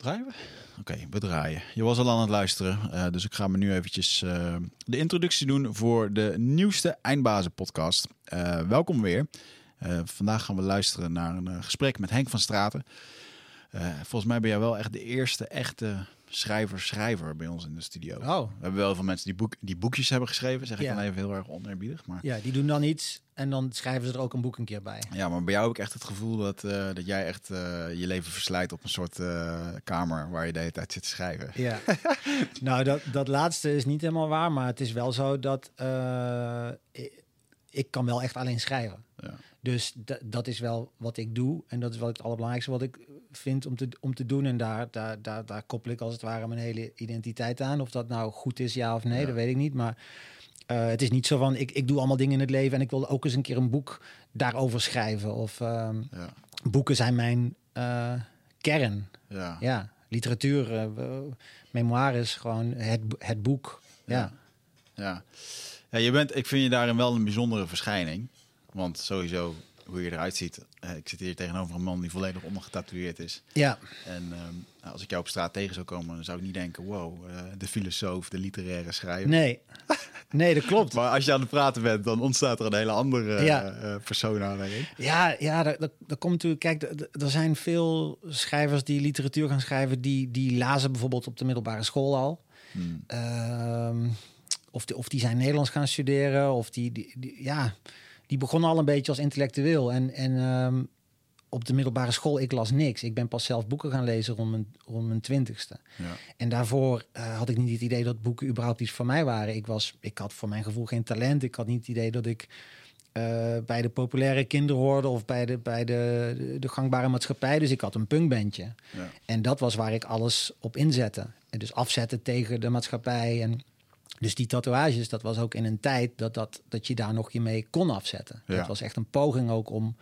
Draaien we? Oké, we draaien. Je was al aan het luisteren, uh, dus ik ga me nu eventjes uh, de introductie doen voor de nieuwste Eindbazen podcast. Uh, welkom weer. vandaag gaan we luisteren naar een gesprek met Henk van Straten. volgens mij ben jij wel echt de eerste echte schrijver-schrijver bij ons in de studio. Oh. We hebben wel veel mensen die, boek, die boekjes hebben geschreven, zeg ik ja. dan even heel erg oneerbiedig. Maar... Ja, die doen dan iets en dan schrijven ze er ook een boek een keer bij. Ja, maar bij jou heb ik echt het gevoel dat, uh, dat jij echt uh, je leven verslijt op een soort uh, kamer waar je de hele tijd zit te schrijven. Ja, nou dat, dat laatste is niet helemaal waar, maar het is wel zo dat ik, ik kan wel echt alleen schrijven. Ja. Dus dat is wel wat ik doe. En dat is wel het allerbelangrijkste wat ik vind om te, om te doen. En daar, daar, daar, daar koppel ik als het ware mijn hele identiteit aan. Of dat nou goed is, ja of nee, dat weet ik niet. Maar uh, het is niet zo van, ik, ik doe allemaal dingen in het leven... en ik wil ook eens een keer een boek daarover schrijven. Of um, ja. boeken zijn mijn uh, kern. Ja. ja. Literatuur, uh, memoires, gewoon het, het boek. Ja. ja. Ja. je bent, ik vind je daarin wel een bijzondere verschijning. Want sowieso hoe je eruit ziet. Ik zit hier tegenover een man die volledig ondergetatoeëerd is. Ja. En uh, als ik jou op straat tegen zou komen, dan zou ik niet denken: wow, de filosoof, de literaire schrijver. Nee. Nee, dat klopt. maar als je aan het praten bent, dan ontstaat er een hele andere ja. persona, denk ik. Ja, ja dat, dat, komt natuurlijk... Kijk, er zijn veel schrijvers die literatuur gaan schrijven... die, die lazen bijvoorbeeld op de middelbare school al. Hmm. Ehm, of, die, of die zijn Nederlands gaan studeren, of die, die, die ja die begon al een beetje als intellectueel. En, en um, op de middelbare school, ik las niks. Ik ben pas zelf boeken gaan lezen rond mijn, rond mijn twintigste. Ja. En daarvoor uh, had ik niet het idee dat boeken überhaupt iets voor mij waren. Ik, was, ik had voor mijn gevoel geen talent. Ik had niet het idee dat ik uh, bij de populaire kinderen hoorde... of bij de, bij de, de, gangbare maatschappij. Dus ik had een punkbandje. Ja. En dat was waar ik alles op inzette. En dus afzetten tegen de maatschappij en dus die tatoeages, dat was ook in een tijd dat, dat, dat je daar nog je mee kon afzetten. Ja. Dat was echt een poging ook om,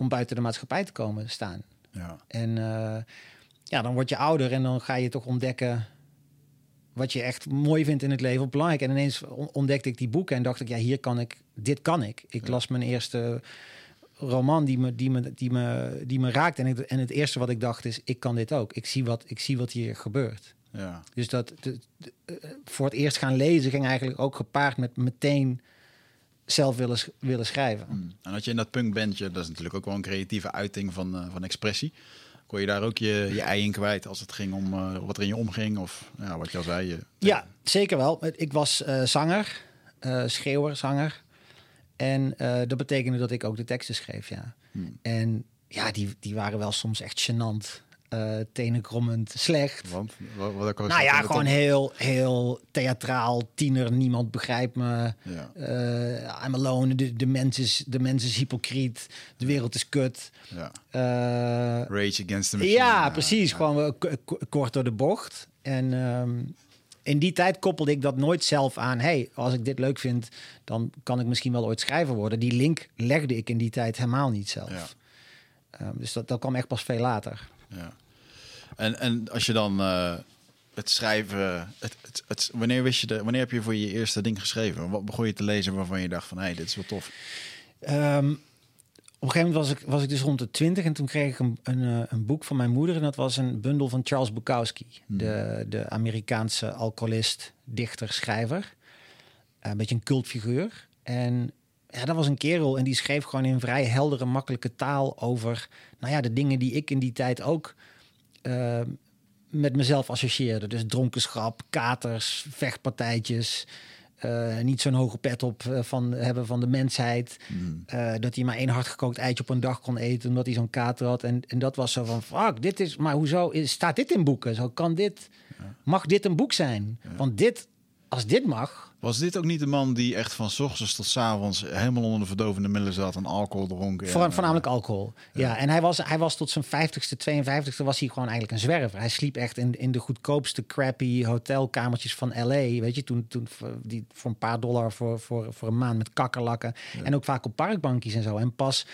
om buiten de maatschappij te komen staan. Ja. En uh, ja, dan word je ouder en dan ga je toch ontdekken wat je echt mooi vindt in het leven, belangrijk. En ineens ontdekte ik die boeken en dacht ik, ja, hier kan ik, dit kan ik. Ik las mijn eerste roman die me, die me, die me, die me raakt. En, ik, en het eerste wat ik dacht is, ik kan dit ook. Ik zie wat, ik zie wat hier gebeurt. Ja. Dus dat de, eh, voor het eerst gaan lezen ging eigenlijk ook gepaard met meteen zelf willen, willen schrijven. Mm. En had je in dat punkbandje, dat is natuurlijk ook wel een creatieve uiting van, uh, van expressie. Kon je daar ook je, je ei in kwijt als het ging om uh, wat er in je omging? Of ja, wat je al zei? Je, ja, zeker wel. Ik was uh, zanger, schreeuwer, zanger. En dat betekende dat ik ook de teksten schreef, ja. Hmm. En ja, die, die waren wel soms echt gênant uh, tenenkrommend slecht. Want? Wat, wat nou ja, gewoon heel, heel theatraal, tiener, niemand begrijpt me. Ja. Uh, I'm alone, de, de, mens is, de mens is hypocriet, de wereld is kut. Ja. Uh, Rage against the machine. Ja, precies, gewoon kort door de bocht. En um, in die tijd koppelde ik dat nooit zelf aan. hey, als ik dit leuk vind, dan kan ik misschien wel ooit schrijver worden. Die link legde ik in die tijd helemaal niet zelf. Ja. Um, dus dat, dat kwam echt pas veel later. Ja. En, en als je dan uh, het schrijven, het, het, het, wanneer wist je de, wanneer heb je voor je eerste ding geschreven? Wat begon je te lezen waarvan je dacht van, hé, hey, dit is wel tof? Um, op een gegeven moment was ik, was ik dus rond de twintig en toen kreeg ik een, een, eh, een, boek van mijn moeder en dat was een bundel van Charles Bukowski, hmm. de, de Amerikaanse alcoholist, dichter, schrijver. Een beetje een cultfiguur. En ja, dat was een kerel en die schreef gewoon in vrij heldere, makkelijke taal over, nou ja, de dingen die ik in die tijd ook uh, met mezelf associeerde. Dus dronkenschap, katers, vechtpartijtjes. Uh, niet zo'n hoge pet op uh, van hebben van de mensheid. Mm. Uh, dat hij maar één hardgekookt eitje op een dag kon eten omdat hij zo'n kater had. En, en dat was zo van, fuck, dit is, maar hoezo is, staat dit in boeken? Zo kan dit, ja. mag dit een boek zijn? Ja. Want dit, als dit mag, was dit ook niet de man die echt van s ochtends tot s avonds helemaal onder de verdovende middelen zat en alcohol dronk? Voor, en, voornamelijk alcohol. Ja. ja, en hij was, hij was tot zijn 50ste, 52ste was hij gewoon eigenlijk een zwerver. Hij sliep echt in, in de goedkoopste crappy hotelkamertjes van LA. Weet je, toen, toen die voor een paar dollar voor, voor, voor een maand met kakkerlakken. Ja. En ook vaak op parkbankjes en zo. En pas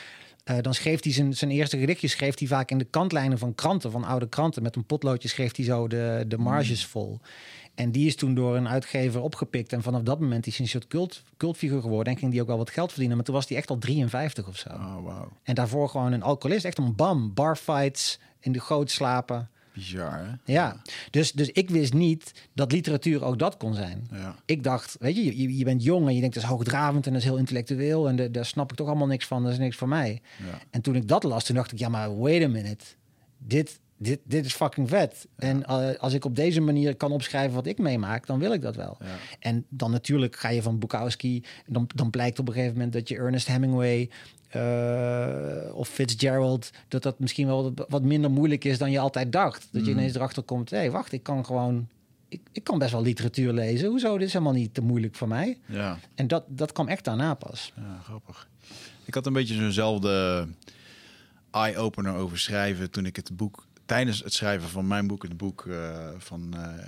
uh, dan schreef hij zijn, zijn eerste gedichtjes schreef hij vaak in de kantlijnen van kranten, van oude kranten. Met een potloodje schreef hij zo de, de marges mm. vol. En die is toen door een uitgever opgepikt. En vanaf dat moment is hij een soort cult, cultfiguur geworden. En ging die ook wel wat geld verdienen. Maar toen was hij echt al 53 of zo. Oh, wow. En daarvoor gewoon een alcoholist. Echt een bam. Barfights, in de goot slapen. Bizar, hè? Ja, dus, dus ik wist niet dat literatuur ook dat kon zijn. Ja. Ik dacht, weet je, je, je bent jong en je denkt dat is hoogdravend en dat is heel intellectueel en de, daar snap ik toch allemaal niks van, dat is niks voor mij. Ja. En toen ik dat las, toen dacht ik, ja, maar wait a minute, dit, dit, dit is fucking vet. En eh, als ik op deze manier kan opschrijven wat ik meemaak, dan wil ik dat wel. Ja. En dan natuurlijk ga je van Bukowski, dan, dan blijkt op een gegeven moment dat je Ernest Hemingway eh, of Fitzgerald, dat dat misschien wel wat minder moeilijk is dan je altijd dacht. Dat je Mm. ineens erachter komt, hé, hey, wacht, ik kan gewoon, ik, ik kan best wel literatuur lezen. Hoezo? Dit is helemaal niet te moeilijk voor mij. Ja. En dat, dat kwam echt daarna pas. Ja, grappig. Ik had een beetje zo'nzelfde eye-opener over schrijven toen ik het boek, tijdens het schrijven van mijn boek, het boek eh, van eh,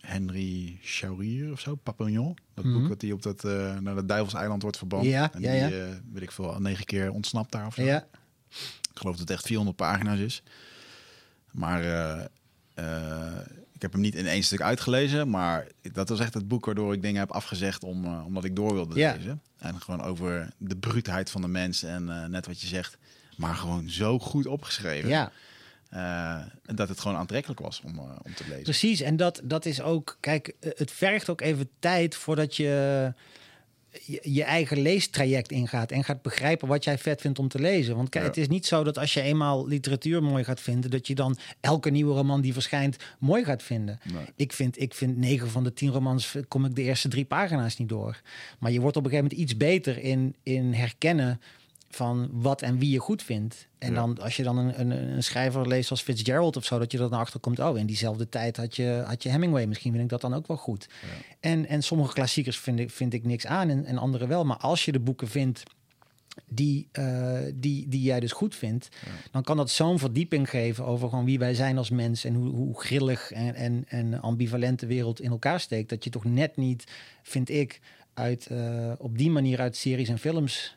Henry Chaurier of zo, Papillon. Dat Mhm. boek dat hij op dat, eh, naar het Duivelseiland wordt verbannen. Ja, en ja, die, ja. weet ik veel, al negen keer ontsnapt daar of zo. Ja, Ik geloof dat het echt 400 pagina's is. Maar ik heb hem niet in één stuk uitgelezen. Maar dat was echt het boek waardoor ik dingen heb afgezegd om, omdat ik door wilde Ja. lezen. En gewoon over de bruutheid van de mens en net wat je zegt. Maar gewoon zo goed opgeschreven. ja. Eh, en dat het gewoon aantrekkelijk was om, eh, om te lezen. Precies, en dat, dat is ook, kijk, het vergt ook even tijd voordat je je, eigen leestraject ingaat en gaat begrijpen wat jij vet vindt om te lezen. Want kijk, Ja. het is niet zo dat als je eenmaal literatuur mooi gaat vinden, dat je dan elke nieuwe roman die verschijnt mooi gaat vinden. Nee. Ik vind, ik vind 9 van de 10 romans eh, kom ik de eerste drie pagina's niet door. Maar je wordt op een gegeven moment iets beter in, in herkennen van wat en wie je goed vindt. En Ja. dan als je dan een, een, een schrijver leest als Fitzgerald of zo, dat je er dan achter komt. Oh, in diezelfde tijd had je, had je Hemingway. Misschien vind ik dat dan ook wel goed. En, en sommige klassiekers vind ik, vind ik niks aan en, en andere wel. Maar als je de boeken vindt die, eh, die, die jij dus goed vindt, dan kan dat zo'n verdieping geven over gewoon wie wij zijn als mens en hoe, hoe grillig en, en, en ambivalent de wereld in elkaar steekt. Dat je toch net niet, vind ik, uit, eh, op die manier uit series en films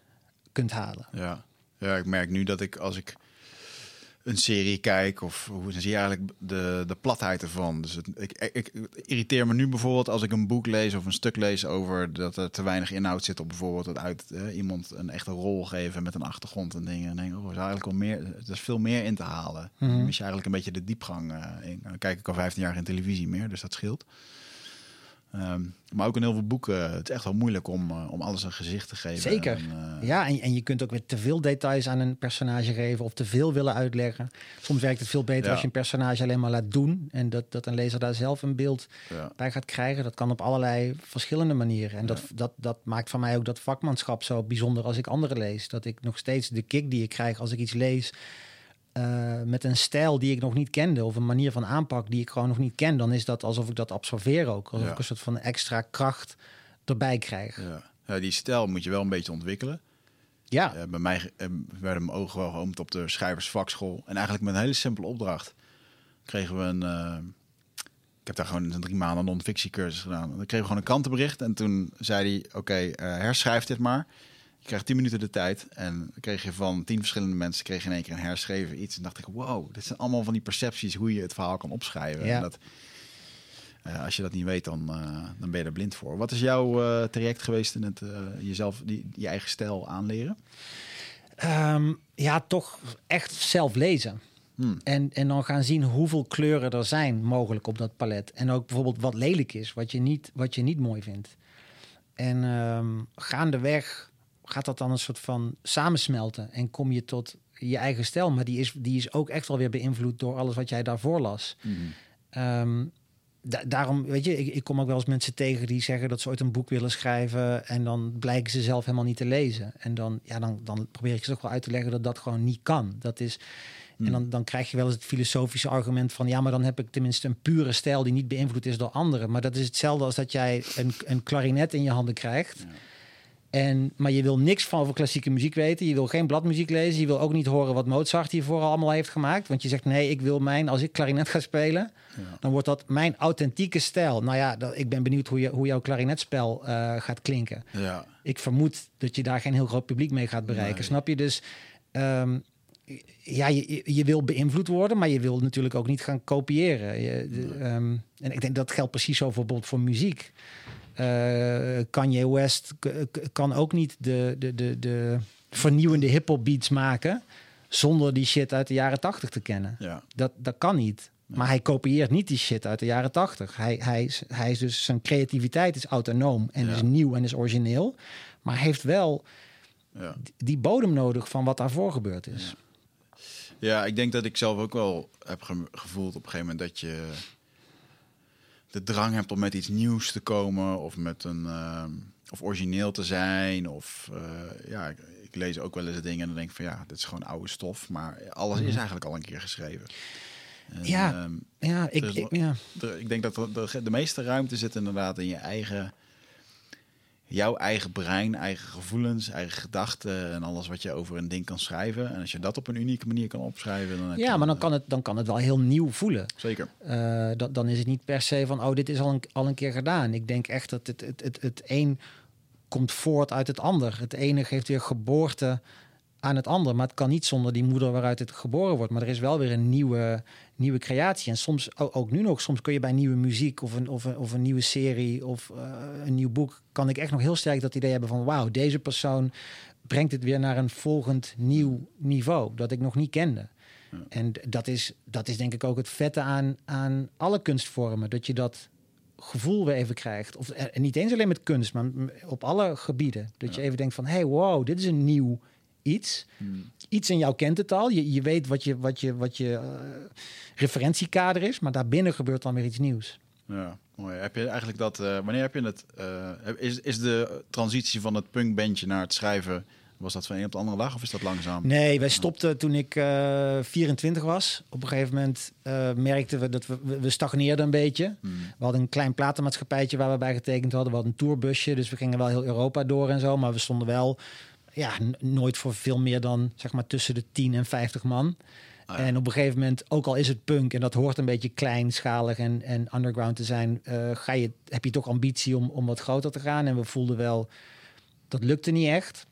kunt halen. Ja. ja, ik merk nu dat ik als ik een serie kijk of hoe zie je eigenlijk de, de platheid ervan. Dus het, ik, ik, irriteer me nu bijvoorbeeld als ik een boek lees of een stuk lees over dat er te weinig inhoud zit op bijvoorbeeld het uit eh, iemand een echte rol geven met een achtergrond en dingen. En denk, oh, er is eigenlijk wel meer, er is veel meer in te halen. Dan mis je eigenlijk een beetje de diepgang. eh, in. Dan kijk ik al 15 jaar geen televisie meer, dus dat scheelt. Ehm, maar ook in heel veel boeken, het is echt wel moeilijk om, eh, om alles een gezicht te geven. Zeker. En, eh, Ja, en, en je kunt ook weer te veel details aan een personage geven of te veel willen uitleggen. Soms werkt het veel beter Ja. als je een personage alleen maar laat doen en dat, dat een lezer daar zelf een beeld ja. bij gaat krijgen. Dat kan op allerlei verschillende manieren. En dat, dat, dat maakt van mij ook dat vakmanschap zo bijzonder als ik anderen lees. Dat ik nog steeds de kick die ik krijg als ik iets lees eh, met een stijl die ik nog niet kende of een manier van aanpak die ik gewoon nog niet ken, dan is dat alsof ik dat absorbeer ook. Alsof Ja. ik een soort van extra kracht erbij krijg. Ja. ja, die stijl moet je wel een beetje ontwikkelen. Ja, Eh, bij mij eh, werden mijn ogen wel geopend op de schrijversvakschool. En eigenlijk met een hele simpele opdracht kregen we een... ik heb daar gewoon een drie maanden non-fictiecursus gedaan. Dan kregen we gewoon een krantenbericht. En toen zei hij, oké, herschrijf dit maar. Krijgt tien minuten de tijd. En kreeg je van tien verschillende mensen kreeg je in één keer een herschreven iets. En dacht ik, wow, dit zijn allemaal van die percepties hoe je het verhaal kan opschrijven. Ja. En dat, eh, als je dat niet weet, dan, eh, dan ben je er blind voor. Wat is jouw eh, traject geweest in het jezelf, die, je eigen stijl aanleren? Ehm, ja, toch echt zelf lezen. Hmm. En, en dan gaan zien hoeveel kleuren er zijn mogelijk op dat palet. En ook bijvoorbeeld wat lelijk is, wat je niet, wat je niet mooi vindt. En ehm, gaandeweg gaat dat dan een soort van samensmelten. En kom je tot je eigen stijl. Maar die is, die is ook echt wel weer beïnvloed door alles wat jij daarvoor las. Ehm, da- daarom, weet je, ik, ik kom ook wel eens mensen tegen die zeggen dat ze ooit een boek willen schrijven en dan blijken ze zelf helemaal niet te lezen. En dan, ja, dan, dan probeer ik ze toch wel uit te leggen dat dat gewoon niet kan. Dat is, En dan, dan krijg je wel eens het filosofische argument van ja, maar dan heb ik tenminste een pure stijl die niet beïnvloed is door anderen. Maar dat is hetzelfde als dat jij een, een klarinet in je handen krijgt. En, maar je wil niks van over klassieke muziek weten. Je wil geen bladmuziek lezen. Je wil ook niet horen wat Mozart hiervoor allemaal heeft gemaakt. Want je zegt nee, ik wil mijn, als ik klarinet ga spelen, dan wordt dat mijn authentieke stijl. Nou ja, dat, ik ben benieuwd hoe, je, hoe jouw klarinetspel eh, gaat klinken. Ja, Ik vermoed dat je daar geen heel groot publiek mee gaat bereiken. Nee. Snap je? Dus ehm, ja, je, je wil beïnvloed worden, maar je wil natuurlijk ook niet gaan kopiëren. Je, de, ehm, en ik denk dat geldt precies zo voor, bijvoorbeeld voor muziek. Eh, Kanye West kan ook niet de, de, de, de vernieuwende hip-hop beats maken zonder die shit uit de jaren tachtig te kennen. ja. Dat, dat kan niet. Maar hij kopieert niet die shit uit de jaren tachtig. Hij, hij, is, hij is dus, zijn creativiteit is autonoom en Ja. is nieuw en is origineel. Maar heeft wel Ja. die bodem nodig van wat daarvoor gebeurd is. Ja, ik denk dat ik zelf ook wel heb ge- gevoeld op een gegeven moment dat je de drang hebt om met iets nieuws te komen of met een ehm, of origineel te zijn of eh, ja, ik, ik lees ook wel eens dingen en dan denk ik van ja, dit is gewoon oude stof, maar alles is eigenlijk al een keer geschreven. En, Ja. ehm, Ja, ik, Dus ik, ja. ik denk dat de, de, de meeste ruimte zit inderdaad in je eigen, jouw eigen brein, eigen gevoelens, eigen gedachten en alles wat je over een ding kan schrijven. En als je dat op een unieke manier kan opschrijven, dan ja, maar dan kan, het, dan kan het wel heel nieuw voelen. Zeker. Eh, dan, dan is het niet per se van, oh, dit is al een, al een keer gedaan. Ik denk echt dat het, het, het, het een komt voort uit het ander. Het ene geeft weer geboorte aan het ander. Maar het kan niet zonder die moeder waaruit het geboren wordt. Maar er is wel weer een nieuwe, nieuwe creatie. En soms, ook nu nog, soms kun je bij nieuwe muziek of een, of een, of een nieuwe serie of eh, een nieuw boek... kan ik echt nog heel sterk dat idee hebben van... wauw, deze persoon brengt het weer naar een volgend nieuw niveau... dat ik nog niet kende. En dat is, dat is denk ik ook het vette aan, aan alle kunstvormen. Dat je dat gevoel weer even krijgt. Of eh, en niet eens alleen met kunst, maar op alle gebieden. Dat je even denkt van, hey, wow, dit is een nieuw iets. Iets in jou kent het al. Je, je weet wat je, wat je, wat je eh, referentiekader is, maar daarbinnen gebeurt dan weer iets nieuws. Ja, mooi. Heb je eigenlijk dat, eh, wanneer heb je het, eh, is, is de transitie van het punkbandje naar het schrijven, was dat van een op de andere dag of is dat langzaam? Nee, wij stopten toen ik eh 24 was. Op een gegeven moment merkten we dat we, we- stagneerden een beetje. We hadden een klein platenmaatschappijtje waar we bij getekend hadden. We hadden een tourbusje, dus we gingen wel heel Europa door en zo. Maar we stonden wel ja, nooit voor veel meer dan zeg maar tussen de 10 en 50 man. Ah, ja. En op een gegeven moment, ook al is het punk en dat hoort een beetje kleinschalig en, en underground te zijn, eh, ga je, heb je toch ambitie om, om wat groter te gaan. En we voelden wel, dat lukte niet echt.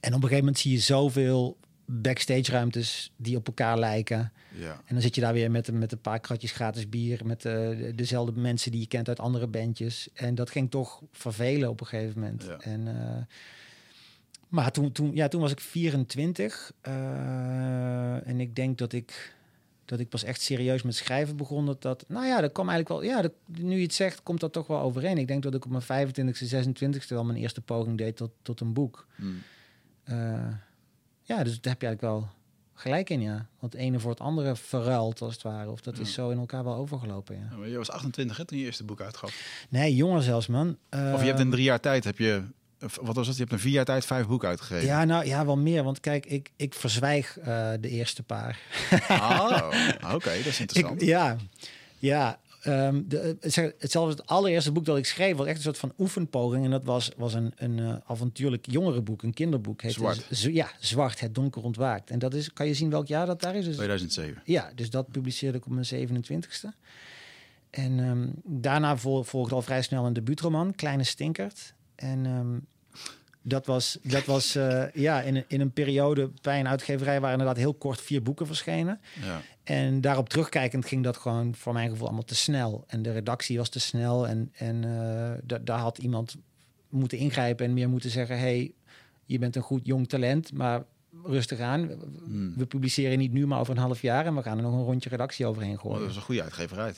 En op een gegeven moment zie je zoveel backstage ruimtes die op elkaar lijken. Ja. En dan zit je daar weer met, met een paar kratjes gratis bier. Met eh, dezelfde mensen die je kent uit andere bandjes. En dat ging toch vervelen op een gegeven moment. Ja. En, eh, maar toen, toen, ja, toen was ik 24. eh, en ik denk dat ik, dat ik pas echt serieus met schrijven begon. Dat, dat, nou ja, dat kwam eigenlijk wel... Ja, dat, nu je het zegt, komt dat toch wel overeen. Ik denk dat ik op mijn 25e, 26e wel mijn eerste poging deed tot, tot een boek. Hmm. Eh, ja, dus daar heb je eigenlijk wel gelijk in, ja. Want het ene voor het andere verruilt, als het ware. Of dat is zo in elkaar wel overgelopen, ja. Ja, maar Je was 28 hè, toen je eerste boek uitgaf. Nee, jonger zelfs, man. Of je hebt in Ehm, drie jaar tijd, heb je, wat was het? Je hebt in vier jaar tijd vijf boeken uitgegeven. Ja, nou ja, wel meer. Want kijk, ik, ik verzwijg eh, de eerste paar. Oh, oké, dat is interessant. Ik, ja, ja. ehm, de, hetzelfde het allereerste boek dat ik schreef, was echt een soort van oefenpoging. En dat was, was een, een eh, avontuurlijk jongerenboek, een kinderboek. Heette Zwart. Z- ja, Zwart, het donker ontwaakt. En dat is, kan je zien welk jaar dat daar is? Dus 2007. Ja, dus dat publiceerde ik op mijn 27ste. En ehm, daarna vol, volgde al vrij snel een debuutroman, Kleine Stinkert. En ehm, dat was, dat was eh, ja, in, een- in een periode bij een uitgeverij waar inderdaad heel kort vier boeken verschenen. Ja. En daarop terugkijkend ging dat gewoon voor mijn gevoel allemaal te snel. En de redactie was te snel. En, en da- daar had iemand moeten ingrijpen en meer moeten zeggen... hey, je bent een goed jong talent, maar rustig aan. We- Hmm. We publiceren niet nu, maar over een half jaar. En we gaan er nog een rondje redactie overheen Oh, dat gooien. was een goede uitgeverij.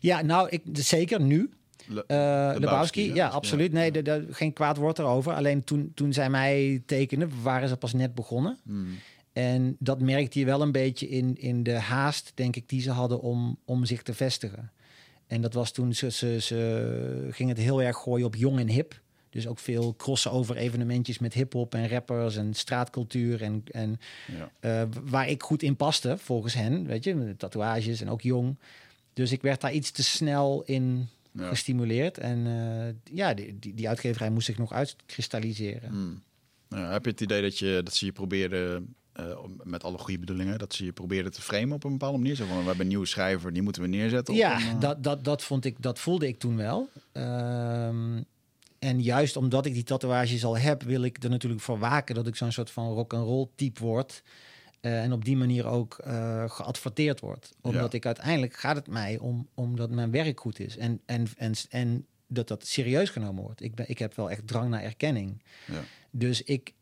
Ja, nou, ik, zeker nu. Le- Eh Lebowski, ja, absoluut. Nee, de- de- geen kwaad woord erover. Alleen toen, toen zij mij tekenden, waren ze pas net begonnen. Hmm. En dat merkte je wel een beetje in, in de haast, denk ik, die ze hadden om, om zich te vestigen. En dat was toen ze, ze, ze gingen het heel erg gooien op jong en hip. Dus ook veel crossover evenementjes met hip-hop en rappers en straatcultuur. En, en Ja. eh, waar ik goed in paste, volgens hen, weet je, met tatoeages en ook jong. Dus ik werd daar iets te snel in Ja. gestimuleerd. En eh, ja, die, die, die uitgeverij moest zich nog uitkristalliseren. Hmm. Ja, heb je het idee dat, je, dat ze je probeerden, eh, met alle goede bedoelingen, dat ze je probeerden te framen op een bepaalde manier? Zo van, we hebben een nieuwe schrijver, die moeten we neerzetten. Ja, een, eh, dat, dat, dat, vond ik, dat voelde ik toen wel. Ehm, en juist omdat ik die tatoeages al heb, wil ik er natuurlijk voor waken dat ik zo'n soort van rock and roll type word. Eh, en op die manier ook eh, geadverteerd wordt. Omdat Ja. ik uiteindelijk gaat het mij om, om dat mijn werk goed is. En, en, en, en dat dat serieus genomen wordt. Ik, ben, ik heb wel echt drang naar erkenning. Ja. Dus ik,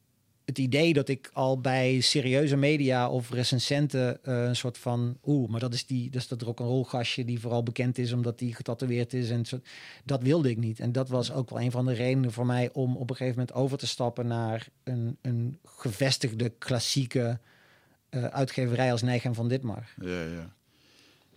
het idee dat ik al bij serieuze media of recensenten uh, een soort van... Oeh, maar dat is, die, dat is dat rock'n'roll gastje die vooral bekend is omdat hij getatoeëerd is. En zo, dat wilde ik niet. En dat was ook wel een van de redenen voor mij om op een gegeven moment over te stappen naar een, een gevestigde klassieke uh, uitgeverij als Nijgen van Ditmar. Ja, ja.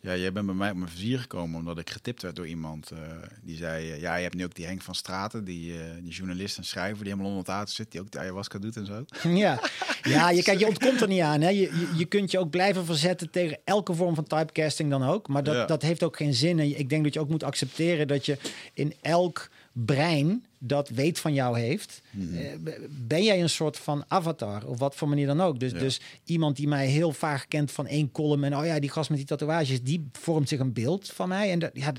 Ja, jij bent bij mij op mijn vizier gekomen omdat ik getipt werd door iemand. Uh, die zei, uh, ja, je hebt nu ook die Henk van Straten, die, uh, die journalist en schrijver... die helemaal onder het water zit, die ook de ayahuasca doet en zo. Ja, ja je, kijk, je ontkomt er niet aan. Hè. Je, je, kunt je ook blijven verzetten tegen elke vorm van typecasting dan ook. Maar dat, ja. dat heeft ook geen zin. En ik denk dat je ook moet accepteren dat je in elk brein dat weet van jou heeft, mm -hmm. ben jij een soort van avatar, op wat voor manier dan ook. Dus, ja. dus iemand die mij heel vaag kent van één column en oh ja, die gast met die tatoeages, die vormt zich een beeld van mij. En, dat, ja,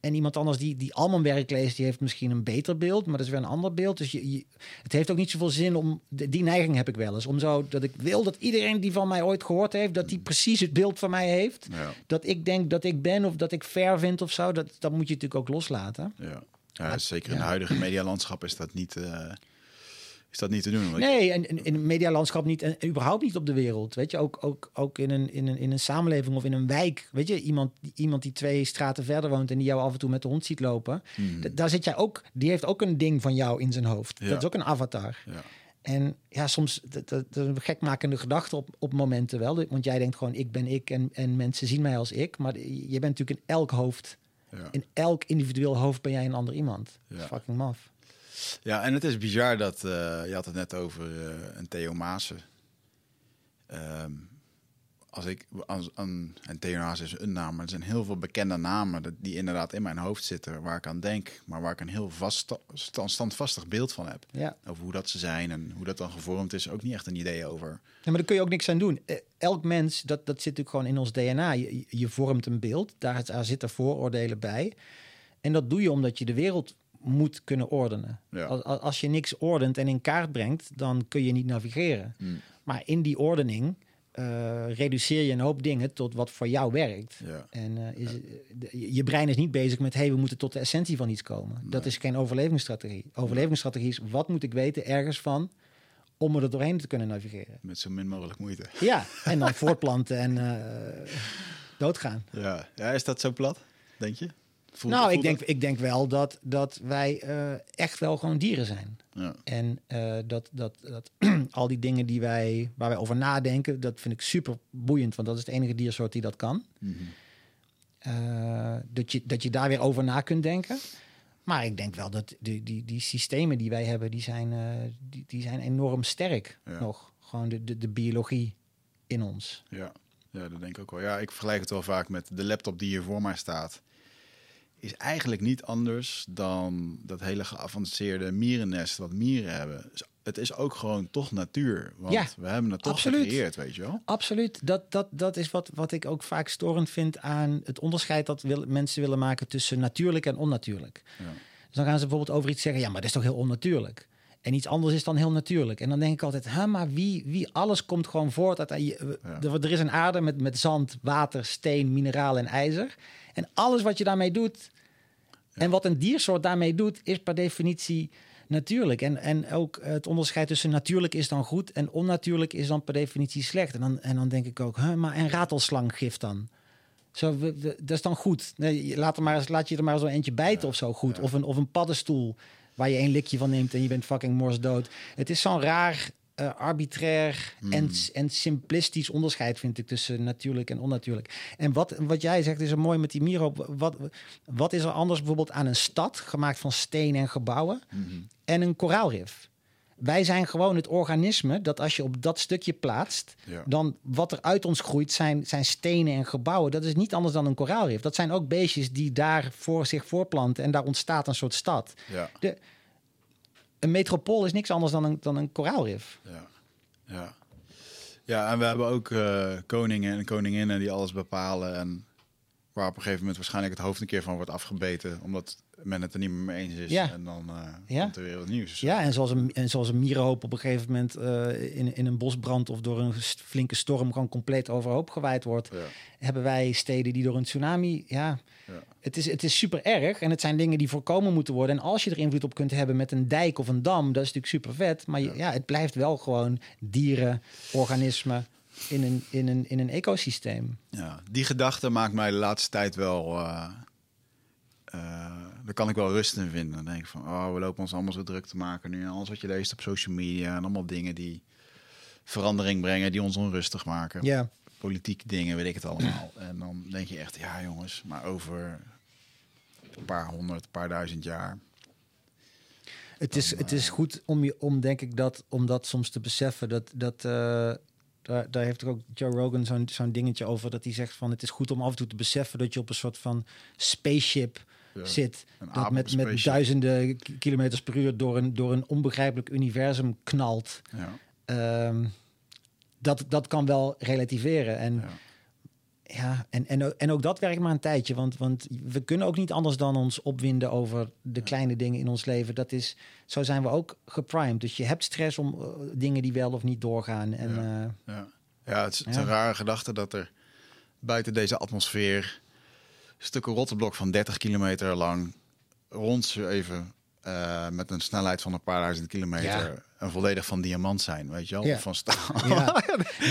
en iemand anders die, die al mijn werk leest, die heeft misschien een beter beeld, maar dat is weer een ander beeld. Dus je, je, het heeft ook niet zoveel zin om, die neiging heb ik wel eens, om zo dat ik wil dat iedereen die van mij ooit gehoord heeft, dat die precies het beeld van mij heeft. Ja. Dat ik denk dat ik ben of dat ik fair vind of zo, dat, dat moet je natuurlijk ook loslaten. Ja. Ja, zeker in het huidige medialandschap is dat niet, uh, is dat niet te doen. Nee, en in, in het medialandschap niet en überhaupt niet op de wereld. Weet je, ook, ook, ook in, een, in, een, in een samenleving of in een wijk. Weet je, iemand, iemand die twee straten verder woont en die jou af en toe met de hond ziet lopen. Hmm. Daar zit jij ook, die heeft ook een ding van jou in zijn hoofd. Ja. Dat is ook een avatar. Ja. En ja, soms dat, dat, dat een gekmakende gedachte op, op momenten wel. Want jij denkt gewoon, ik ben ik en, en mensen zien mij als ik. Maar je bent natuurlijk in elk hoofd ja. In elk individueel hoofd ben jij een ander iemand. Ja. fucking maf. Ja, en het is bizar dat, uh, je had het net over uh, een Theo Maassen. Um, als ik, als, een, en is een naam, maar er zijn heel veel bekende namen die inderdaad in mijn hoofd zitten, waar ik aan denk, maar waar ik een heel vast, standvastig beeld van heb. Ja. Over hoe dat ze zijn en hoe dat dan gevormd is, ook niet echt een idee over. Ja, maar daar kun je ook niks aan doen. Elk mens, dat, dat zit natuurlijk gewoon in ons DNA. Je, je vormt een beeld, daar, daar zitten vooroordelen bij. En dat doe je omdat je de wereld moet kunnen ordenen. Ja. Als, als je niks ordent en in kaart brengt, dan kun je niet navigeren. Hmm. Maar in die ordening uh, reduceer je een hoop dingen tot wat voor jou werkt. Ja. En uh, is, ja. je brein is niet bezig met, hey, we moeten tot de essentie van iets komen. Nee. Dat is geen overlevingsstrategie. Overlevingsstrategie is, wat moet ik weten ergens van om er doorheen te kunnen navigeren. Met zo min mogelijk moeite. Ja, en dan voortplanten en uh, doodgaan. Ja. ja, is dat zo plat, denk je? Nou, ik, denk, ik denk wel dat, dat wij uh, echt wel gewoon dieren zijn. Ja. En uh, dat, dat, dat al die dingen die wij, waar wij over nadenken, dat vind ik super boeiend. Want dat is het enige diersoort die dat kan. Mm -hmm. uh, dat, je, dat je daar weer over na kunt denken. Maar ik denk wel dat die, die, die systemen die wij hebben, die zijn, die, die zijn enorm sterk ja. nog. Gewoon de, de, de biologie in ons. Ja. ja, dat denk ik ook wel. Ja, ik vergelijk het wel vaak met de laptop die hier voor mij staat is eigenlijk niet anders dan dat hele geavanceerde mierennest wat mieren hebben. Dus het is ook gewoon toch natuur. Want ja, we hebben het toch absoluut. gecreëerd, weet je wel? Absoluut. Dat, dat, dat is wat, wat ik ook vaak storend vind aan het onderscheid dat wil, mensen willen maken tussen natuurlijk en onnatuurlijk. Ja. Dus dan gaan ze bijvoorbeeld over iets zeggen, ja, maar dat is toch heel onnatuurlijk. En iets anders is dan heel natuurlijk. En dan denk ik altijd, hè, maar wie, wie alles komt gewoon voort uit... Ja. Er is een aarde met, met zand, water, steen, mineraal en ijzer. En alles wat je daarmee doet... Ja. En wat een diersoort daarmee doet, is per definitie natuurlijk. En, en ook het onderscheid tussen natuurlijk is dan goed... en onnatuurlijk is dan per definitie slecht. En dan, en dan denk ik ook, hè, maar en ratelslanggif dan? Zo, we, we, dat is dan goed. Nee, laat, er maar eens, laat je er maar zo eentje bijten ja. of zo goed. Of, een, of een paddenstoel waar je één likje van neemt en je bent fucking morsdood. Het is zo'n raar, uh, arbitrair Hmm. en, en simplistisch onderscheid, vind ik, tussen natuurlijk en onnatuurlijk. En wat, wat jij zegt is er mooi met die Miro. Wat, wat is er anders bijvoorbeeld aan een stad, gemaakt van steen en gebouwen, mm-hmm. en een koraalrif? Wij zijn gewoon het organisme dat als je op dat stukje plaatst, ja. dan wat er uit ons groeit zijn, zijn stenen en gebouwen. Dat is niet anders dan een koraalrif. Dat zijn ook beestjes die daar voor zich voorplanten en daar ontstaat een soort stad. Ja. De, een metropool is niks anders dan een, dan een koraalrif. Ja. ja. Ja, en we hebben ook uh, koningen en koninginnen die alles bepalen. En Waar op een gegeven moment waarschijnlijk het hoofd een keer van wordt afgebeten. Omdat men het er niet meer mee eens is. Ja. En dan eh Ja. komt er weer wat nieuws. Ja, en zoals een, en zoals een mierenhoop op een gegeven moment eh, in, in een bosbrand of door een flinke storm gewoon compleet overhoop gewaaid wordt, Ja. hebben wij steden die door een tsunami. Ja, Ja. het, is, het is super erg en het zijn dingen die voorkomen moeten worden. En als je er invloed op kunt hebben met een dijk of een dam, dat is natuurlijk super vet. Maar ja. het blijft wel gewoon dieren, organismen in een, in een, in een ecosysteem. Ja, die gedachte maakt mij de laatste tijd wel. eh, daar kan ik wel rust in vinden. Dan denk ik van, oh, we lopen ons allemaal zo druk te maken nu. En alles wat je leest op social media en allemaal dingen die verandering brengen, die ons onrustig maken. Ja, Politiek dingen, weet ik het allemaal. En dan denk je echt, ja jongens, maar over een paar honderd, een paar duizend jaar. Het is, het is goed om, je, om denk ik dat, om dat soms te beseffen. Dat, dat, eh, daar, daar heeft er ook Joe Rogan zo'n zo'n dingetje over. Dat hij zegt van het is goed om af en toe te beseffen dat je op een soort van spaceship Ja, zit. Dat met, met duizenden kilometers per uur door een, door een onbegrijpelijk universum knalt. Ja, Ehm, dat, dat kan wel relativeren. En ja. ja, en, en, ook- en ook dat werkt maar een tijdje. Want, want we kunnen ook niet anders dan ons opwinden over de kleine dingen in ons leven. Dat is, zo zijn we ook geprimed. Dus je hebt stress om eh, dingen die wel of niet doorgaan. En Ja. eh, Ja, ja het is, het is Ja. een rare gedachte dat er buiten deze atmosfeer stukken rotteblok van 30 kilometer lang rondzweven eh met een snelheid van een paar duizend kilometer Ja. en volledig van diamant zijn, weet je wel? Ja. Van staal. ja.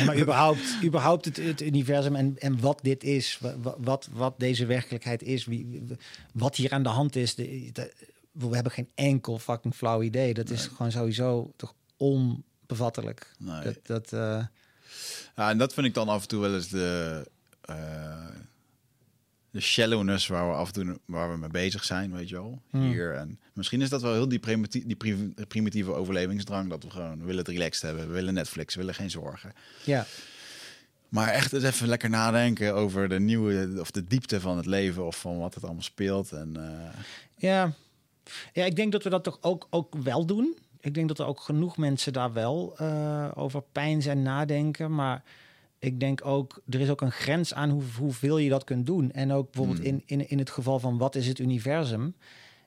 Maar überhaupt, überhaupt het, het universum en, en wat dit is, wa- wa- wat, wat deze werkelijkheid is, wie, wat hier aan de hand is. De, de- we hebben geen enkel fucking flauw idee. Dat is gewoon sowieso toch onbevattelijk. Nee. Dat, dat, eh, Ja, en dat vind ik dan af en toe wel eens de, eh, de shallowness waar we af en toe waar we mee bezig zijn, weet je wel. Hmm. Hier en misschien is dat wel heel die, primitieve, die pri- primitieve overlevingsdrang dat we gewoon we willen het relaxed hebben, we willen Netflix, we willen geen zorgen. ja. Maar echt eens even lekker nadenken over de nieuwe of de diepte van het leven of van wat het allemaal speelt. En eh, Ja. ja, ik denk dat we dat toch ook, ook wel doen. Ik denk dat er ook genoeg mensen daar wel eh, over pijn zijn nadenken. Maar ik denk ook, er is ook een grens aan hoe, hoeveel je dat kunt doen. En ook bijvoorbeeld Hmm. in, in, in het geval van wat is het universum.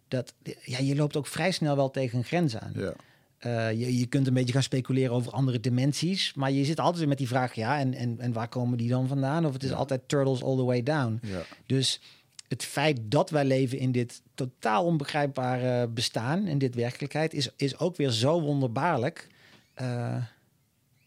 Dat, ja, je loopt ook vrij snel wel tegen een grens aan. ja. Eh, je, je kunt een beetje gaan speculeren over andere dimensies. Maar je zit altijd weer met die vraag, ja, en, en, en waar komen die dan vandaan? Of het is Ja. altijd turtles all the way down. Ja. Dus het feit dat wij leven in dit totaal onbegrijpbare bestaan, in dit werkelijkheid, is, is ook weer zo wonderbaarlijk. Eh,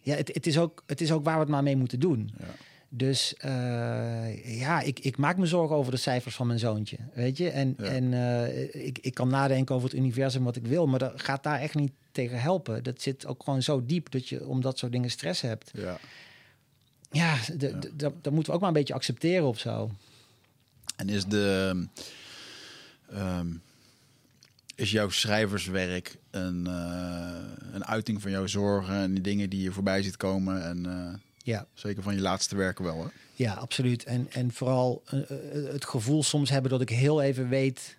ja, het, het, is ook, het is ook waar we het maar mee moeten doen. Ja. Dus eh, ja, ik, ik maak me zorgen over de cijfers van mijn zoontje. Weet je? En, Ja. en eh, ik, ik kan nadenken over het universum wat ik wil, maar dat gaat daar echt niet tegen helpen. Dat zit ook gewoon zo diep dat je om dat soort dingen stress hebt. Ja. Ja, dat, dat moeten we ook maar een beetje accepteren of zo. En is de ehm, is jouw schrijverswerk een, eh, een uiting van jouw zorgen en die dingen die je voorbij ziet komen en eh, Ja. zeker van je laatste werken wel, hè? Ja, absoluut. En, en vooral eh, het gevoel soms hebben dat ik heel even weet,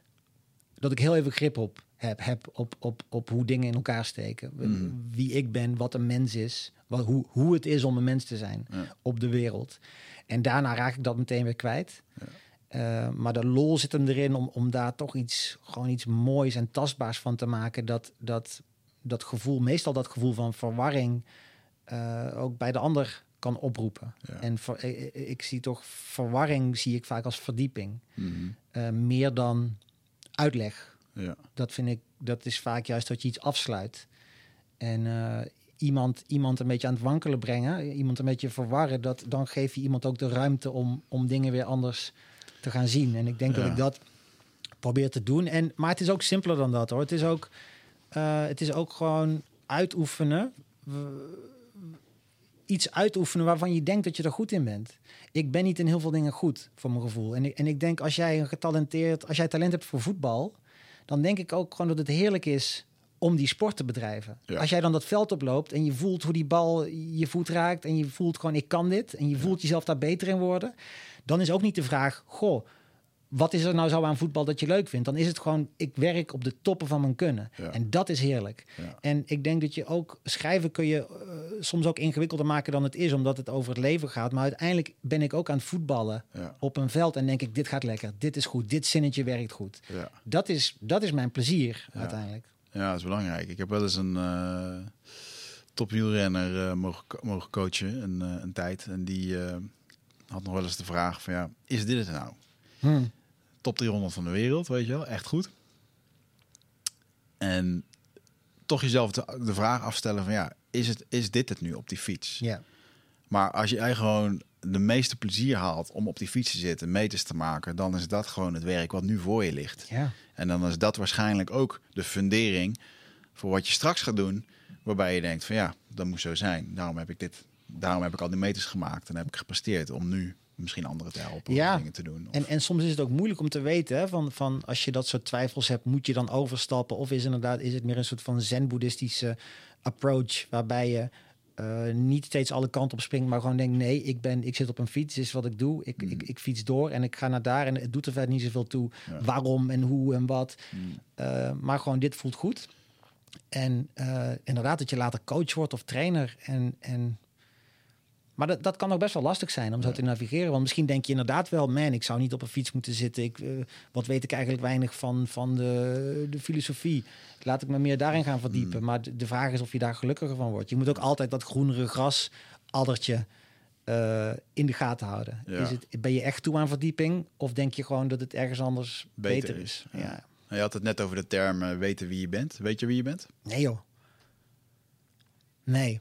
dat ik heel even grip op heb, heb op, op, op hoe dingen in elkaar steken. Mm. Wie ik ben, wat een mens is, wat, hoe, hoe het is om een mens te zijn Ja. op de wereld. En daarna raak ik dat meteen weer kwijt. Ja. Eh, maar de lol zit hem erin om, om daar toch iets, gewoon iets moois en tastbaars van te maken. Dat, dat, dat gevoel, meestal dat gevoel van verwarring, eh, ook bij de ander kan oproepen. Ja. En ver- eh, ik zie toch verwarring zie ik vaak als verdieping. Mhm. Meer dan uitleg. Ja. Dat vind ik, dat is vaak juist dat je iets afsluit. En iemand, iemand een beetje aan het wankelen brengen, iemand een beetje verwarren, dat, dan geef je iemand ook de ruimte om, om dingen weer anders te gaan zien. En ik denk Ja. dat ik dat probeer te doen. En, maar het is ook simpeler dan dat hoor. Het is ook, eh, het is ook gewoon uitoefenen. Iets uitoefenen waarvan je denkt dat je er goed in bent. Ik ben niet in heel veel dingen goed, voor mijn gevoel. En ik, en ik denk als jij een getalenteerd, als jij talent hebt voor voetbal, dan denk ik ook gewoon dat het heerlijk is om die sport te bedrijven. Ja. Als jij dan dat veld oploopt en je voelt hoe die bal je voet raakt en je voelt gewoon ik kan dit en je voelt jezelf daar beter in worden, dan is ook niet de vraag, goh, wat is er nou zo aan voetbal dat je leuk vindt? Dan is het gewoon, ik werk op de toppen van mijn kunnen. Ja. En dat is heerlijk. Ja. En ik denk dat je ook, schrijven kun je eh, soms ook ingewikkelder maken dan het is, omdat het over het leven gaat. Maar uiteindelijk ben ik ook aan het voetballen Ja. op een veld en denk ik, dit gaat lekker, dit is goed, dit zinnetje werkt goed. Dat is, dat is mijn plezier uiteindelijk. Ja, dat is belangrijk. Ik heb wel eens een uh, topwielrenner uh, mogen, mogen coachen een, een tijd. En die had nog wel eens de vraag van ja, is dit het nou? Hmm. Top 300 van de wereld, weet je wel, echt goed. En toch jezelf de, vraag afstellen van ja, is, het, is dit het nu op die fiets? Ja. Maar als jij gewoon de meeste plezier haalt om op die fiets te zitten, meters te maken, dan is dat gewoon het werk wat nu voor je ligt. Ja. En dan is dat waarschijnlijk ook de fundering voor wat je straks gaat doen. Waarbij je denkt van ja, dat moet zo zijn. Daarom heb ik dit, daarom heb ik al die meters gemaakt en heb ik gepresteerd om nu misschien anderen te helpen Ja. om dingen te doen. Of- En, en soms is het ook moeilijk om te weten, hè, van, van als je dat soort twijfels hebt, moet je dan overstappen? Of is, inderdaad, is het meer een soort van zen-boeddhistische approach, waarbij je eh, niet steeds alle kanten op springt, maar gewoon denkt, nee, ik, ben, ik zit op een fiets, is wat ik doe. Ik, ik, ik fiets door en ik ga naar daar en het doet er verder niet zoveel toe Ja. waarom en hoe en wat. Hmm. Eh, maar gewoon, dit voelt goed. En eh, inderdaad, dat je later coach wordt of trainer. En, en... Maar dat, dat kan ook best wel lastig zijn om zo te navigeren. Want misschien denk je inderdaad wel, man, ik zou niet op een fiets moeten zitten. Ik, eh, wat weet ik eigenlijk weinig van, van de, de filosofie. Laat ik me meer daarin gaan verdiepen. Mm. Maar de, de vraag is of je daar gelukkiger van wordt. Je moet ook altijd dat groenere gras, addertje, eh, in de gaten houden. Ja. Is het, ben je echt toe aan verdieping? Of denk je gewoon dat het ergens anders Beter beter, is, ja. ja. Je had het net over de term eh, weten wie je bent. Weet je wie je bent? Nee joh. Nee.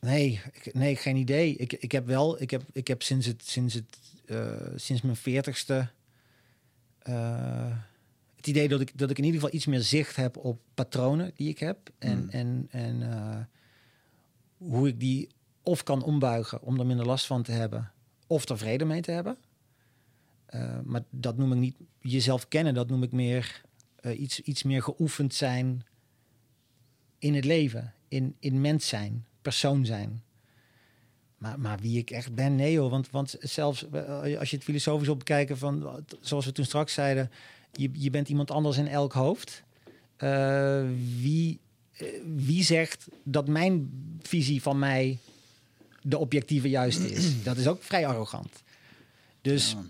Nee, ik, nee, geen idee. Ik, ik heb wel, ik heb, ik heb sinds het, sinds het, eh, sinds mijn veertigste eh, het idee dat ik, dat ik in ieder geval iets meer zicht heb op patronen die ik heb. En, Mm. en, en eh, hoe ik die of kan ombuigen om er minder last van te hebben, of er vrede mee te hebben. Maar dat noem ik niet jezelf kennen, dat noem ik meer iets, iets meer geoefend zijn in het leven, in, in mens zijn, persoon zijn. Maar, maar wie ik echt ben, nee hoor. Want, want zelfs eh, als je het filosofisch op van, zoals we toen straks zeiden, je, je bent iemand anders in elk hoofd. Eh, wie, eh, wie zegt dat mijn visie van mij de objectieve juiste is? Dat is ook vrij arrogant. Dus Ja.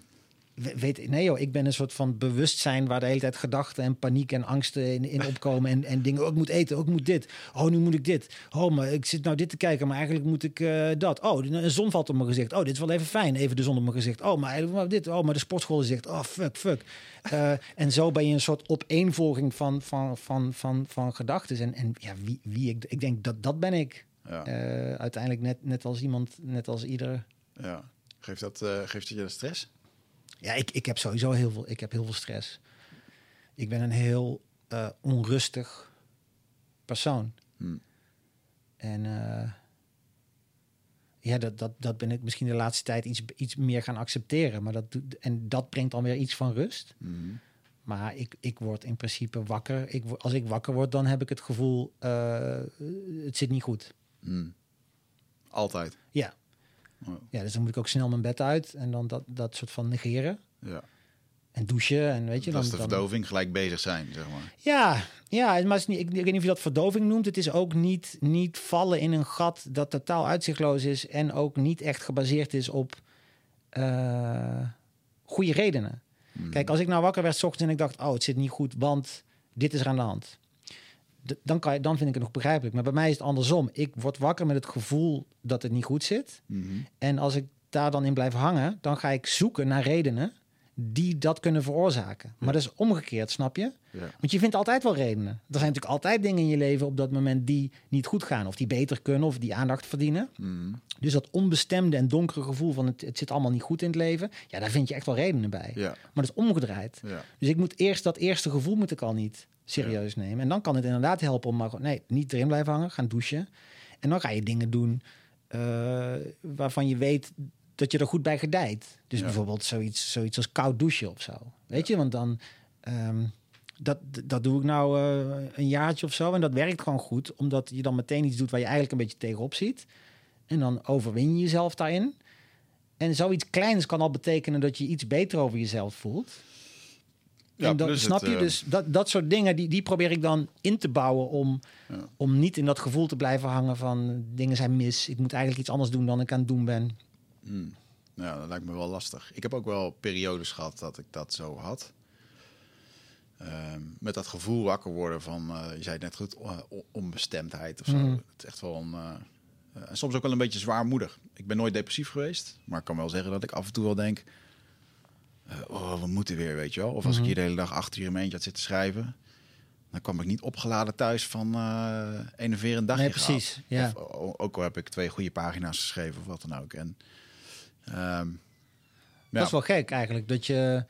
We- weet, nee joh, ik ben een soort van bewustzijn waar de hele tijd gedachten en paniek en angsten in, in opkomen. En, en dingen, oh, ik moet eten, oh, ik moet dit. Oh, nu moet ik dit. Oh, maar ik zit nou dit te kijken, maar eigenlijk moet ik eh, dat. Oh, een zon valt op mijn gezicht. Oh, dit is wel even fijn, even de zon op mijn gezicht. Oh, maar eigenlijk maar dit. Oh, maar de sportschool zegt, oh, fuck, fuck. Eh, en zo ben je een soort opeenvolging van, van, van, van, van gedachten. En, en ja, wie, wie ik, ik denk dat dat ben ik. Ja. Eh, uiteindelijk net, net als iemand, net als ieder. ja. Geeft, dat, geeft het je stress? Ja, ik, ik heb sowieso heel veel, ik heb heel veel stress. Ik ben een heel eh, onrustig persoon. Hm. En eh, ja, dat, dat, dat ben ik misschien de laatste tijd iets, iets meer gaan accepteren. Maar dat, doet- en dat brengt dan weer iets van rust. Mhm. Maar ik, ik word in principe wakker. Ik, als ik wakker word, dan heb ik het gevoel, eh, het zit niet goed. Hm. Altijd. Ja. Oh, ja, dus dan moet ik ook snel mijn bed uit en dan dat, dat soort van negeren. ja. En douchen en weet je. dat dan, is de dan, verdoving, gelijk bezig zijn, zeg maar. Ja, ja maar is niet, ik, ik weet niet of je dat verdoving noemt. Het is ook niet, niet vallen in een gat dat totaal uitzichtloos is en ook niet echt gebaseerd is op eh, goede redenen. Mhm. Kijk, als ik nou wakker werd 's ochtends en ik dacht, oh, het zit niet goed, want dit is er aan de hand. Dan, kan je, dan vind ik het nog begrijpelijk. Maar bij mij is het andersom. Ik word wakker met het gevoel dat het niet goed zit. Mhm. En als ik daar dan in blijf hangen, dan ga ik zoeken naar redenen die dat kunnen veroorzaken. Maar dat is omgekeerd, snap je? Ja. Want je vindt altijd wel redenen. Er zijn natuurlijk altijd dingen in je leven op dat moment die niet goed gaan, of die beter kunnen, of die aandacht verdienen. Mhm. Dus dat onbestemde en donkere gevoel van het, het zit allemaal niet goed in het leven, ja, daar vind je echt wel redenen bij. Ja. Maar dat is omgedraaid. Dus ik moet eerst dat eerste gevoel moet ik al niet serieus nemen. En dan kan het inderdaad helpen om maar nee, niet erin blijven hangen, gaan douchen. En dan ga je dingen doen eh, waarvan je weet dat je er goed bij gedijt. Dus Ja. bijvoorbeeld zoiets, zoiets als koud douchen of zo. Weet je, want dan... ehm, dat, dat doe ik nou eh, een jaartje of zo. En dat werkt gewoon goed. Omdat je dan meteen iets doet waar je eigenlijk een beetje tegenop ziet. En dan overwin je jezelf daarin. En zoiets kleins kan al betekenen dat je iets beter over jezelf voelt. Ja, en plus snap het, je eh, dus dat, dat soort dingen, die, die probeer ik dan in te bouwen om, Ja. om niet in dat gevoel te blijven hangen van dingen zijn mis. Ik moet eigenlijk iets anders doen dan ik aan het doen ben. Hmm. Ja, dat lijkt me wel lastig. Ik heb ook wel periodes gehad dat ik dat zo had. Ehm, met dat gevoel wakker worden van, eh, je zei het net goed, eh, on- onbestemdheid of zo. Mhm. Het is echt wel een... en soms ook wel een beetje zwaarmoedig. Ik ben nooit depressief geweest, maar ik kan wel zeggen dat ik af en toe wel denk... eh, oh, we moeten weer, weet je wel. Of als Mhm. ik hier de hele dag achter uur in mijn eentje had zitten schrijven... dan kwam ik niet opgeladen thuis van eh enerverend dagje Nee, gehad. precies, ja. Of, ook al heb ik twee goede pagina's geschreven of wat dan ook. En, ja, Dat is wel gek eigenlijk, dat je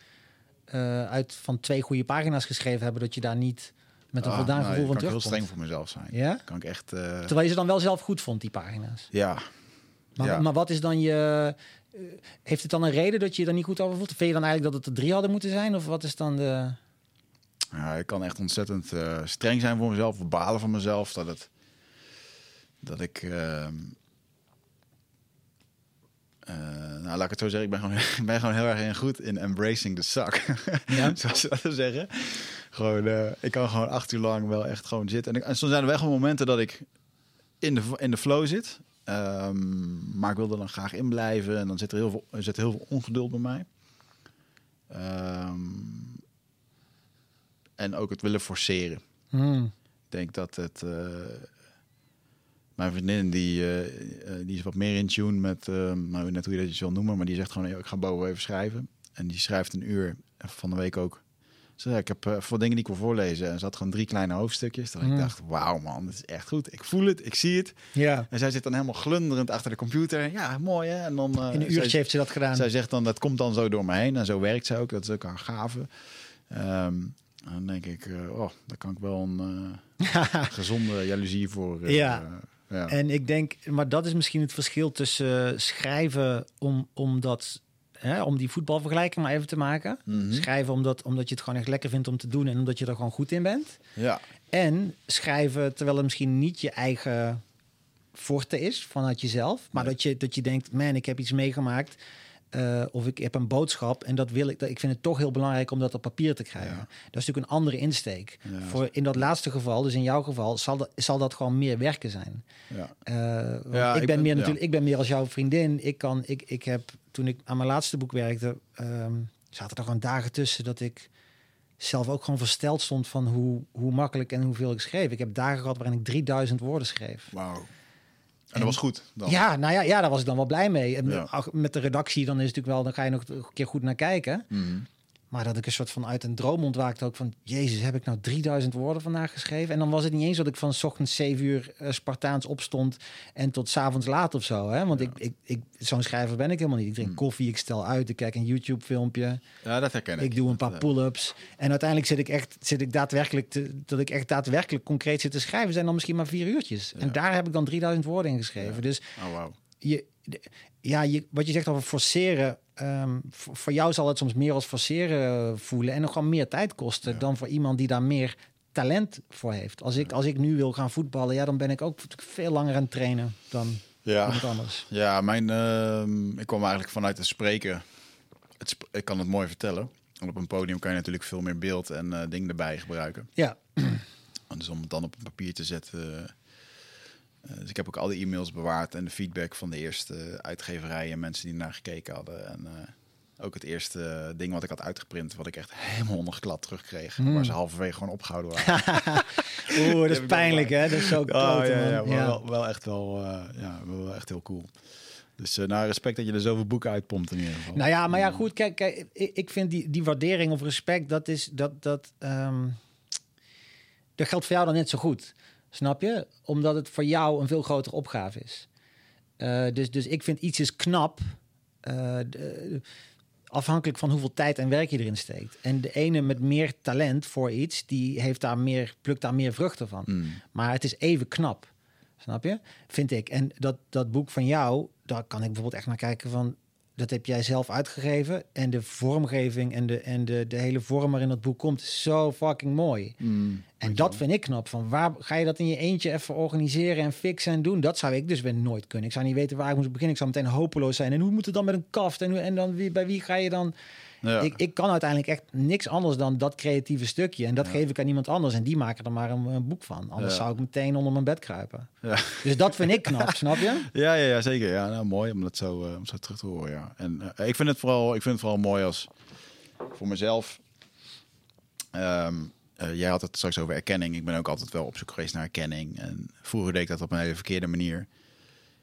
eh, uit van twee goede pagina's geschreven hebben, dat je daar niet met een ah, voldaan nou, gevoel van kan ik heel terugkomt. streng voor mezelf zijn. Ja? Kan ik echt... Terwijl je ze dan wel zelf goed vond, die pagina's. ja, Maar, Ja. maar wat is dan je... eh, heeft het dan een reden dat je je er niet goed over voelt? Vind je dan eigenlijk dat het er drie hadden moeten zijn? Of wat is dan de... Ja, ik kan echt ontzettend eh, streng zijn voor mezelf, of balen van mezelf. Dat, het, dat ik. ehm, eh, nou, laat ik het zo zeggen. Ik ben gewoon, ik ben gewoon heel erg goed in embracing the suck. Ja? Zoals ze dat zeggen. Gewoon, ik kan gewoon acht uur lang wel echt gewoon zitten. En, ik, en soms zijn er wel gewoon momenten dat ik in de, in de flow zit. Ehm, maar ik wil er dan graag in blijven. En dan zit er heel veel, er zit heel veel ongeduld bij mij. Ehm, en ook het willen forceren. Hmm. Ik denk dat het. eh, mijn vriendin die, eh, eh, die is wat meer in tune met. eh, nou, net hoe je dat je wil noemen. Maar die zegt gewoon: "Yo, ik ga boven even schrijven. En die schrijft een uur. Van de week ook. Ze zei, ik heb eh, voor dingen die ik wil voorlezen. En ze had gewoon drie kleine hoofdstukjes. Dat Mm. ik dacht: wauw man, dat is echt goed. Ik voel het, ik zie het. Ja, En zij zit dan helemaal glunderend achter de computer. Ja, mooi hè. En dan, eh, in een zij- uurtje heeft ze dat gedaan. zij zegt dan, dat komt dan zo door me heen. En zo werkt zij ook. Dat is ook haar gave. Ehm, en dan denk ik, eh, oh, daar kan ik wel een gezonde jaloezie voor. Ja. ja. En ik denk, maar dat is misschien het verschil tussen schrijven om, om, dat, hè, om die voetbalvergelijking maar even te maken. Mhm. Schrijven omdat, omdat je het gewoon echt lekker vindt om te doen en omdat je er gewoon goed in bent. ja. En schrijven terwijl het misschien niet je eigen forte is vanuit jezelf. Maar Nee. dat, je, dat je denkt, man, ik heb iets meegemaakt. Eh, of ik heb een boodschap en dat wil ik. Dat, ik vind het toch heel belangrijk om dat op papier te krijgen. Ja. Dat is natuurlijk een andere insteek. Ja. Voor in dat laatste geval, dus in jouw geval, zal dat, zal dat gewoon meer werken zijn. ja. Eh, ik, ik ben ben- meer natuurlijk, ik ben meer als jouw vriendin. Ik kan, ik, ik heb toen ik aan mijn laatste boek werkte, ehm, zaten er gewoon dagen tussen dat ik zelf ook gewoon versteld stond van hoe, hoe makkelijk en hoeveel ik schreef. Ik heb dagen gehad waarin ik 3000 woorden schreef. Wauw. En, dat was goed. Dan. Ja, nou ja, ja, daar was ik dan wel blij mee. En Ja. ach, met de redactie dan is het natuurlijk wel, dan ga je nog een keer goed naar kijken. Mhm. Maar dat ik een soort van uit een droom ontwaakte ook van... Jezus, heb ik nou 3000 woorden vandaag geschreven? En dan was het niet eens dat ik van 's ochtends 7 uur eh, Spartaans opstond... en tot 's avonds laat of zo. Hè? Want ik, ik, ik, zo'n schrijver ben ik helemaal niet. Ik drink Hmm. koffie, ik stel uit, ik kijk een YouTube-filmpje... ja, dat herken ik. ik doe een paar eh, pull-ups. En uiteindelijk zit ik echt zit ik daadwerkelijk... Te, dat ik echt daadwerkelijk concreet zit te schrijven... zijn dan misschien maar vier uurtjes. En daar heb ik dan 3000 woorden in geschreven. Ja. Dus Oh, wauw. je, ja, je, wat je zegt over forceren. ehm, voor, voor jou zal het soms meer als forceren eh, voelen en nog gewoon meer tijd kosten Ja. dan voor iemand die daar meer talent voor heeft. Als ik, als ik nu wil gaan voetballen, ja, dan ben ik ook veel langer aan het trainen dan Ja. iemand anders. Ja, mijn, ehm, ik kwam eigenlijk vanuit het spreken. Het sp- ik kan het mooi vertellen. En op een podium kan je natuurlijk veel meer beeld en eh, dingen erbij gebruiken. Ja, En Dus om het dan op een papier te zetten. eh, dus ik heb ook al die e-mails bewaard en de feedback van de eerste uitgeverijen en mensen die naar gekeken hadden. En eh, ook het eerste ding wat ik had uitgeprint, wat ik echt helemaal ondergeklad terugkreeg. Hmm. Waar ze halverwege gewoon opgehouden waren. oeh, dat is pijnlijk, hè? Dat is zo Oh, kloten, ja, man. ja, maar Ja. Wel, wel echt wel, eh, ja, wel echt heel cool. Dus eh nou, respect dat je er zoveel boeken uitpompt in ieder geval. Nou ja, maar ja, goed, kijk, kijk ik, ik vind die, die waardering of respect, dat is dat dat ehm, dat geldt voor jou dan net zo goed, snap je? Omdat het voor jou een veel grotere opgave is. Eh, dus, dus ik vind iets is knap, eh, de- afhankelijk van hoeveel tijd en werk je erin steekt. En de ene met meer talent voor iets, die heeft daar meer, plukt daar meer vruchten van. Mm. Maar het is even knap. Snap je? Vind ik. En dat, dat boek van jou, daar kan ik bijvoorbeeld echt naar kijken van... dat heb jij zelf uitgegeven. En de vormgeving en de, en de, de hele vorm waarin dat boek komt, is zo fucking mooi. Mm, En dat vind ik knap. Van waar ga je dat in je eentje even organiseren en fixen en doen? Dat zou ik dus weer nooit kunnen. Ik zou niet weten waar ik moest beginnen. Ik zou meteen hopeloos zijn. En hoe moet het dan met een kaft? En, en dan wie, bij wie ga je dan? Ja. Ik, ik kan uiteindelijk echt niks anders dan dat creatieve stukje. En dat Ja. geef ik aan iemand anders. En die maken er maar een, een boek van. Anders Ja. zou ik meteen onder mijn bed kruipen. Ja. Dus dat vind ik knap, snap je? Ja, ja, ja, zeker. Ja, nou, mooi om dat zo, eh, om zo terug te horen. Ja. En eh, ik, vind het vooral, ik vind het vooral mooi als voor mezelf. Ehm, eh, jij had het straks over erkenning. Ik ben ook altijd wel op zoek geweest naar erkenning. En vroeger deed ik dat op een hele verkeerde manier.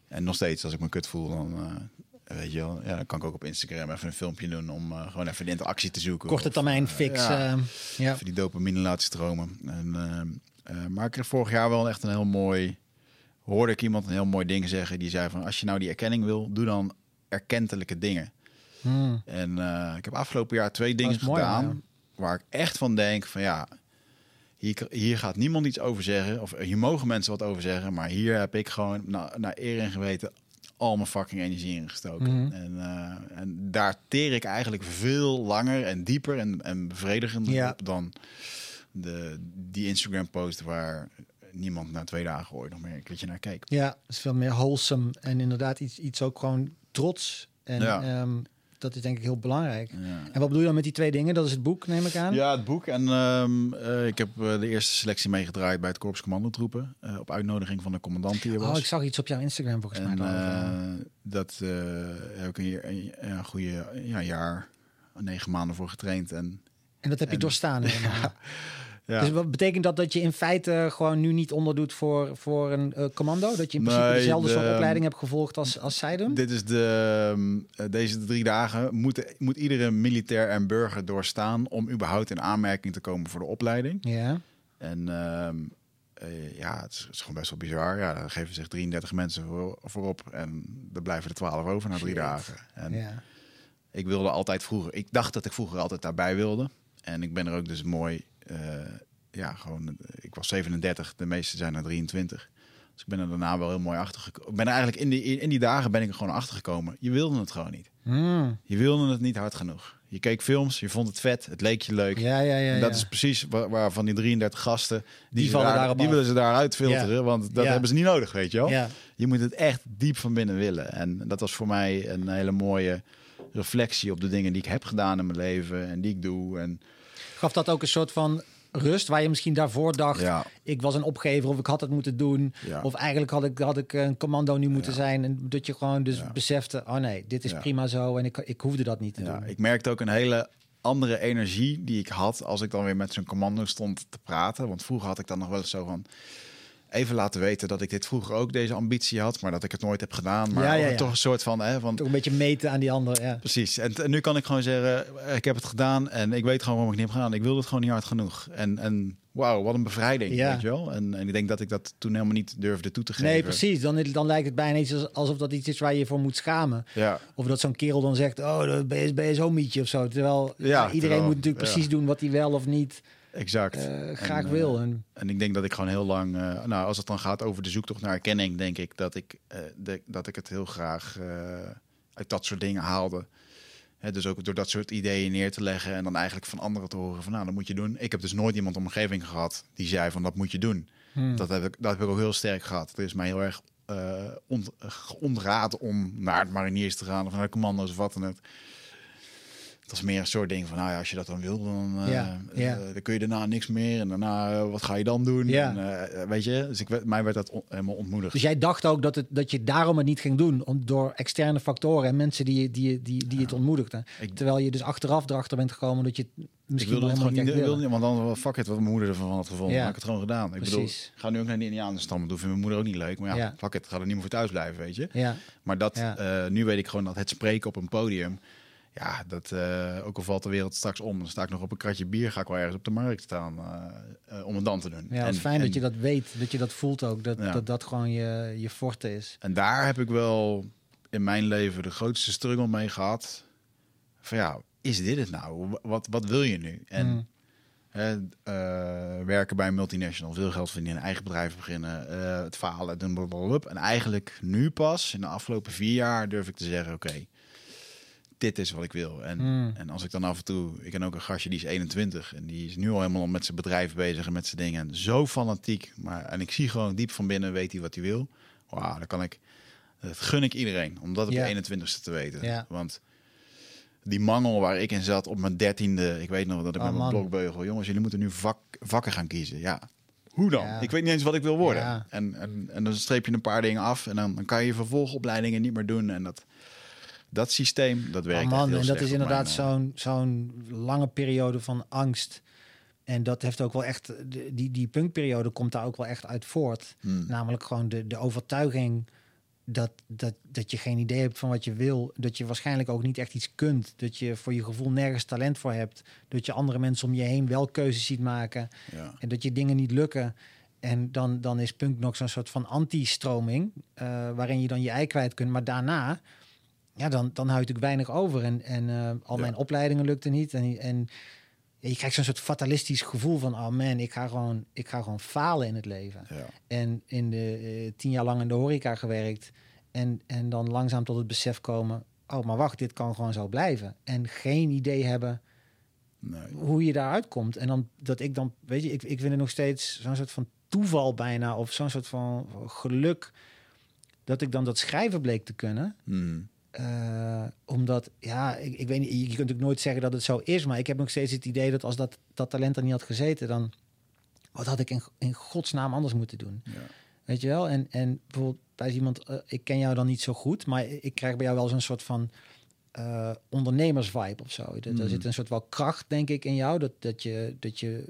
En nog steeds, als ik me kut voel, dan, weet je wel, ja, dan kan ik ook op Instagram even een filmpje doen om eh, gewoon even de interactie te zoeken. Korte termijn eh, fix. ja. ja. even die dopamine laten stromen. En, maar ik kreeg vorig jaar wel echt een heel mooi... Hoorde ik iemand een heel mooi ding zeggen. Die zei van, als je nou die erkenning wil, doe dan erkentelijke dingen. Hmm. En ik heb afgelopen jaar twee dingen mooi, gedaan... waar ik echt van denk van ja... Hier, hier gaat niemand iets over zeggen. Of hier mogen mensen wat over zeggen. Maar hier heb ik gewoon na- naar eer en geweten al mijn fucking energie in gestoken. Mhm. En, eh, en daar teer ik eigenlijk veel langer en dieper en, en bevredigender Ja. op dan de, die Instagram post waar niemand na twee dagen ooit nog meer een keertje naar keek. Ja, is veel meer wholesome en inderdaad iets, iets ook gewoon trots. En Ja. ehm, dat is denk ik heel belangrijk. Ja. En wat bedoel je dan met die twee dingen? Dat is het boek, neem ik aan. Ja, het boek. En ehm, eh, ik heb eh, de eerste selectie meegedraaid bij het Korps Commandotroepen. eh op uitnodiging van de commandant die er was. Oh, ik zag iets op jouw Instagram volgens mij. En dat heb ik een, een, een goede ja, jaar, negen maanden voor getraind. En en dat heb je doorstaan. helemaal. Ja, Dus wat betekent dat dat je in feite gewoon nu niet onderdoet voor, voor een eh, commando? Dat je in principe Nee, dezelfde de- soort opleiding hebt gevolgd als, als zij doen? dit is de, ehm, eh, deze drie dagen moet, moet iedere militair en burger doorstaan om überhaupt in aanmerking te komen voor de opleiding. Ja. En ehm, eh, ja, het is, het is gewoon best wel bizar. Ja, daar geven zich 33 mensen voor, voorop en er blijven er 12 over na drie Shit. dagen. En ja. Ik wilde altijd vroeger. Ik dacht dat ik vroeger altijd daarbij wilde. En ik ben er ook dus mooi. Eh, ja, gewoon. eh, Ik was 37, de meeste zijn er 23. Dus ik ben er daarna wel heel mooi achter gekomen. Ik ben eigenlijk in die, in die dagen ben ik er gewoon achter gekomen. Je wilde het gewoon niet. Hmm. Je wilde het niet hard genoeg. Je keek films, je vond het vet, het leek je leuk. ja, ja, ja. en dat ja. is precies waar, waar van die 33 gasten. Die, vallen daar, Die willen ze daaruit filteren, want dat Ja. hebben ze niet nodig, weet je wel. ja. Je moet het echt diep van binnen willen. En dat was voor mij een hele mooie reflectie op de dingen die ik heb gedaan in mijn leven en die ik doe. En Gaf dat ook een soort van rust waar je misschien daarvoor dacht... ja, ik was een opgever of ik had het moeten doen. ja, Of eigenlijk had ik, had ik een commando nu moeten Ja. zijn. En dat je gewoon dus besefte, oh nee, dit is prima zo. En ik, ik hoefde dat niet te ja, doen. ik merkte ook een hele andere energie die ik had als ik dan weer met zo'n commando stond te praten. Want vroeger had ik dan nog wel eens zo van even laten weten dat ik dit vroeger ook deze ambitie had, maar dat ik het nooit heb gedaan. Maar Ja, ja, ja. toch een soort van, hè, van Toch een beetje meten aan die andere. Ja. Precies. En, en nu kan ik gewoon zeggen, ik heb het gedaan en ik weet gewoon waarom ik het niet heb gedaan. Ik wilde het gewoon niet hard genoeg. En, en wauw, wat een bevrijding, Ja. weet je wel. En, en ik denk dat ik dat toen helemaal niet durfde toe te geven. Nee, precies. Dan, dan lijkt het bijna iets als- alsof dat iets is waar je je voor moet schamen. Ja, Of dat zo'n kerel dan zegt, oh, ben je, ben je zo'n mietje of zo. Terwijl iedereen terwijl- moet natuurlijk precies doen wat hij wel of niet exact. eh, graag En, eh, wil. En, En ik denk dat ik gewoon heel lang, eh, nou, als het dan gaat over de zoektocht naar erkenning, denk ik dat ik, de, dat ik het heel graag uit dat soort dingen haalde. Hè, dus ook door dat soort ideeën neer te leggen en dan eigenlijk van anderen te horen van, nou, dat moet je doen. Ik heb dus nooit iemand om omgeving gehad die zei van, dat moet je doen. hmm. Dat heb ik, dat heb ik ook heel sterk gehad. Het is mij heel erg ont, ontraad om naar het mariniers te gaan of naar de commando's of wat dan ook. Het was meer een soort ding van, nou ja, als je dat dan wil, dan, eh, Ja, ja. eh, dan kun je daarna niks meer. En daarna, eh, wat ga je dan doen? Ja. En, weet je, dus ik, werd- mij werd dat on- helemaal ontmoedigd. Dus jij dacht ook dat, het, dat je daarom het niet ging doen. Om, door externe factoren en mensen die, die, die, die het ontmoedigden. Ik- Terwijl je dus achteraf erachter bent gekomen dat je het ik misschien wilde wel het gewoon niet, wilde niet, want dan, fuck it, wat mijn moeder ervan had gevonden. Ja. Ik het gewoon gedaan. Ik bedoel, Precies. ik ga nu ook naar de Indianenstammen doen, vindt mijn moeder ook niet leuk. Maar ja, fuck it, ga er niet meer voor thuis blijven, weet je. Ja, Maar dat, nu weet ik gewoon dat het spreken op een podium, ja, dat eh, ook al valt de wereld straks om, dan sta ik nog op een kratje bier, ga ik wel ergens op de markt staan eh, eh, om het dan te doen. ja het En- is fijn en, dat je dat weet. Dat je dat voelt ook. Dat Ja. dat, dat gewoon je, je forte is. En daar heb ik wel in mijn leven de grootste struggle mee gehad. Van ja, is dit het nou? Wat, wat wil je nu? En Mm. hè, werken bij een multinational, veel geld verdienen, een eigen bedrijf beginnen, het falen, doen blablabla. En eigenlijk nu pas, in de afgelopen vier jaar, durf ik te zeggen, oké, dit is wat ik wil. En, Mm. en als ik dan af en toe, ik ken ook een gastje die is 21 en die is nu al helemaal met zijn bedrijf bezig en met zijn dingen. En zo fanatiek, maar en ik zie gewoon diep van binnen weet hij wat hij wil. Wauw, dan kan ik, dat gun ik iedereen om dat op de 21ste te weten. Want die mangel waar ik in zat op mijn dertiende, ik weet nog dat ik Oh, met mijn man. blokbeugel, jongens, jullie moeten nu vak, vakken gaan kiezen. Ja, hoe dan? Ja. Ik weet niet eens wat ik wil worden. Ja. En, en, en dan streep je een paar dingen af en dan, dan kan je vervolgopleidingen niet meer doen. En dat, dat systeem, dat werkt Oh echt man, heel en dat is inderdaad mijn, eh, zo'n zo'n lange periode van angst. En dat heeft ook wel echt, die, die punkperiode komt daar ook wel echt uit voort. Hmm. Namelijk gewoon de, de overtuiging dat, dat, dat je geen idee hebt van wat je wil. Dat je waarschijnlijk ook niet echt iets kunt. Dat je voor je gevoel nergens talent voor hebt. Dat je andere mensen om je heen wel keuzes ziet maken. Ja. En dat je dingen niet lukken. En dan, dan is punk nog zo'n soort van anti-stroming. eh, waarin je dan je ei kwijt kunt. Maar daarna, ja, dan, dan hou je natuurlijk weinig over. En, en eh, al Ja. mijn opleidingen lukten niet. En, en je krijgt zo'n soort fatalistisch gevoel van... oh man, ik ga gewoon, ik ga gewoon falen in het leven. Ja. En in de eh, tien jaar lang in de horeca gewerkt. En, en dan langzaam tot het besef komen... oh, maar wacht, dit kan gewoon zo blijven. En geen idee hebben Nee. hoe je daaruit komt. En dan dat ik dan, weet je, ik, ik vind het nog steeds zo'n soort van toeval bijna, of zo'n soort van geluk, dat ik dan dat schrijven bleek te kunnen. Hmm. Eh, omdat, ja, ik, ik weet niet, je kunt natuurlijk nooit zeggen dat het zo is, maar ik heb nog steeds het idee dat als dat, dat talent er niet had gezeten, dan wat had ik in, in godsnaam anders moeten doen? Ja. Weet je wel? En, en bijvoorbeeld bij iemand, eh, ik ken jou dan niet zo goed, maar ik krijg bij jou wel zo'n soort van eh ondernemersvibe of zo. Er, Mhm. zit een soort wel kracht, denk ik, in jou. Dat, dat, je, dat je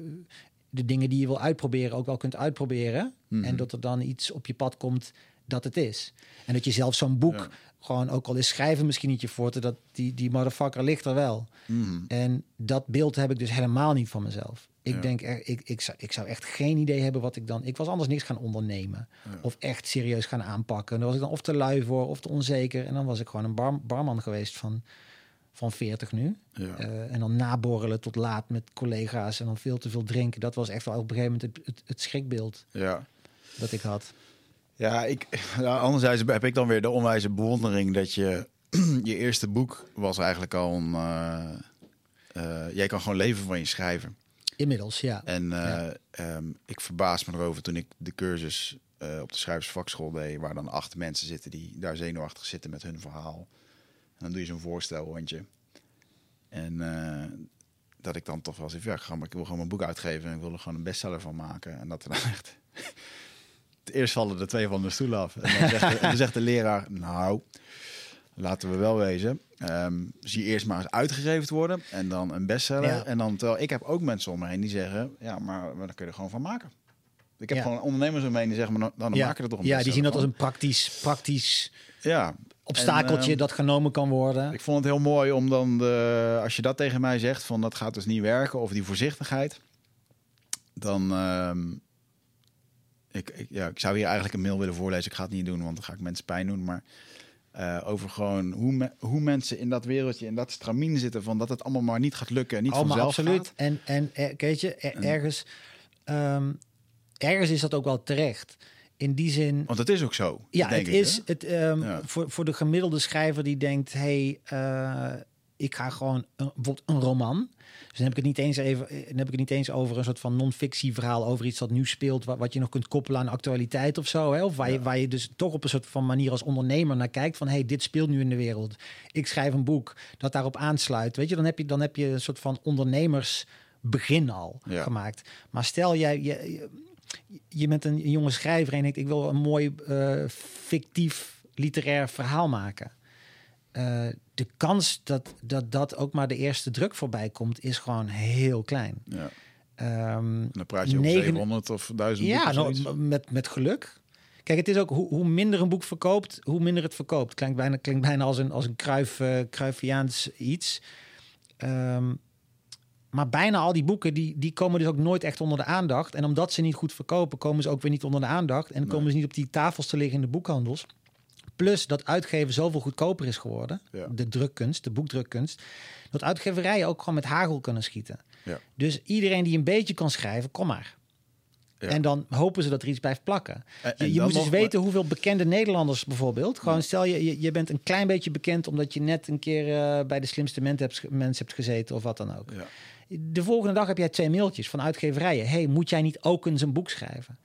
de dingen die je wil uitproberen ook wel kunt uitproberen. Mhm. En dat er dan iets op je pad komt dat het is. En dat je zelf zo'n boek. Gewoon ook al is schrijven misschien niet je forte, dat die, die motherfucker ligt er wel. Mhm. En dat beeld heb ik dus helemaal niet van mezelf. Ik Ja. denk, er, ik, ik, zou, ik zou echt geen idee hebben wat ik dan... Ik was anders niks gaan ondernemen. Ja. Of echt serieus gaan aanpakken. En dan was ik dan of te lui voor, of te onzeker. En dan was ik gewoon een bar, barman geweest van, van 40 nu. Ja. Eh, en dan naborrelen tot laat met collega's. En dan veel te veel drinken. Dat was echt wel op een gegeven moment het, het, het schrikbeeld ja. dat ik had. Ja, ik, ja, anderzijds heb ik dan weer de onwijze bewondering dat je je eerste boek was eigenlijk al een. eh, eh, jij kan gewoon leven van je schrijven. Inmiddels, ja. En eh, Ja. ehm, ik verbaas me erover toen ik de cursus op de schrijversvakschool deed, waar dan acht mensen zitten die daar zenuwachtig zitten met hun verhaal. En dan doe je zo'n voorstelrondje. En dat ik dan toch wel eens, ja, ik, ga, ik wil gewoon mijn boek uitgeven en ik wil er gewoon een bestseller van maken. En dat er dan echt... Eerst vallen er twee van de stoel af. En dan zegt de, dan zegt de leraar, nou, laten we wel wezen. ehm, zie eerst maar eens uitgegeven worden en dan een bestseller. Ja. En dan, terwijl ik heb ook mensen om me heen die zeggen, ja, maar, maar dan kun je er gewoon van maken. Ik heb Ja. gewoon ondernemers om me heen die zeggen, maar dan, dan ja, maken we er toch een ja die zien dat als een praktisch, praktisch. Ja, obstakeltje En, ehm, dat genomen kan worden. ik vond het heel mooi om dan, de, als je dat tegen mij zegt, van dat gaat dus niet werken, of die voorzichtigheid, dan, ehm, ik, ik, ja, ik zou hier eigenlijk een mail willen voorlezen. Ik ga het niet doen, want dan ga ik mensen pijn doen, maar eh, over gewoon hoe, me- hoe mensen in dat wereldje, in dat stramien zitten, van dat het allemaal maar niet gaat lukken en niet maar vanzelf absoluut. gaat. En, en er- weet je, er- ergens, ehm, ergens is dat ook wel terecht. In die zin, Want het is ook zo. ja, denk het ik, is hè? het, ehm, Ja. voor, voor de gemiddelde schrijver die denkt, hey, eh, ik ga gewoon een, bijvoorbeeld een roman. Dus dan heb ik het niet eens even, dan heb ik het niet eens over een soort van non-fictie verhaal over iets dat nu speelt, wat, wat je nog kunt koppelen aan actualiteit of zo, hè? of waar, je, waar je dus toch op een soort van manier als ondernemer naar kijkt van, hey, dit speelt nu in de wereld. Ik schrijf een boek dat daarop aansluit. Weet je, dan heb je dan heb je een soort van ondernemersbegin al Ja. gemaakt. Maar stel jij je, je, bent een jonge schrijver en denkt, ik wil een mooi eh, fictief literair verhaal maken. Eh, de kans dat, dat dat ook maar de eerste druk voorbij komt, is gewoon heel klein. Ja. Ehm, Dan praat je over Negen- 700 of 1000 ja, boeken, nou, met, met geluk. Kijk, het is ook hoe, hoe minder een boek verkoopt, hoe minder het verkoopt. Klinkt bijna, klinkt bijna als een, als een kruif, eh, kruifiaans iets. Ehm, maar bijna al die boeken, die, die komen dus ook nooit echt onder de aandacht. En omdat ze niet goed verkopen, komen ze ook weer niet onder de aandacht. En komen ze niet op die tafels te liggen in de boekhandels. Plus dat uitgeven zoveel goedkoper is geworden. Ja. De drukkunst, de boekdrukkunst. Dat uitgeverijen ook gewoon met hagel kunnen schieten. Ja. Dus iedereen die een beetje kan schrijven, kom maar. En dan hopen ze dat er iets blijft plakken. En- je en je dan moet eens nog- weten hoeveel bekende Nederlanders bijvoorbeeld. Gewoon stel je, je, je bent een klein beetje bekend omdat je net een keer eh, bij de slimste hebt, mensen hebt gezeten of wat dan ook. Ja. De volgende dag heb jij twee mailtjes van uitgeverijen. hey, moet jij niet ook eens een boek schrijven?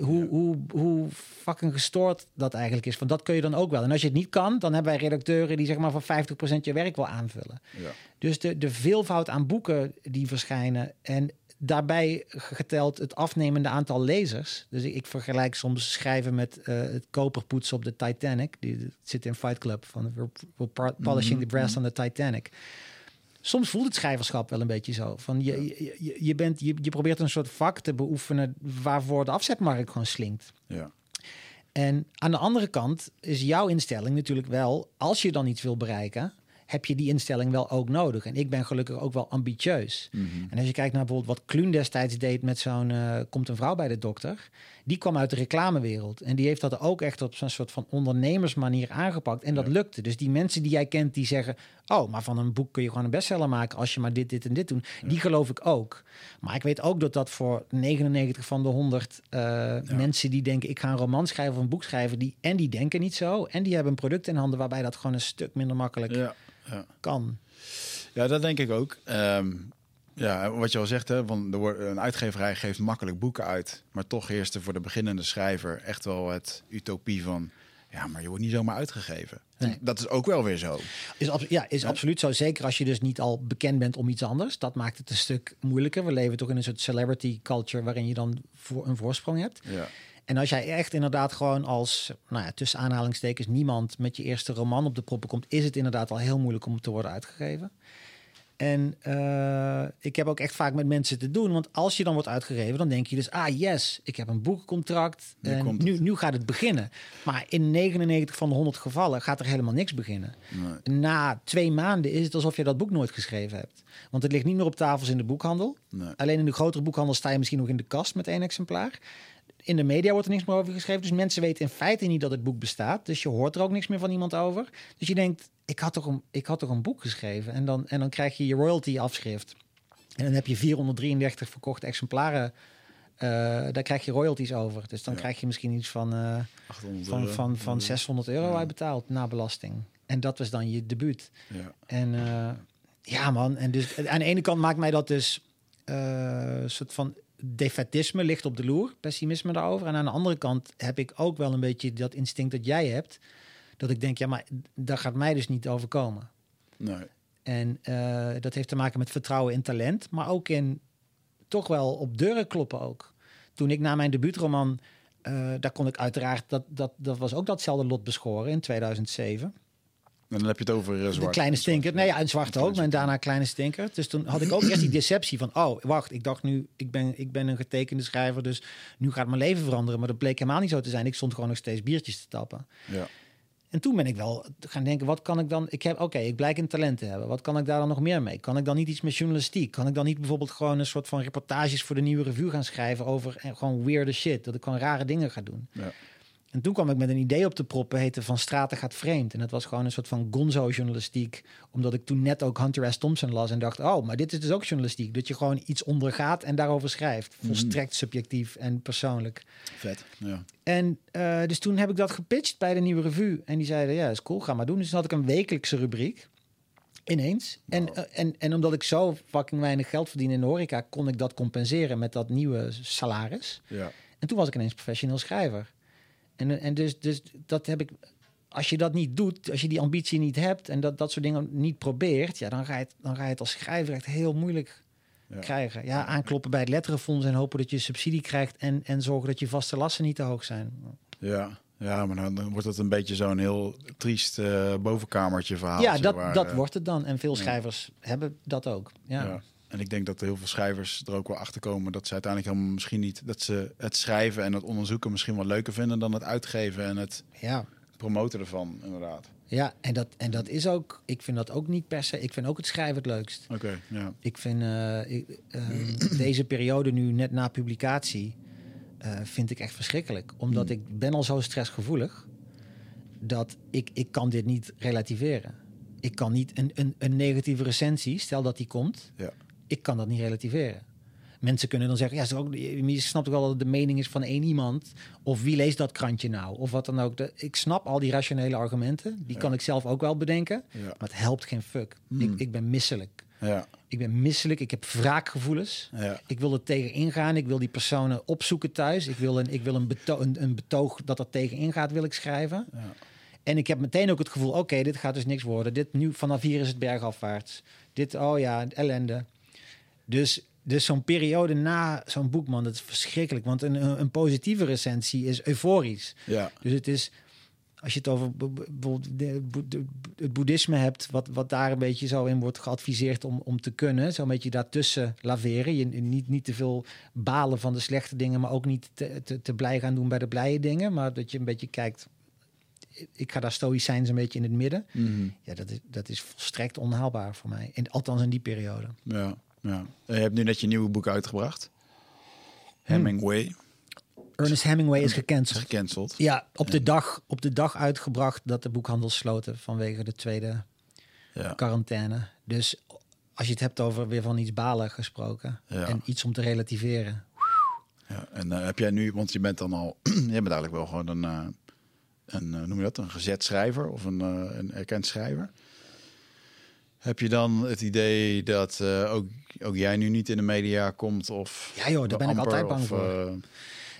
Hoe, hoe, hoe fucking gestoord dat eigenlijk is. Van dat kun je dan ook wel. En als je het niet kan, dan hebben wij redacteuren die zeg maar voor 50% je werk wil aanvullen. Ja. Dus de, de veelvoud aan boeken die verschijnen en daarbij geteld het afnemende aantal lezers. Dus ik, ik vergelijk soms schrijven met eh, het koperpoetsen op de Titanic. Die, die zit in Fight Club van we're, polishing the brass on the Titanic. Soms voelt het schrijverschap wel een beetje zo. Van je, je, je, bent, je, je probeert een soort vak te beoefenen waarvoor de afzetmarkt gewoon slinkt. Ja. En aan de andere kant is jouw instelling natuurlijk wel, als je dan iets wil bereiken, heb je die instelling wel ook nodig. En ik ben gelukkig ook wel ambitieus. Mhm. En als je kijkt naar bijvoorbeeld wat Kluun destijds deed met zo'n eh, Komt een vrouw bij de dokter, die kwam uit de reclamewereld. En die heeft dat ook echt op zo'n soort van ondernemersmanier aangepakt. En dat Ja. lukte. Dus die mensen die jij kent die zeggen, oh, maar van een boek kun je gewoon een bestseller maken als je maar dit, dit en dit doet. Die geloof ik ook. Maar ik weet ook dat dat voor 99 van de 100 eh, mensen die denken, ik ga een roman schrijven of een boek schrijven, die, en die denken niet zo. En die hebben een product in handen waarbij dat gewoon een stuk minder makkelijk Ja. Ja. kan. ja, dat denk ik ook. Ehm, ja, wat je al zegt, hè, wordt, een uitgeverij geeft makkelijk boeken uit. Maar toch heerst er voor de beginnende schrijver echt wel het utopie van... Ja, maar je wordt niet zomaar uitgegeven. Nee. Dat is ook wel weer zo. Is, ja, is absoluut zo. Zeker als je dus niet al bekend bent om iets anders. Dat maakt het een stuk moeilijker. We leven toch in een soort celebrity culture waarin je dan voor een voorsprong hebt. Ja. En als jij echt inderdaad gewoon als, nou ja, tussen aanhalingstekens, niemand met je eerste roman op de proppen komt, is het inderdaad al heel moeilijk om te worden uitgegeven. En eh, ik heb ook echt vaak met mensen te doen, want als je dan wordt uitgegeven, dan denk je dus, ah yes, ik heb een boekcontract Nu en nu, nu gaat het beginnen. Maar in 99 van de 100 gevallen gaat er helemaal niks beginnen. Nee. Na twee maanden is het alsof je dat boek nooit geschreven hebt. Want het ligt niet meer op tafels in de boekhandel. Nee. Alleen in de grotere boekhandel sta je misschien nog in de kast met één exemplaar. In de media wordt er niks meer over geschreven. Dus mensen weten in feite niet dat het boek bestaat. Dus je hoort er ook niks meer van iemand over. Dus je denkt, ik had toch een, ik had toch een boek geschreven. En dan, en dan krijg je je royalty afschrift. En dan heb je 433 verkochte exemplaren. eh, daar krijg je royalties over. Dus dan Ja. krijg je misschien iets van, eh, 800 van, euro. van, van 600 euro Ja. uitbetaald na belasting. En dat was dan je debuut. Ja. En eh, ja, man. En dus aan de ene kant maakt mij dat dus eh, een soort van defetisme ligt op de loer, pessimisme daarover. En aan de andere kant heb ik ook wel een beetje dat instinct dat jij hebt. Dat ik denk, ja, maar dat gaat mij dus niet overkomen. Nee. En eh, dat heeft te maken met vertrouwen in talent, maar ook in toch wel op deuren kloppen ook. Toen ik na mijn debuutroman, eh, daar kon ik uiteraard, dat, dat, dat was ook datzelfde lot beschoren in 2007. En dan heb je het over uh, De zwart. kleine Zwart, stinker. Nee, ja, en zwart ook. En daarna kleine stinker. Dus toen had ik ook eerst die deceptie van... oh, wacht, ik dacht nu... ik ben, ik ben een getekende schrijver... dus nu gaat mijn leven veranderen. Maar dat bleek helemaal niet zo te zijn. Ik stond gewoon nog steeds biertjes te tappen. Ja. En toen ben ik wel gaan denken... wat kan ik dan... ik heb Oké, ik blijk een talent te hebben. Wat kan ik daar dan nog meer mee? Kan ik dan niet iets met journalistiek? Kan ik dan niet bijvoorbeeld gewoon een soort van reportages... voor de Nieuwe Revue gaan schrijven over eh, gewoon weirde shit? Dat ik gewoon rare dingen ga doen. Ja. En toen kwam ik met een idee op te proppen, heette Van Straten gaat vreemd. En dat was gewoon een soort van gonzo-journalistiek. Omdat ik toen net ook Hunter S. Thompson las en dacht... oh, maar dit is dus ook journalistiek. Dat je gewoon iets ondergaat en daarover schrijft. Volstrekt subjectief en persoonlijk. Vet. Ja. En eh, dus toen heb ik dat gepitcht bij de Nieuwe Revue. En die zeiden, ja, dat is cool, ga maar doen. Dus toen had ik een wekelijkse rubriek. Ineens. En, eh, en, en omdat ik zo fucking weinig geld verdien in de horeca... kon ik dat compenseren met dat nieuwe salaris. Ja. En toen was ik ineens professioneel schrijver. En, en dus, dus dat heb ik. Als je dat niet doet, als je die ambitie niet hebt en dat, dat soort dingen niet probeert, ja, dan ga je het, dan ga je het als schrijver echt heel moeilijk Ja. krijgen. Ja, aankloppen bij het letterenfonds en hopen dat je subsidie krijgt en, en zorgen dat je vaste lasten niet te hoog zijn. Ja. Ja, maar dan, dan wordt het een beetje zo'n heel triest eh, bovenkamertje verhaal. ja, dat, dat eh, wordt het dan. En veel schrijvers hebben dat ook. Ja. Ja. En ik denk dat heel veel schrijvers er ook wel achter komen dat ze uiteindelijk helemaal misschien niet dat ze het schrijven en het onderzoeken misschien wel leuker vinden dan het uitgeven en het ja. promoten ervan, inderdaad. Ja, en dat, en dat is ook, ik vind dat ook niet per se, ik vind ook het schrijven het leukst. Oké, ja. Ik vind eh, ik, ehm, deze periode nu net na publicatie eh, vind ik echt verschrikkelijk. Omdat ik ben al zo stressgevoelig dat ik, ik kan dit niet relativeren. Ik kan niet een, een, een negatieve recensie, stel dat die komt, Ja. Ik kan dat niet relativeren. mensen kunnen dan zeggen, ja, ook, je snapt ook wel dat het de mening is van één iemand. Of wie leest dat krantje nou? Of wat dan ook. De, ik snap al die rationele argumenten. Die kan ik zelf ook wel bedenken. Ja. Maar het helpt geen fuck. Hmm. Ik, ik ben misselijk. Ja. Ik ben misselijk. Ik heb wraakgevoelens. Ja. Ik wil er tegen ingaan. Ik wil die personen opzoeken thuis. Ik wil een, ik wil een, beto een, een betoog dat er tegen ingaat, wil ik schrijven. Ja. En ik heb meteen ook het gevoel, oké, dit gaat dus niks worden. Dit nu, vanaf hier is het bergafwaarts. Dit, oh ja, ellende. Dus, dus zo'n periode na zo'n boek, man, dat is verschrikkelijk. Want een, een, positieve recensie is euforisch. Ja. Dus het is, als je het over het boeddhisme hebt, wat, wat daar een beetje zo in wordt geadviseerd om, om te kunnen, zo'n beetje daartussen laveren. Je niet, niet te veel balen van de slechte dingen, maar ook niet te, te, te blij gaan doen bij de blije dingen. Maar dat je een beetje kijkt, ik ga daar stoïcijns een beetje in het midden. Mhm. Ja, dat is, dat is volstrekt onhaalbaar voor mij. In, althans in die periode. Ja. Ja. Je hebt nu net je nieuwe boek uitgebracht. Hemingway. Ernest Hemingway is Is gecanceld. Ja, op de, dag, op de dag uitgebracht dat de boekhandel sloten vanwege de tweede Ja. quarantaine. Dus als je het hebt over weer van iets balen gesproken Ja. en iets om te relativeren. Ja, en eh, heb jij nu, want je bent dan al, je bent eigenlijk wel gewoon een, eh, een eh, noem je dat, een gezet schrijver of een, een erkend schrijver. Heb je dan het idee dat eh, ook, ook jij nu niet in de media komt? Of Ja, joh, daar ben ik altijd bang of, voor. eh,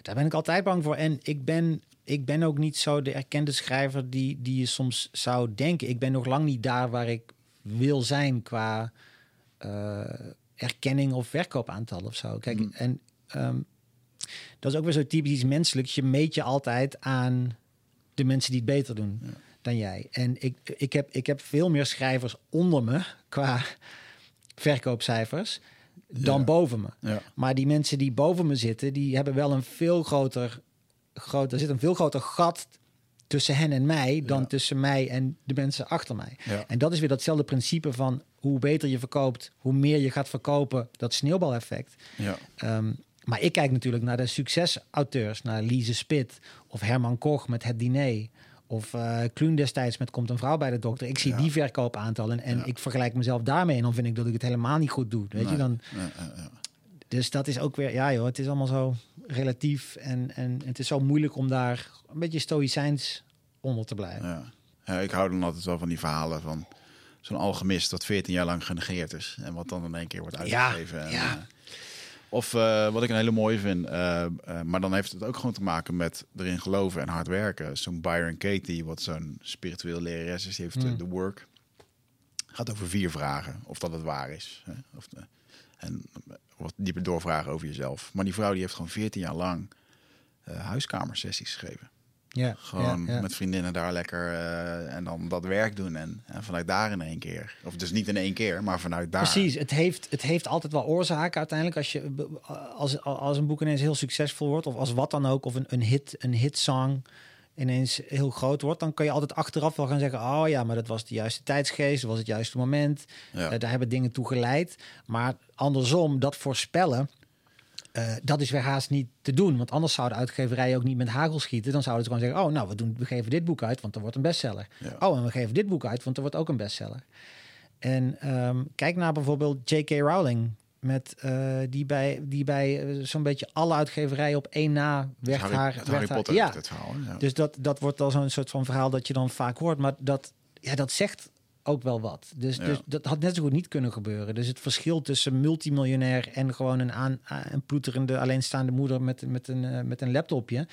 Daar ben ik altijd bang voor. En ik ben, ik ben ook niet zo de erkende schrijver die, die je soms zou denken. Ik ben nog lang niet daar waar ik wil zijn qua eh, erkenning of verkoopaantal of zo. Kijk, Mm. en ehm, dat is ook weer zo typisch iets menselijks. Je meet je altijd aan de mensen die het beter doen Ja. Dan jij. En ik, ik, heb, ik heb veel meer schrijvers onder me qua verkoopcijfers dan Ja. boven me. ja, Maar die mensen die boven me zitten, die hebben wel een veel groter, groot, er zit een veel groter gat tussen hen en mij dan Ja. tussen mij en de mensen achter mij. En dat is weer datzelfde principe van hoe beter je verkoopt, hoe meer je gaat verkopen, dat sneeuwbaleffect. ja, Ehm, maar ik kijk natuurlijk naar de succesauteurs, naar Lise Spit of Herman Koch met Het Diner. Of eh Kloen destijds met Komt een vrouw bij de dokter. Ik zie Ja. die verkoopaantallen en Ja. ik vergelijk mezelf daarmee. En dan vind ik dat ik het helemaal niet goed doe. Weet je, dan, dus dat is ook weer, ja joh, het is allemaal zo relatief. En, en het is zo moeilijk om daar een beetje stoïcijns onder te blijven. Ja. Ja, ik hou dan altijd wel van die verhalen van zo'n alchemist dat 14 jaar lang genegeerd is en wat dan in één keer wordt Ja, uitgegeven. en, ja. Of eh, wat ik een hele mooie vind, eh, eh, maar dan heeft het ook gewoon te maken met erin geloven en hard werken. Zo'n Byron Katie, wat zo'n spiritueel lerares is, die heeft Hmm. de work. Gaat over vier vragen, of dat het waar is. Hè? Of en wat dieper doorvragen over jezelf. Maar die vrouw die heeft gewoon 14 jaar lang huiskamersessies gegeven. Ja, Gewoon ja, ja. met vriendinnen daar lekker eh, en dan dat werk doen. En, en vanuit daar in één keer. Of dus niet in één keer, maar vanuit daar. Precies, het heeft, het heeft altijd wel oorzaken uiteindelijk. Als, je, als, als een boek ineens heel succesvol wordt, of als wat dan ook, of een, een, hit, een hitsong ineens heel groot wordt, dan kan je altijd achteraf wel gaan zeggen: Oh ja, maar dat was de juiste tijdsgeest, dat was het juiste moment. Ja. Eh, daar hebben dingen toe geleid. Maar andersom, dat voorspellen. Eh, dat is weer haast niet te doen. Want anders zouden uitgeverijen ook niet met hagel schieten. Dan zouden ze gewoon zeggen: Oh, nou, we, doen, we geven dit boek uit, want er wordt een bestseller. Ja. Oh, en we geven dit boek uit, want er wordt ook een bestseller. En ehm, kijk naar bijvoorbeeld J.K. Rowling. Met, eh, die bij, die bij eh, zo'n beetje alle uitgeverijen op één na werd Harry, haar. werd Harry haar- ja, het verhaal. Ja. dus dat, dat wordt al zo'n soort van verhaal dat je dan vaak hoort. Maar dat, ja, dat zegt ook wel wat. Dus, Ja. dus dat had net zo goed niet kunnen gebeuren. Dus het verschil tussen multimiljonair en gewoon een, aan, een ploeterende alleenstaande moeder met, met, een, eh, met een laptopje.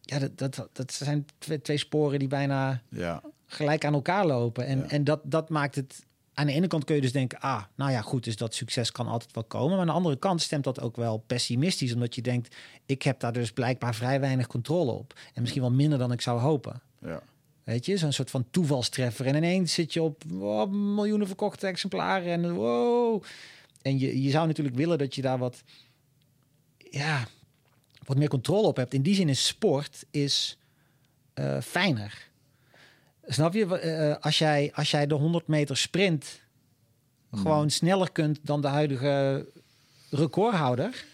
Ja, dat, dat, dat zijn twee, twee sporen die bijna ja, gelijk aan elkaar lopen. En, Ja. en dat, dat maakt het. Aan de ene kant kun je dus denken, ah, nou ja, goed, dus dat succes kan altijd wel komen. Maar aan de andere kant stemt dat ook wel pessimistisch, omdat je denkt, ik heb daar dus blijkbaar vrij weinig controle op. En misschien wel minder dan ik zou hopen. ja, Weet je, zo'n soort van toevalstreffer. En ineens zit je op wow, miljoenen verkochte exemplaren en wow. En je, je zou natuurlijk willen dat je daar wat, ja, wat meer controle op hebt. In die zin is sport is eh, fijner. Snap je? Eh, als, jij, als jij de 100 meter sprint gewoon sneller kunt dan de huidige recordhouder...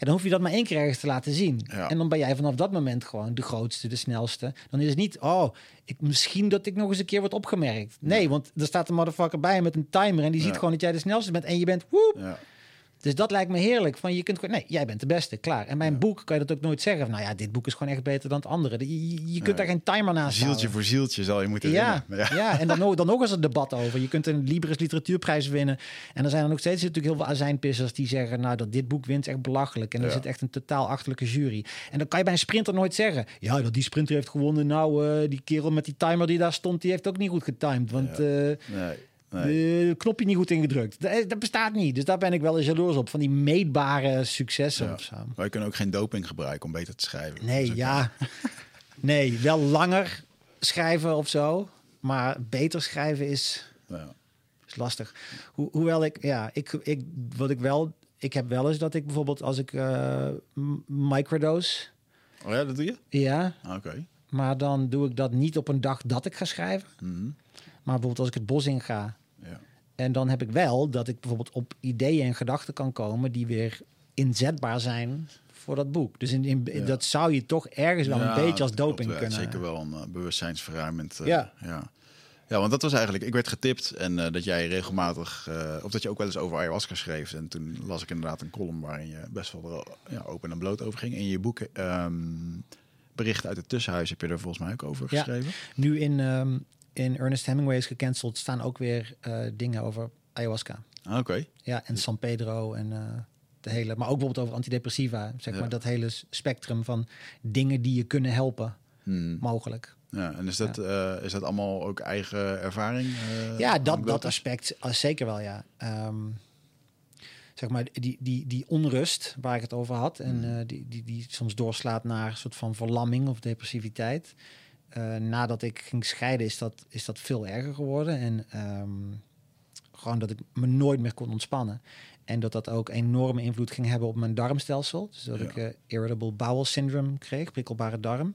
Ja, dan hoef je dat maar één keer ergens te laten zien. Ja. En dan ben jij vanaf dat moment gewoon de grootste, de snelste. Dan is het niet, oh, ik, misschien dat ik nog eens een keer word opgemerkt. Nee, want er staat een motherfucker bij met een timer... en die ziet gewoon dat jij de snelste bent en je bent woep. Ja. Dus dat lijkt me heerlijk. Van je kunt gewoon, nee, jij bent de beste, klaar. En mijn boek kan je dat ook nooit zeggen. Nou ja, dit boek is gewoon echt beter dan het andere. Je, je kunt Nee. daar geen timer naast Zieltje houden. voor zieltje zal je moeten Ja, winnen. ja. en dan, nog- dan nog eens een debat over. Je kunt een Libris Literatuurprijs winnen. En er zijn dan nog steeds natuurlijk heel veel azijnpissers die zeggen... nou, dat dit boek wint echt belachelijk. En er Ja. zit echt een totaal achterlijke jury. En dan kan je bij een sprinter nooit zeggen... ja, dat die sprinter heeft gewonnen. Nou, eh, die kerel met die timer die daar stond... die heeft ook niet goed getimed. Want Ja. eh, Nee, nee. de knopje niet goed ingedrukt. Dat, dat bestaat niet. Dus daar ben ik wel eens jaloers op. Van die meetbare successen Ja. of zo. Maar je kunt ook geen doping gebruiken om beter te schrijven. Nee, ja. Nee, wel langer schrijven of zo. Maar beter schrijven is, Ja. is lastig. Ho hoewel ik, ja, ik, ik, wat ik wel, ik heb wel eens dat ik bijvoorbeeld als ik eh, microdose, Oh ja, dat doe je? ja, Ah, Oké. maar dan doe ik dat niet op een dag dat ik ga schrijven. Mhm. Maar bijvoorbeeld als ik het bos in ga. En dan heb ik wel dat ik bijvoorbeeld op ideeën en gedachten kan komen die weer inzetbaar zijn voor dat boek. Dus in, in, Ja. dat zou je toch ergens wel Ja, een beetje als klopt doping wel. kunnen. Zeker wel een uh, bewustzijnsverruimend. eh, Ja. ja. Ja, want dat was eigenlijk... Ik werd getipt en eh, dat jij regelmatig... of dat je ook wel eens over ayahuasca schreef. En toen las ik inderdaad een column waarin je best wel ja, open en bloot over ging. In je boek ehm Berichten uit het Tussenhuis heb je er volgens mij ook over Ja. geschreven. Nu in, ehm, in Ernest Hemingway is gecanceld, staan ook weer eh, dingen over ayahuasca. Ah, Oké. Ja, en San Pedro en eh, de hele, maar ook bijvoorbeeld over antidepressiva, zeg Ja. maar dat hele spectrum van dingen die je kunnen helpen, Hmm. mogelijk. Ja, en is dat, eh, is dat allemaal ook eigen ervaring? ja, dat, dat aspect zeker wel, ja. Ehm, zeg maar die, die, die onrust waar ik het over had en Mm. eh, die, die, die soms doorslaat naar een soort van verlamming of depressiviteit. Eh, nadat ik ging scheiden is dat, is dat veel erger geworden en ehm, gewoon dat ik me nooit meer kon ontspannen. En dat dat ook enorme invloed ging hebben op mijn darmstelsel. Dus dat Ja. ik eh, irritable bowel syndrome kreeg, prikkelbare darm.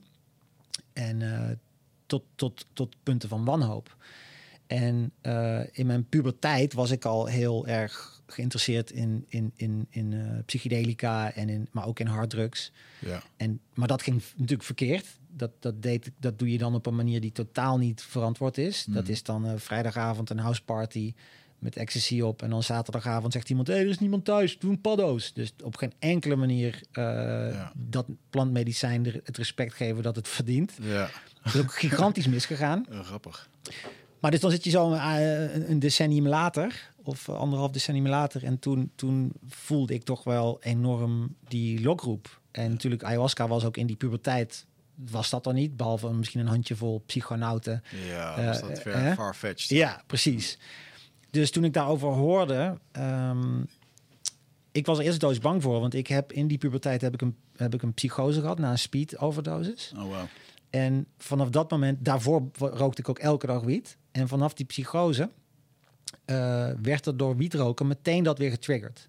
En eh, tot, tot, tot punten van wanhoop. En in mijn puberteit was ik al heel erg geïnteresseerd in, in, in, in psychedelica, en in, maar ook in harddrugs. Ja. En, maar dat ging natuurlijk verkeerd. Dat, dat, deed, dat doe je dan op een manier die totaal niet verantwoord is. Dat Mhm. is dan eh, vrijdagavond een houseparty met ecstasy op. En dan zaterdagavond zegt iemand, hé, er is niemand thuis, doe een paddo's. Dus op geen enkele manier eh, Ja. dat plantmedicijn er het respect geven dat het verdient. Ja, Dat is ook gigantisch misgegaan. grappig. Maar dus dan zit je zo eh, een, een decennium later, of anderhalf decennium later. En toen, toen voelde ik toch wel enorm die lokroep. En natuurlijk, ayahuasca was ook in die puberteit, was dat er niet. Behalve misschien een handjevol psychonauten. Ja, Eh, was dat eh, ver, hè? far-fetched? Ja, precies. Dus toen ik daarover hoorde, ehm, ik was er eerst doodsbang voor. Want ik heb in die puberteit heb ik een, heb ik een psychose gehad na een speed overdosis. Oh, wow. En vanaf dat moment, daarvoor rookte ik ook elke dag wiet. En vanaf die psychose eh, werd er door wietroken meteen dat weer getriggerd.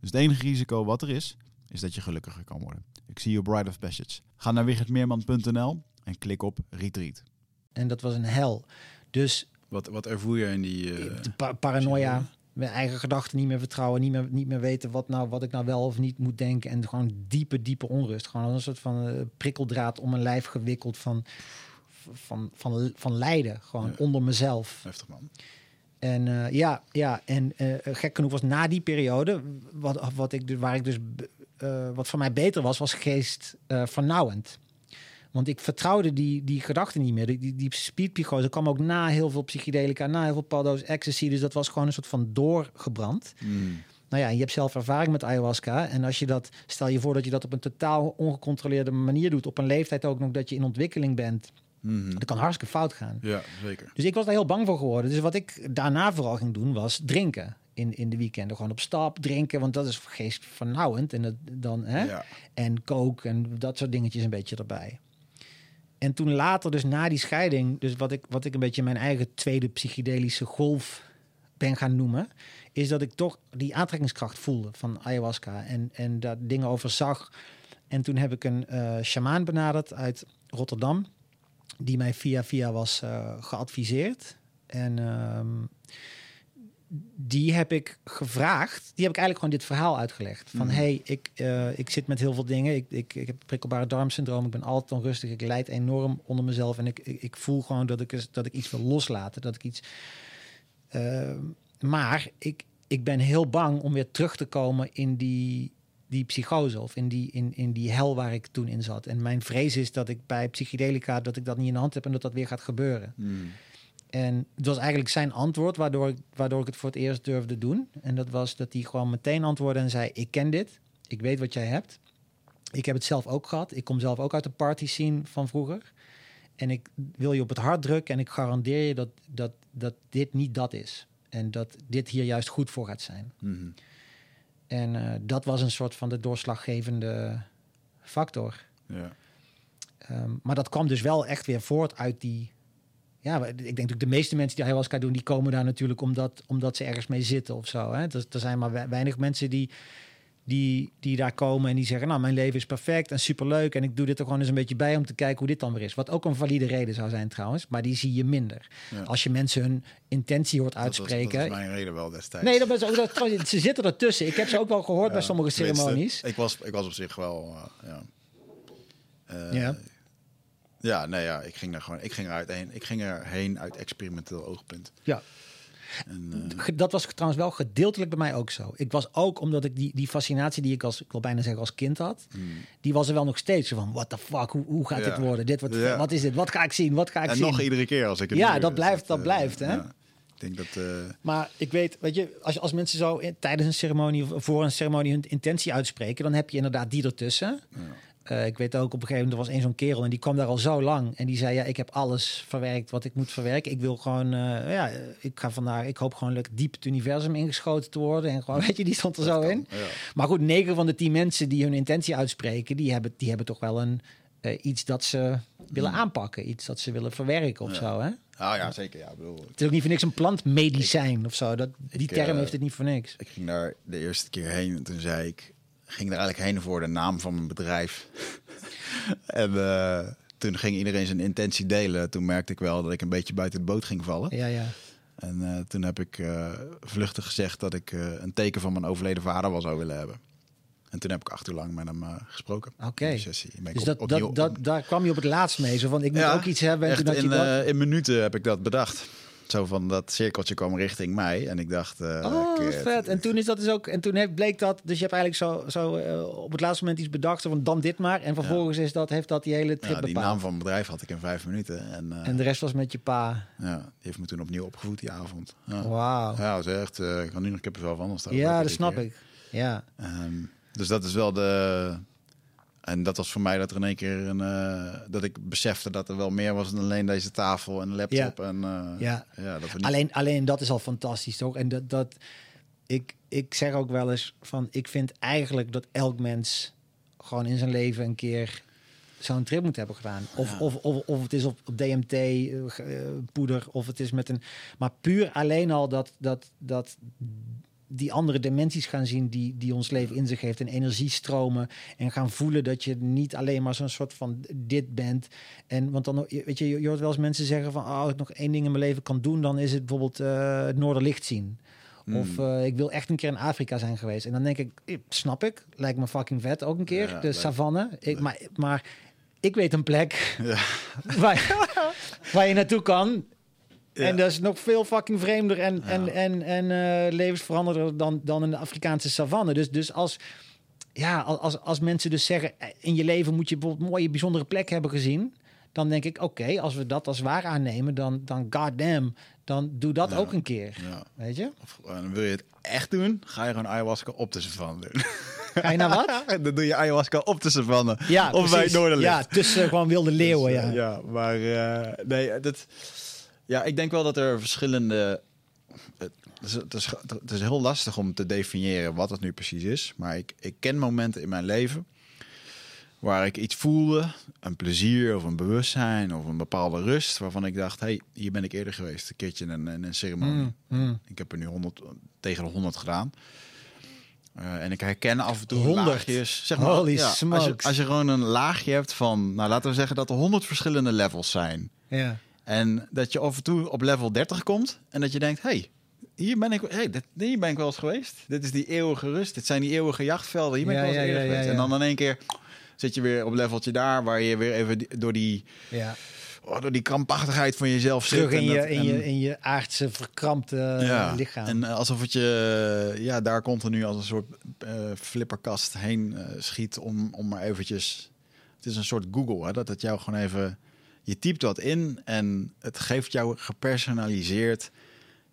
Dus het enige risico wat er is, is dat je gelukkiger kan worden. Ik zie je op Bride of Passage. Ga naar wichertmeerman.nl en klik op retreat. En dat was een hel. Dus Wat, wat ervoer je in die... de pa- paranoia, mijn eigen gedachten niet meer vertrouwen, niet meer, niet meer weten wat, nou, wat ik nou wel of niet moet denken. En gewoon diepe, diepe onrust. Gewoon een soort van eh, prikkeldraad om mijn lijf gewikkeld van, van, van, van lijden. Gewoon Ja. onder mezelf. Heftig man. En eh, ja, ja, en eh, gek genoeg was na die periode, wat, wat ik, dus- waar ik dus, eh, wat voor mij beter was, was geest vernauwend. Want ik vertrouwde die, die gedachten niet meer. Die, die, die speedpsychose kwam ook na heel veel psychedelica, na heel veel paddo's, ecstasy. Dus dat was gewoon een soort van doorgebrand. Mm. Nou ja, je hebt zelf ervaring met ayahuasca. En als je dat, stel je voor dat je dat op een totaal ongecontroleerde manier doet, op een leeftijd ook nog dat je in ontwikkeling bent, Mhm. dat kan hartstikke fout gaan. Ja, zeker. Dus ik was daar heel bang voor geworden. Dus wat ik daarna vooral ging doen, was drinken. In, in de weekenden. Gewoon op stap drinken, want dat is geestvernauwend. En, dat, dan, hè? Ja. en coke en dat soort dingetjes een beetje erbij. En toen later, dus na die scheiding, dus wat ik, wat ik een beetje mijn eigen tweede psychedelische golf ben gaan noemen, is dat ik toch die aantrekkingskracht voelde van ayahuasca en, en daar dingen over zag. En toen heb ik een eh shamaan benaderd uit Rotterdam, die mij via via was eh, geadviseerd. En ehm, die heb ik gevraagd. Die heb ik eigenlijk gewoon dit verhaal uitgelegd. Van Mhm. hey, ik, eh, ik zit met heel veel dingen. Ik, ik, ik heb prikkelbare darmsyndroom. Ik ben altijd onrustig. Ik leid enorm onder mezelf. En ik, ik, ik voel gewoon dat ik, dat ik iets wil loslaten. Dat ik iets. eh, maar ik, ik ben heel bang om weer terug te komen in die, die psychose of in die, in, in die hel waar ik toen in zat. En mijn vrees is dat ik bij psychedelica dat ik dat niet in de hand heb en dat dat weer gaat gebeuren. Mm. En het was eigenlijk zijn antwoord waardoor ik, waardoor ik het voor het eerst durfde doen. En dat was dat hij gewoon meteen antwoordde en zei: Ik ken dit, ik weet wat jij hebt. Ik heb het zelf ook gehad. Ik kom zelf ook uit de party scene van vroeger. En ik wil je op het hart drukken en ik garandeer je dat, dat, dat dit niet dat is. En dat dit hier juist goed voor gaat zijn. Mhm. En eh, dat was een soort van de doorslaggevende factor. Ja. Ehm, maar dat kwam dus wel echt weer voort uit die. Ja, ik denk dat de meeste mensen die ayahuasca doen, die komen daar natuurlijk omdat, omdat ze ergens mee zitten of zo. Hè? Er, er zijn maar we- weinig mensen die, die, die daar komen en die zeggen: Nou, mijn leven is perfect en superleuk. En ik doe dit er gewoon eens een beetje bij om te kijken hoe dit dan weer is. Wat ook een valide reden zou zijn trouwens, maar die zie je minder. Ja. Als je mensen hun intentie hoort Dat was- uitspreken. Dat mijn reden wel destijds. nee, dat is ook, dat, ze zitten ertussen. Ik heb ze ook wel gehoord bij sommige ceremonies. Ik was, ik was op zich wel, uh, ja. Uh, Ja. Ja, nee, ja, ik ging daar gewoon, ik ging eruit heen, ik ging erheen uit experimenteel oogpunt. Ja. En, uh, Ge- Dat was trouwens wel gedeeltelijk bij mij ook zo. Ik was ook, omdat ik die, die fascinatie die ik als, ik wil bijna zeggen als kind had, die was er wel nog steeds van, what the fuck, hoe, hoe gaat Hmm. Ja. dit worden? Dit, wat, Ja. wat is dit? Wat ga ik zien? Wat ga ik en zien? nog iedere keer als ik het Ja, dat blijft- dat eh, blijft, hè? ja. Ik denk dat, uh, Maar ik weet, weet je, als, als mensen zo in- tijdens een ceremonie of voor een ceremonie hun intentie uitspreken, dan heb je inderdaad die ertussen. Eh, ik weet ook op een gegeven moment, er was één zo'n kerel en die kwam daar al zo lang. En die zei, ja, ik heb alles verwerkt wat ik moet verwerken. Ik wil gewoon, eh, ja, ik ga vandaag, ik hoop gewoon lekker diep het universum ingeschoten te worden. En gewoon, weet je, die stond er zo kan, in. ja. Maar goed, negen van de tien mensen die hun intentie uitspreken, die hebben, die hebben toch wel een, eh, iets dat ze willen aanpakken. Iets dat ze willen verwerken of Ja. zo, hè? Ah ja, zeker. Ja, ik bedoel, Het is ook niet voor niks een plantmedicijn of zo. Dat, die Ik, term heeft het niet voor niks. ik ging daar de eerste keer heen en toen zei ik, ging er eigenlijk heen voor de naam van mijn bedrijf. en uh, toen ging iedereen zijn intentie delen. Toen merkte ik wel dat ik een beetje buiten de boot ging vallen. Ja, ja. En uh, toen heb ik uh, vluchtig gezegd dat ik een teken van mijn overleden vader wel zou willen hebben. En toen heb ik acht uur lang met hem uh, gesproken. Oké. Okay. op, Dus dat, dat, dat, daar kwam je op het laatst mee. Zo van, ik moet ja, ook iets hebben. En toen in, je dat... in minuten heb ik dat bedacht. Zo van dat cirkeltje kwam richting mij. En ik dacht... Uh, oh, ik, vet. En toen is dat dus ook... En toen heeft, bleek dat... Dus je hebt eigenlijk zo, zo uh, op het laatste moment iets bedacht. Van, dan dit maar. En vervolgens ja. is dat, heeft dat die hele trip ja, die bepaald. naam van mijn bedrijf had ik in vijf minuten. En, uh, en de rest was met je pa. Ja, die heeft me toen opnieuw opgevoed die avond. Ja. Wauw. Ja, dat is echt... Ik kan nu nog kippenvel van anders Ja, dat snap keer. ik. Ja. Um, dus dat is wel de... En dat was voor mij dat er in één keer een... Uh, dat ik besefte dat er wel meer was dan alleen deze tafel en laptop. Ja. En, uh, ja. ja dat niet... alleen, alleen dat is al fantastisch, toch? En dat... dat ik, ik zeg ook wel eens van... Ik vind eigenlijk dat elk mens gewoon in zijn leven een keer zo'n trip moet hebben gedaan. Of, Ja. of, of, of het is op, op DMT, uh, poeder, of het is met een... Maar puur alleen al dat, dat, dat die andere dimensies gaan zien die, die ons leven in zich heeft en energiestromen en gaan voelen dat je niet alleen maar zo'n soort van dit bent en want dan weet je je hoort wel eens mensen zeggen van oh, als ik nog één ding in mijn leven kan doen dan is het bijvoorbeeld uh, het Noorderlicht zien Of eh, ik wil echt een keer in Afrika zijn geweest. En dan denk ik, snap ik, lijkt me fucking vet ook een keer. Ja, de savanne. Ik, maar, maar ik weet een plek Ja. waar, waar je naartoe kan. Ja. En dat is nog veel fucking vreemder en, Ja. en, en, en eh, levensveranderder dan, dan in de Afrikaanse savanne. Dus, dus als, ja, als, als mensen dus zeggen, eh, in je leven moet je bijvoorbeeld mooie, bijzondere plek hebben gezien. Dan denk ik, oké, als we dat als waar aannemen, dan, dan goddamn, dan doe dat Ja. ook een keer. Weet je? Of, eh, wil je het echt doen, ga je gewoon ayahuasca op de savanne doen. Ga je naar wat? dan doe je ayahuasca op de savanne. Ja, of bij het precies. noorderlicht. Ja, tussen gewoon wilde leeuwen, Dus, ja. ja, maar nee, dat, ja, ik denk wel dat er verschillende. Het is, het, is, het is heel lastig om te definiëren wat het nu precies is. Maar ik, ik ken momenten in mijn leven waar ik iets voelde, een plezier of een bewustzijn of een bepaalde rust, waarvan ik dacht, hey, hier ben ik eerder geweest, een keertje in een, in een ceremonie. Mm, mm. Ik heb er nu 100 tegen de 100 gedaan. Eh, en ik herken af en toe 100? laagjes. Zeg maar, Holy ja, als, je, als je gewoon een laagje hebt van, nou laten we zeggen dat er 100 verschillende levels zijn. ja. En dat je af en toe op level 30 komt en dat je denkt, hey, hier ben ik, hey, dit, hier ben ik wel eens geweest. Dit is die eeuwige rust. Dit zijn die eeuwige jachtvelden. Hier ben Ja, ik wel eens ja, ja, geweest. En dan in één keer zit je weer op leveltje daar, waar je weer even door die, ja. oh, door die krampachtigheid van jezelf Terug in je, dat- in, je, in je aardse verkrampte ja. lichaam. En eh, alsof het je ja, daar continu als een soort eh, flipperkast heen eh, schiet om, om maar eventjes... Het is een soort Google, hè, dat het jou gewoon even... Je typt wat in en het geeft jou gepersonaliseerd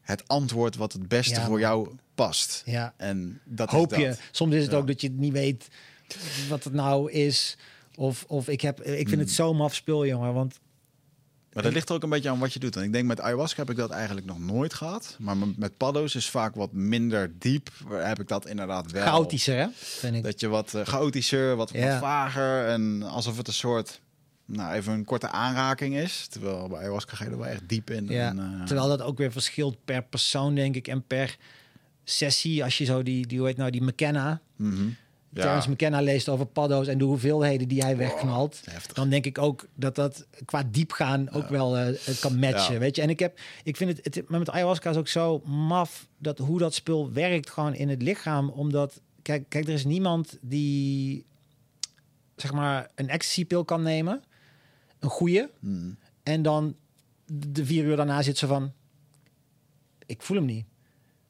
het antwoord wat het beste Ja, voor jou past. ja. En dat Hoop is je. dat. Soms is het Ja. ook dat je niet weet wat het nou is. Of, of ik, heb, ik vind het zo maf spul, jongen. Want Maar dat ligt er ook een beetje aan wat je doet. En ik denk met ayahuasca heb ik dat eigenlijk nog nooit gehad. Maar met- paddo's is vaak wat minder diep. Heb ik dat inderdaad wel. chaotischer, hè? Vind ik. Dat je wat eh, chaotischer, wat, Ja. wat vager en alsof het een soort, nou even een korte aanraking is. Terwijl bij ayahuasca ga je er wel echt diep in. Ja. En, eh, Terwijl dat ook weer verschilt per persoon, denk ik. En per sessie. Als je zo die, die hoe heet nou, die McKenna... mhm. Ja. Terence McKenna leest over paddo's en de hoeveelheden die hij wegknalt. Dan denk ik ook dat dat qua diepgaan ook wel eh, het kan matchen. Ja. Weet je, en ik heb, ik vind het, het, maar met ayahuasca is ook zo maf dat hoe dat spul werkt gewoon in het lichaam. Omdat, kijk, kijk, er is niemand die zeg maar een ecstasy-pil kan nemen, een goede, Mhm. en dan de vier uur daarna zit ze van, ik voel hem niet.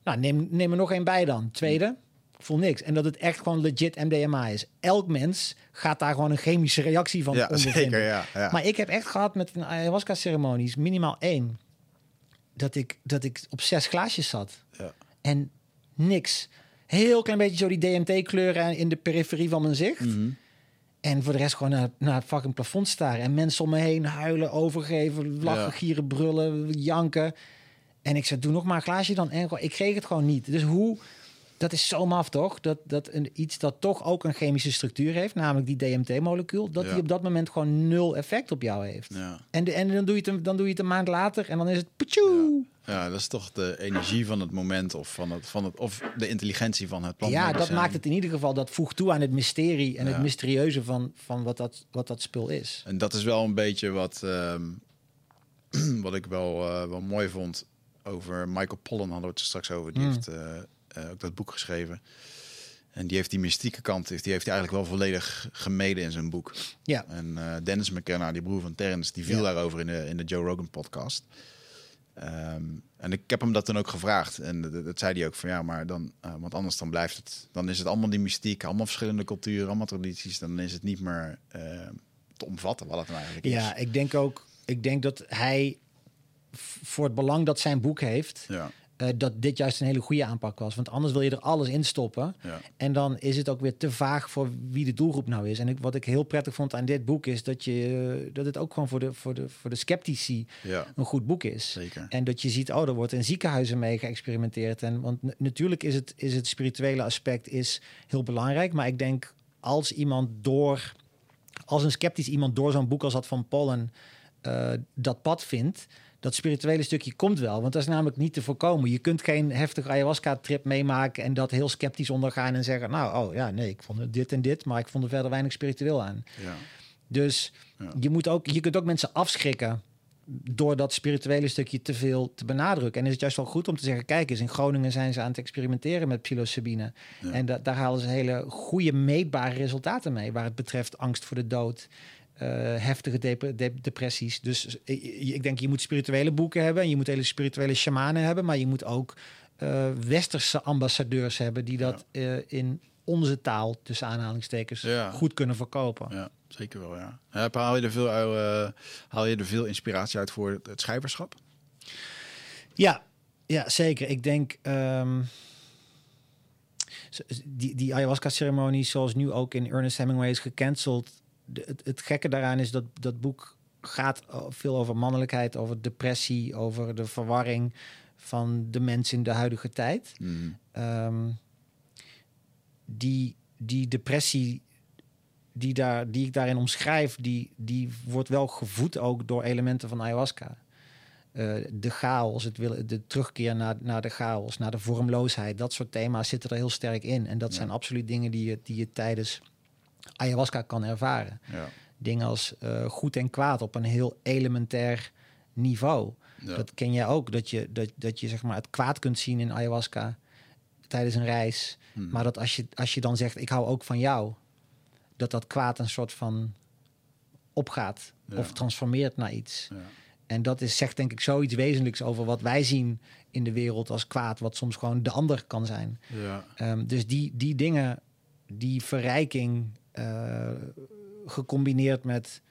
Nou, neem, neem er nog één bij dan. Tweede, ik voel niks. En dat het echt gewoon legit MDMA is. Elk mens gaat daar gewoon een chemische reactie van ja, ondervinden. zeker. Ja, ja. Maar ik heb echt gehad met een ayahuasca-ceremonies, minimaal één, dat ik, dat ik op zes glaasjes zat. Ja. En niks. Heel klein beetje zo die DMT-kleuren in de periferie van mijn zicht. Mhm. En voor de rest gewoon naar, naar het fucking plafond staren. En mensen om me heen huilen, overgeven, lachen, Ja. gieren, brullen, janken. En ik zei, doe nog maar een glaasje dan. En ik kreeg het gewoon niet. Dus hoe... Dat is zo maf, toch? Dat, dat een, iets dat toch ook een chemische structuur heeft, namelijk die DMT-molecuul, dat Ja. die op dat moment gewoon nul effect op jou heeft. Ja. En, de, en dan, doe je het, een- dan doe je het een maand later en dan is het... Ptjoe! Ja, dat is toch de energie van het moment of, van het, van het, of de intelligentie van het Ja, dat maakt het in ieder geval, dat voegt toe aan het mysterie en Ja. het mysterieuze van, van wat, dat, wat dat spul is. En dat is wel een beetje wat, ehm, wat ik wel, eh, wel mooi vond over Michael Pollan hadden we het straks over. Die Mm. heeft eh, eh, ook dat boek geschreven. En die heeft die mystieke kant, die heeft hij eigenlijk wel volledig gemeden in zijn boek. Ja. En Dennis McKenna, die broer van Terrence, die viel Ja. daarover in de, in de Joe Rogan podcast. Ehm, en ik heb hem dat toen ook gevraagd. En dat, dat zei hij ook van ja, maar dan, eh, want anders dan blijft het, dan is het allemaal die mystiek, allemaal verschillende culturen, allemaal tradities. Dan is het niet meer eh, te omvatten wat het nou eigenlijk is. Ja, ik denk ook, ik denk dat hij voor het belang dat zijn boek heeft, Ja, eh, dat dit juist een hele goede aanpak was. Want anders wil je er alles in stoppen. ja. En dan is het ook weer te vaag voor wie de doelgroep nou is. En ik, wat ik heel prettig vond aan dit boek is dat, je, eh, dat het ook gewoon voor de, voor, de, voor de sceptici ja een goed boek is. zeker. En dat je ziet, oh, er wordt in ziekenhuizen mee geëxperimenteerd. En, want natuurlijk is het, is het spirituele aspect is heel belangrijk. Maar ik denk, als iemand door, als een sceptisch iemand door zo'n boek als dat van Pollen eh, dat pad vindt, dat spirituele stukje komt wel. Want dat is namelijk niet te voorkomen. Je kunt geen heftige ayahuasca-trip meemaken en dat heel sceptisch ondergaan en zeggen, nou, oh ja, nee, ik vond dit en dit, maar ik vond er verder weinig spiritueel aan. Ja. Dus Ja. je, moet ook, je kunt ook mensen afschrikken door dat spirituele stukje te veel te benadrukken. En is het juist wel goed om te zeggen: kijk eens, in Groningen zijn ze aan het experimenteren met psilocybine. Ja. En da- daar halen ze hele goede, meetbare resultaten mee. Waar het betreft angst voor de dood, eh, heftige dep- de- depressies. Dus eh, ik denk, je moet spirituele boeken hebben en je moet hele spirituele shamanen hebben, maar je moet ook eh, westerse ambassadeurs hebben die dat in onze taal, tussen aanhalingstekens, Ja. goed kunnen verkopen. Ja, zeker wel, ja. ja haal, je er veel, haal je er veel inspiratie uit voor het, schrijverschap? Ja, ja zeker. Ik denk z- die, die ayahuasca-ceremonie, zoals nu ook in Ernest Hemingway is gecanceld. De, het, het gekke daaraan is dat dat boek gaat veel over mannelijkheid, over depressie, over de verwarring van de mens in de huidige tijd. Mm. Ehm, die, die depressie die, daar, die ik daarin omschrijf, die, die wordt wel gevoed ook door elementen van ayahuasca. Eh, de chaos, het willen, de terugkeer naar, naar de chaos, naar de vormloosheid, dat soort thema's zitten er heel sterk in. En dat Ja. zijn absoluut dingen die je, die je tijdens ayahuasca kan ervaren. Ja. Dingen als eh, goed en kwaad op een heel elementair niveau. Ja. Dat ken jij ook, dat je, dat, dat je zeg maar het kwaad kunt zien in ayahuasca tijdens een reis. Hmm. Maar dat als je, als je dan zegt, ik hou ook van jou, dat dat kwaad een soort van opgaat Ja. of transformeert naar iets. Ja. En dat is, zegt denk ik zoiets wezenlijks over wat wij zien in de wereld als kwaad, wat soms gewoon de ander kan zijn. Ja. Ehm, dus die, die dingen, die verrijking, eh, gecombineerd met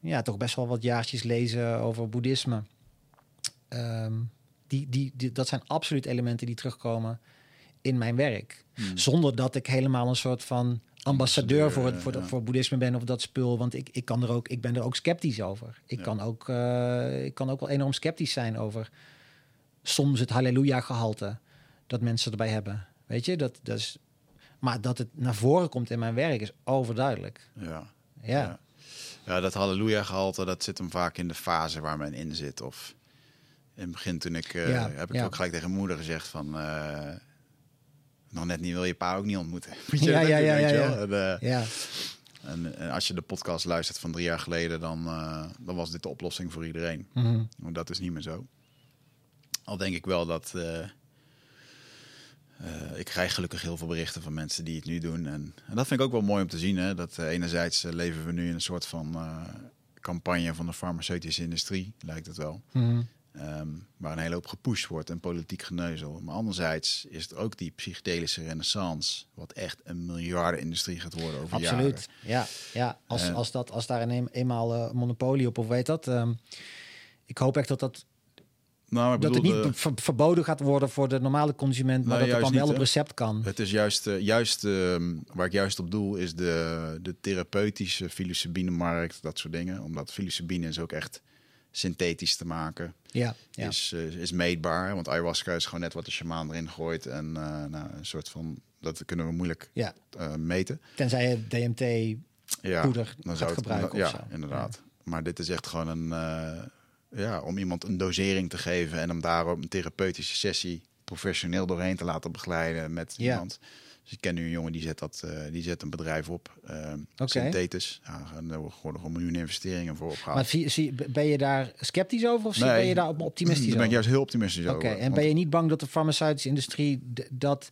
ja, toch best wel wat jaartjes lezen over boeddhisme. Ehm, die, die, die, dat zijn absoluut elementen die terugkomen in mijn werk. Hmm. Zonder dat ik helemaal een soort van ambassadeur voor, het, voor, ja. voor boeddhisme ben of dat spul. Want ik, ik, kan er ook, ik ben er ook sceptisch over. Ik, Ja. kan ook, eh, ik kan ook wel enorm sceptisch zijn over soms het halleluja-gehalte dat mensen erbij hebben. Weet je, dat, dat is, maar dat het naar voren komt in mijn werk is overduidelijk. Ja. Ja, Ja. Ja, dat halleluja-gehalte, dat zit hem vaak in de fase waar men in zit. Of in het begin toen ik, eh, Ja, heb ik ja. ook gelijk tegen mijn moeder gezegd van... eh, nog net niet wil je pa ook niet ontmoeten. Moet je Ja, ja, ja, ja? En, eh, ja. en, en als je de podcast luistert van drie jaar geleden, dan, dan was dit de oplossing voor iedereen. Maar dat is niet meer zo. Al denk ik wel dat. Eh, ik krijg gelukkig heel veel berichten van mensen die het nu doen. En, en dat vind ik ook wel mooi om te zien. Hè? Dat eh, enerzijds eh, leven we nu in een soort van campagne van de farmaceutische industrie, lijkt het wel. Mhm. Ehm, waar een hele hoop gepusht wordt en politiek geneuzel. Maar anderzijds is er ook die psychedelische renaissance, wat echt een miljardenindustrie gaat worden over jaren. Absoluut. Ja, ja. Als, als, dat, als daar een, een- eenmaal monopolie op, of weet dat. ehm, ik hoop echt dat, dat, Nou, dat het niet de- ver- verboden gaat worden voor de normale consument, maar dat het dan wel op recept kan. Het is juist, eh, juist ehm, waar ik juist op doel, is de, de therapeutische psilocybine-markt, dat soort dingen. Omdat psilocybine is ook echt synthetisch te maken, Ja, ja. is, eh, is meetbaar. Want ayahuasca is gewoon net wat de shamaan erin gooit. En eh, nou, een soort van, dat kunnen we moeilijk ja. eh, meten. Tenzij je DMT Ja, poeder dan gaat zou het, gebruiken ja, of zo. inderdaad. Maar dit is echt gewoon een, eh, ja, om iemand een dosering te geven en hem daarop een therapeutische sessie professioneel doorheen te laten begeleiden met Ja. iemand. Dus ik ken nu een jongen die zet, dat, eh, die zet een bedrijf op, eh Oké. Synthetis. Ja, daar worden gewoon miljoen investeringen voor opgehaald. Maar zie, zie, ben je daar sceptisch over of Nee. ben je daar op- optimistisch Daar ben ik over? juist heel optimistisch Oké, over. en Want- ben je niet bang dat de farmaceutische industrie dat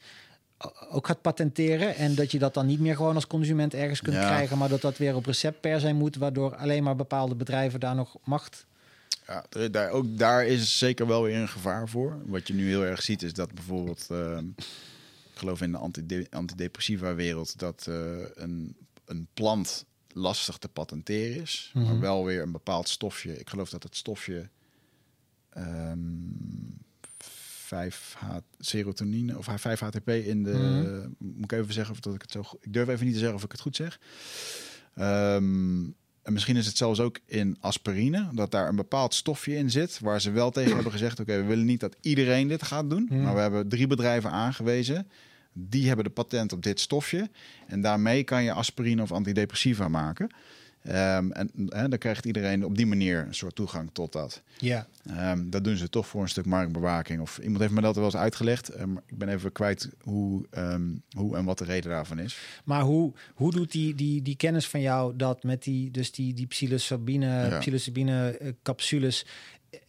ook gaat patenteren en dat je dat dan niet meer gewoon als consument ergens kunt Ja. krijgen, maar dat dat weer op recept per se moet, waardoor alleen maar bepaalde bedrijven daar nog macht. Ja, er- daar, ook daar is zeker wel weer een gevaar voor. Wat je nu heel erg ziet is dat bijvoorbeeld, eh, ik geloof in de antide- antidepressiva wereld, dat eh, een, een plant lastig te patenteren is, maar Mhm. wel weer een bepaald stofje. Ik geloof dat het stofje ehm 5H serotonine of 5-HTP in de. Mhm. Moet ik even zeggen of dat ik het zo. Ik durf even niet te zeggen of ik het goed zeg. Ehm, en misschien is het zelfs ook in aspirine, dat daar een bepaald stofje in zit, waar ze wel tegen hebben gezegd: oké, we willen niet dat iedereen dit gaat doen, Hmm. maar we hebben drie bedrijven aangewezen. Die hebben de patent op dit stofje. En daarmee kan je aspirine of antidepressiva maken. Ehm, en, en dan krijgt iedereen op die manier een soort toegang tot dat. Ja. Ehm, dat doen ze toch voor een stuk marktbewaking. Of iemand heeft me dat wel eens uitgelegd. Ehm, ik ben even kwijt hoe, hoe en wat de reden daarvan is. Maar hoe, hoe doet die, die, die kennis van jou dat met die, dus die, die psilocybine, Ja. psilocybine eh, capsules, eh,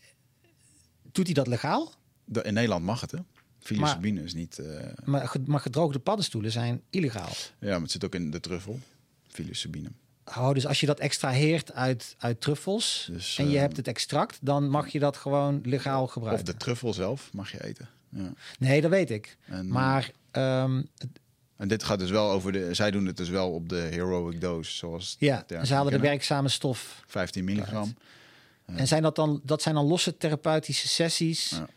doet hij dat legaal? De- in Nederland mag het, hè? Psilocybine is niet... eh, maar gedroogde paddenstoelen zijn illegaal. ja, maar het zit ook in de truffel. Psilocybine. Oh, dus als je dat extraheert uit, uit truffels Dus, en je eh, hebt het extract, dan mag je dat gewoon legaal Of gebruiken. de truffel zelf mag je eten. Ja. Nee, dat weet ik. En, Maar ehm, En dit gaat dus wel over de... Zij doen het dus wel op de heroic dose, zoals... ja, ze halen de werkzame stof. 15 milligram. En zijn dat dan, dat zijn dan losse therapeutische sessies Ja.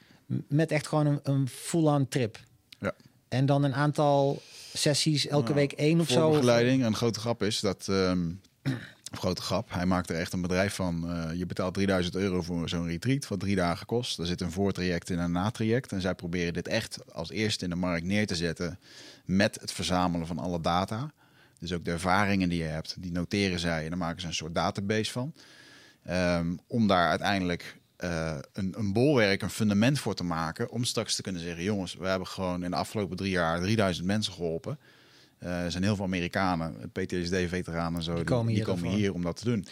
met echt gewoon een, een full-on trip. Ja. En dan een aantal sessies, elke week één of zo. Voorbegeleiding. En een grote grap is dat... of grote grap. Hij maakt er echt een bedrijf van. Eh, je betaalt 3000 euro voor zo'n retreat, wat drie dagen kost. Er zit een voortraject en een natraject. En zij proberen dit echt als eerste in de markt neer te zetten met het verzamelen van alle data. Dus ook de ervaringen die je hebt, die noteren zij en dan maken ze een soort database van. Ehm, om daar uiteindelijk eh, een, een bolwerk, een fundament voor te maken. Om straks te kunnen zeggen: jongens, we hebben gewoon in de afgelopen drie jaar 3000 mensen geholpen. Eh, er zijn heel veel Amerikanen, PTSD-veteranen en zo, die komen die hier komen daarvoor. hier om dat te doen.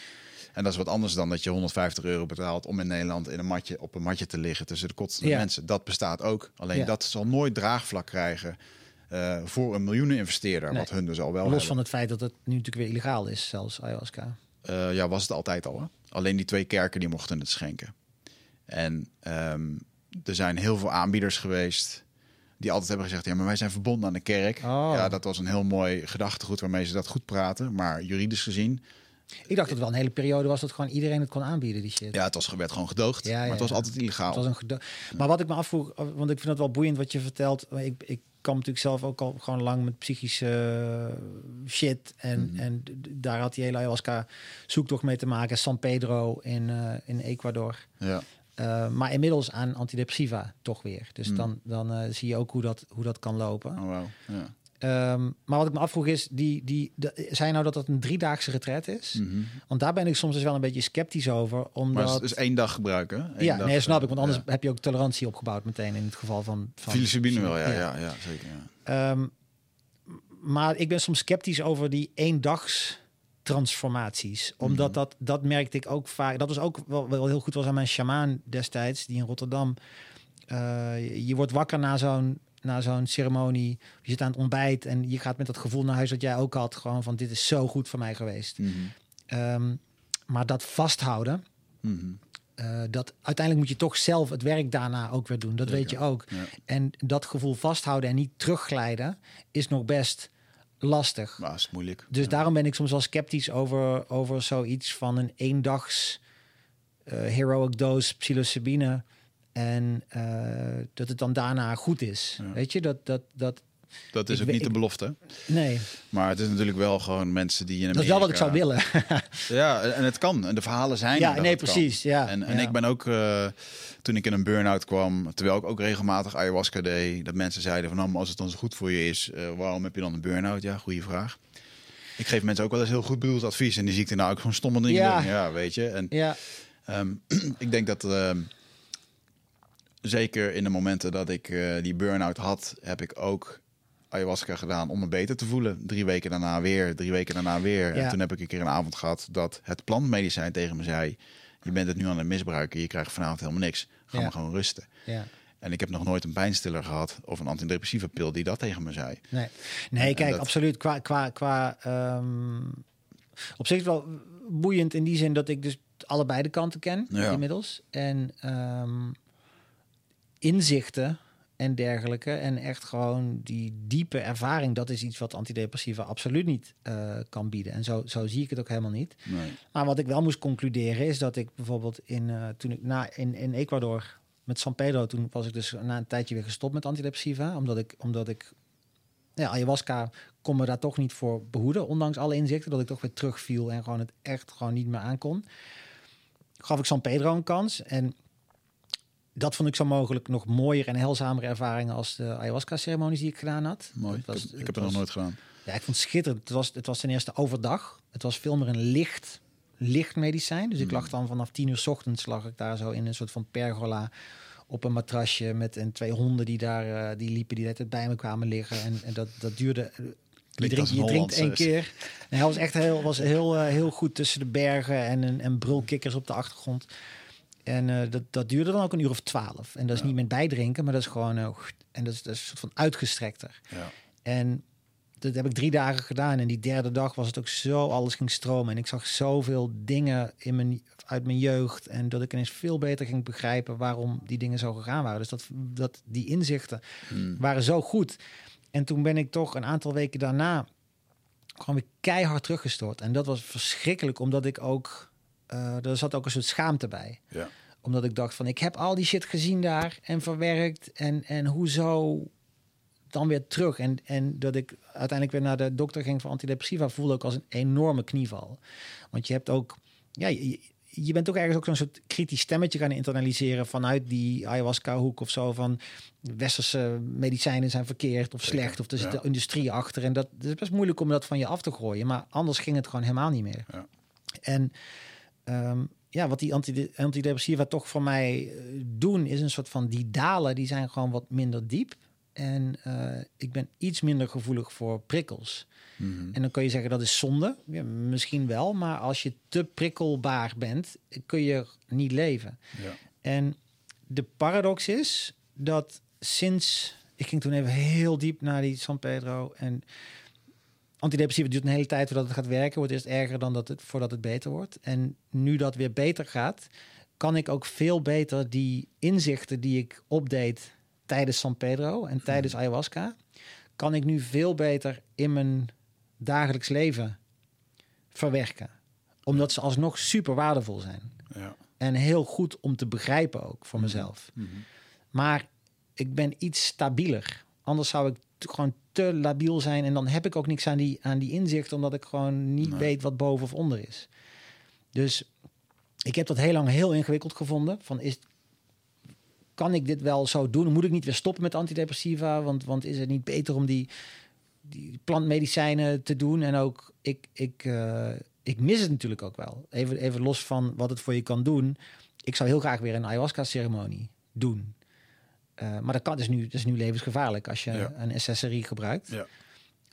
En dat is wat anders dan dat je 150 euro betaalt om in Nederland in een matje, op een matje te liggen tussen de kotsende Ja. mensen. Dat bestaat ook. Alleen Ja. dat zal nooit draagvlak krijgen eh, voor een miljoenen investeerder. Nee. Wat hun dus al wel Los hebben. van het feit dat het nu natuurlijk weer illegaal is, zelfs ayahuasca. Ja, was het altijd al. Hè? Alleen die twee kerken die mochten het schenken. En ehm, er zijn heel veel aanbieders geweest die altijd hebben gezegd: ja, maar wij zijn verbonden aan de kerk. Oh. Ja, dat was een heel mooi gedachtegoed waarmee ze dat goed praten. Maar juridisch gezien, Ik dacht dat het wel een hele periode was dat gewoon iedereen het kon aanbieden, die shit. ja, het was, werd gewoon gedoogd. Ja, ja, maar het was ja. altijd illegaal. Het was een gedo- Maar wat ik me afvroeg, want ik vind het wel boeiend wat je vertelt. Ik, ik kwam natuurlijk zelf ook al gewoon lang met psychische shit. En, Mhm. en daar had die hele ayahuasca zoektocht mee te maken. San Pedro in, eh, in Ecuador. Ja. Eh, maar inmiddels aan antidepressiva toch weer. Dus Hmm. dan, dan eh, zie je ook hoe dat, hoe dat kan lopen. Oh, wauw. Ja. Ehm, maar wat ik me afvroeg is, die, die, de, zei nou dat dat een driedaagse retret is? Mhm. Want daar ben ik soms dus wel een beetje sceptisch over. Omdat... Maar het is één dag gebruiken. Eén ja, dag, nee, snap ik. Want anders ja. heb je ook tolerantie opgebouwd meteen in het geval van... van Psilocybine wel, ja, ja. ja, zeker. Ja. Ehm, maar ik ben soms sceptisch over die eendags transformaties. Omdat Mhm. dat, dat merkte ik ook vaak. Dat was ook wel, wel heel goed was aan mijn shamaan destijds, die in Rotterdam. eh, je, wordt wakker na zo'n na zo'n ceremonie. Je zit aan het ontbijt en je gaat met dat gevoel naar huis dat jij ook had. Gewoon van dit is zo goed voor mij geweest. Mhm. Ehm, maar dat vasthouden. Mhm. eh, dat uiteindelijk moet je toch zelf het werk daarna ook weer doen. Dat weet je ook. Ja. En dat gevoel vasthouden en niet terugglijden is nog best lastig. Maar is moeilijk. Dus Ja. daarom ben ik soms wel sceptisch over, over zoiets van een eendags eh heroic dose psilocybine. En eh, dat het dan daarna goed is. Ja. Weet je, dat, dat, dat, Dat is ik ook niet de belofte. nee, Maar het is natuurlijk wel gewoon mensen die in dat is wel wat ik zou willen. Ja, en het kan. En de verhalen zijn Ja, nee, kan. precies, ja, En, en ja. ik ben ook, eh, toen ik in een burn-out kwam, terwijl ik ook regelmatig ayahuasca deed, dat mensen zeiden van, nou, maar als het dan zo goed voor je is, eh, waarom heb je dan een burn-out? Ja, goede vraag. Ik geef mensen ook wel eens heel goed bedoeld advies en die zie ik er nou ook gewoon stomme dingen Ja. doen. Ja, weet je. En ja, Ehm, ik denk dat ehm, zeker in de momenten dat ik eh, die burn-out had, heb ik ook ayahuasca gedaan om me beter te voelen. Drie weken daarna weer, drie weken daarna weer. Ja. En toen heb ik een keer een avond gehad dat het plantmedicijn tegen me zei: Je bent het nu aan het misbruiken, je krijgt vanavond helemaal niks. Ga Ja. maar gewoon rusten. ja. En ik heb nog nooit een pijnstiller gehad of een antidepressieve pil die dat tegen me zei. Nee, nee kijk, dat- absoluut. Qua, qua, qua ehm, op zich wel boeiend in die zin dat ik dus allebei de kanten ken Ja. inmiddels. En ehm, inzichten en dergelijke. En echt gewoon die diepe ervaring, dat is iets wat antidepressiva absoluut niet eh, kan bieden. En zo, zo zie ik het ook helemaal niet. Nee. Maar wat ik wel moest concluderen is dat ik bijvoorbeeld in, eh, toen ik na, in, in Ecuador met San Pedro, toen was ik dus na een tijdje weer gestopt met antidepressiva. Omdat ik, omdat ik ja, ayahuasca kon me daar toch niet voor behoeden. Ondanks alle inzichten, dat ik toch weer terugviel en gewoon het echt gewoon niet meer aankon. Gaf ik San Pedro een kans. En dat vond ik zo mogelijk nog mooier en heilzamere ervaringen als de ayahuasca-ceremonies die ik gedaan had. Mooi. Was- ik heb, ik het heb het nog nooit gedaan. Ja, ik vond het schitterend. Het was, het was ten eerste overdag. Het was veel meer een licht, licht medicijn. Dus ik lag dan vanaf tien uur 's ochtends lag ik daar zo in een soort van pergola op een matrasje met en twee honden die daar eh, die liepen, die net bij me kwamen liggen. En, en dat, dat duurde. eh, Je drinkt, je drinkt één keer. En hij was echt heel, was heel, eh, heel goed tussen de bergen en, en, en brulkikkers op de achtergrond. En eh, dat, dat duurde dan ook een uur of twaalf. En dat is Ja. niet met bijdrinken, maar dat is gewoon... eh, en dat is, dat is een soort van uitgestrekter. Ja. En dat heb ik drie dagen gedaan. En die derde dag was het ook zo, alles ging stromen. En ik zag zoveel dingen in mijn, uit mijn jeugd. En dat ik ineens veel beter ging begrijpen waarom die dingen zo gegaan waren. Dus dat, dat die inzichten Hmm. waren zo goed. En toen ben ik toch een aantal weken daarna gewoon weer keihard teruggestort. En dat was verschrikkelijk, omdat ik ook... eh er zat ook een soort schaamte bij Ja. omdat ik dacht van, ik heb al die shit gezien daar en verwerkt. En, en hoezo dan weer terug? En, en dat ik uiteindelijk weer naar de dokter ging voor antidepressiva... voelde ook als een enorme knieval. Want je hebt ook... Ja, je, je bent ook ergens ook zo'n soort kritisch stemmetje gaan internaliseren... vanuit die ayahuasca-hoek of zo van... westerse medicijnen zijn verkeerd of slecht... of er zit ja. de industrie achter. En dat, dat is best moeilijk om dat van je af te gooien. Maar anders ging het gewoon helemaal niet meer. Ja. En ehm, ja, wat die antide- antidepressiva toch voor mij eh, doen, is een soort van die dalen, die zijn gewoon wat minder diep. En eh, ik ben iets minder gevoelig voor prikkels. Mhm. En dan kun je zeggen dat is zonde. Ja, misschien wel, maar als je te prikkelbaar bent, kun je niet leven. Ja. En de paradox is dat sinds... Ik ging toen even heel diep naar die San Pedro. En antidepressiva duurt een hele tijd voordat het gaat werken. Wordt eerst erger dan dat het, voordat het beter wordt. En nu dat weer beter gaat, kan ik ook veel beter die inzichten die ik opdeed tijdens San Pedro en tijdens ayahuasca, kan ik nu veel beter in mijn dagelijks leven verwerken. Omdat ze alsnog super waardevol zijn. Ja. En heel goed om te begrijpen ook voor Mhm. mezelf. Mhm. Maar ik ben iets stabieler. Anders zou ik gewoon te labiel zijn. En dan heb ik ook niks aan die, aan die inzicht. Omdat ik gewoon niet Nee. weet wat boven of onder is. Dus ik heb dat heel lang heel ingewikkeld gevonden. Van is, kan ik dit wel zo doen? Moet ik niet weer stoppen met antidepressiva? Want, want is het niet beter om die, die plantmedicijnen te doen? En ook, ik, ik, eh, ik mis het natuurlijk ook wel. Even, even los van wat het voor je kan doen. Ik zou heel graag weer een ayahuasca-ceremonie doen. Eh, maar dat, kan, dat, is nu, dat is nu levensgevaarlijk als je Ja. een SSRI gebruikt. Ja.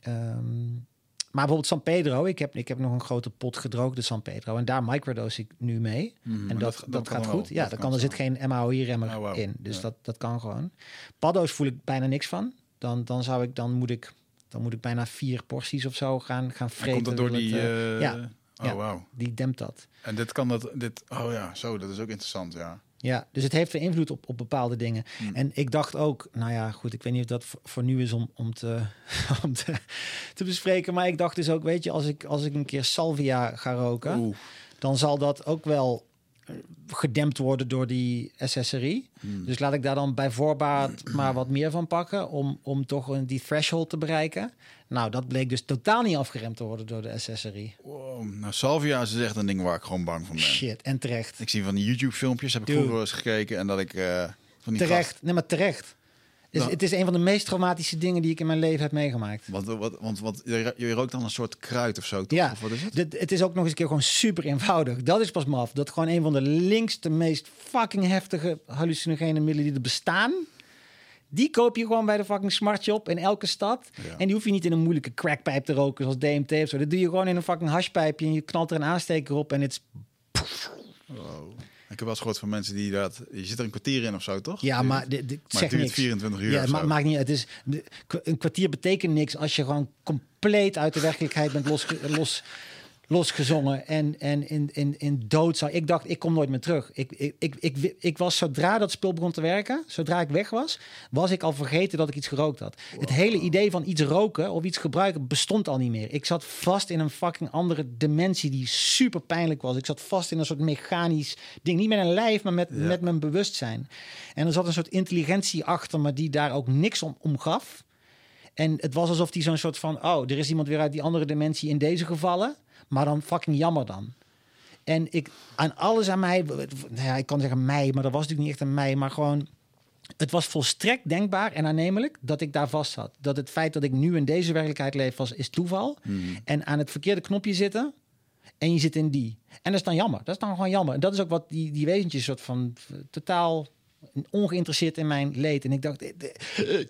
Ehm, maar bijvoorbeeld San Pedro, ik heb, ik heb nog een grote pot gedroogde San Pedro. En daar microdose ik nu mee. Mhm. En dat, dat, gaat wel. goed. Ja, Dat kan kan, er zit geen MAOI-remmer Oh, wauw. in. Dus Ja. dat, dat kan gewoon. Paddo's voel ik bijna niks van. Dan, dan, zou ik, dan, moet ik, dan moet ik bijna vier porties of zo gaan, gaan vreten. Komt dat door die... het, eh, eh, ja. Oh, wauw. die dempt dat. En dit kan dat... Dit, oh ja, zo, dat is ook interessant, ja. Ja, dus het heeft weer invloed op, op bepaalde dingen. Hmm. En ik dacht ook, nou ja, goed, ik weet niet of dat voor, voor nu is om, om, te, om te, te bespreken. Maar ik dacht dus ook, weet je, als ik, als ik een keer salvia ga roken, Oeh. dan zal dat ook wel gedempt worden door die SSRI. Hmm. Dus laat ik daar dan bij voorbaat maar wat meer van pakken om, om toch een, die threshold te bereiken. Nou, dat bleek dus totaal niet afgeremd te worden door de SSRI. Wow. Nou, salvia is echt een ding waar ik gewoon bang van ben. Shit, en terecht. Ik zie van die YouTube-filmpjes, heb ik Dude. vroeger eens gekeken. En dat ik eh, van die Terecht, nee maar terecht. Dus Nou. Het is een van de meest traumatische dingen die ik in mijn leven heb meegemaakt. Want, wat, want je rookt dan een soort kruid of zo, toch? Ja, Of wat is het? dit- het is ook nog eens een keer gewoon super eenvoudig. Dat is pas maf. Dat gewoon een van de linkste, meest fucking heftige hallucinogene middelen die er bestaan. Die koop je gewoon bij de fucking Smart Shop in elke stad. Ja. En die hoef je niet in een moeilijke crackpijp te roken zoals DMT of zo. Dat doe je gewoon in een fucking hashpijpje en je knalt er een aansteker op en het is Wow. Ik heb wel eens gehoord van mensen die dat... Je zit er een kwartier in of zo, toch? Ja, maar dit, maar het zegt duurt niks. 24 uur Ja, of het ma- zo. maakt niet uit. Het is, de- een kwartier betekent niks als je gewoon compleet uit de werkelijkheid bent los, los, losgezongen en, en in, in, in dood zou. Ik dacht, ik kom nooit meer terug. Ik, ik, ik, ik, ik was zodra dat spul begon te werken, zodra ik weg was, was ik al vergeten dat ik iets gerookt had. Het hele idee van iets roken of iets gebruiken bestond al niet meer. Ik zat vast in een fucking andere dimensie die super pijnlijk was. Ik zat vast in een soort mechanisch ding. Niet met een lijf, maar met, Ja. met mijn bewustzijn. En er zat een soort intelligentie achter me die daar ook niks om, om gaf. En het was alsof die zo'n soort van... oh, er is iemand weer uit die andere dimensie in deze gevallen. Maar dan fucking jammer dan. En ik, aan alles aan mij... Nou ja, ik kan zeggen mij, maar dat was natuurlijk niet echt aan mij. Maar gewoon het was volstrekt denkbaar en aannemelijk dat ik daar vast zat. Dat het feit dat ik nu in deze werkelijkheid leef was, is toeval. En aan het verkeerde knopje zitten en je zit in die. En dat is dan jammer. Dat is dan gewoon jammer. En dat is ook wat die, die wezentjes soort van eh, totaal ongeïnteresseerd in mijn leed. En ik dacht... eh, eh,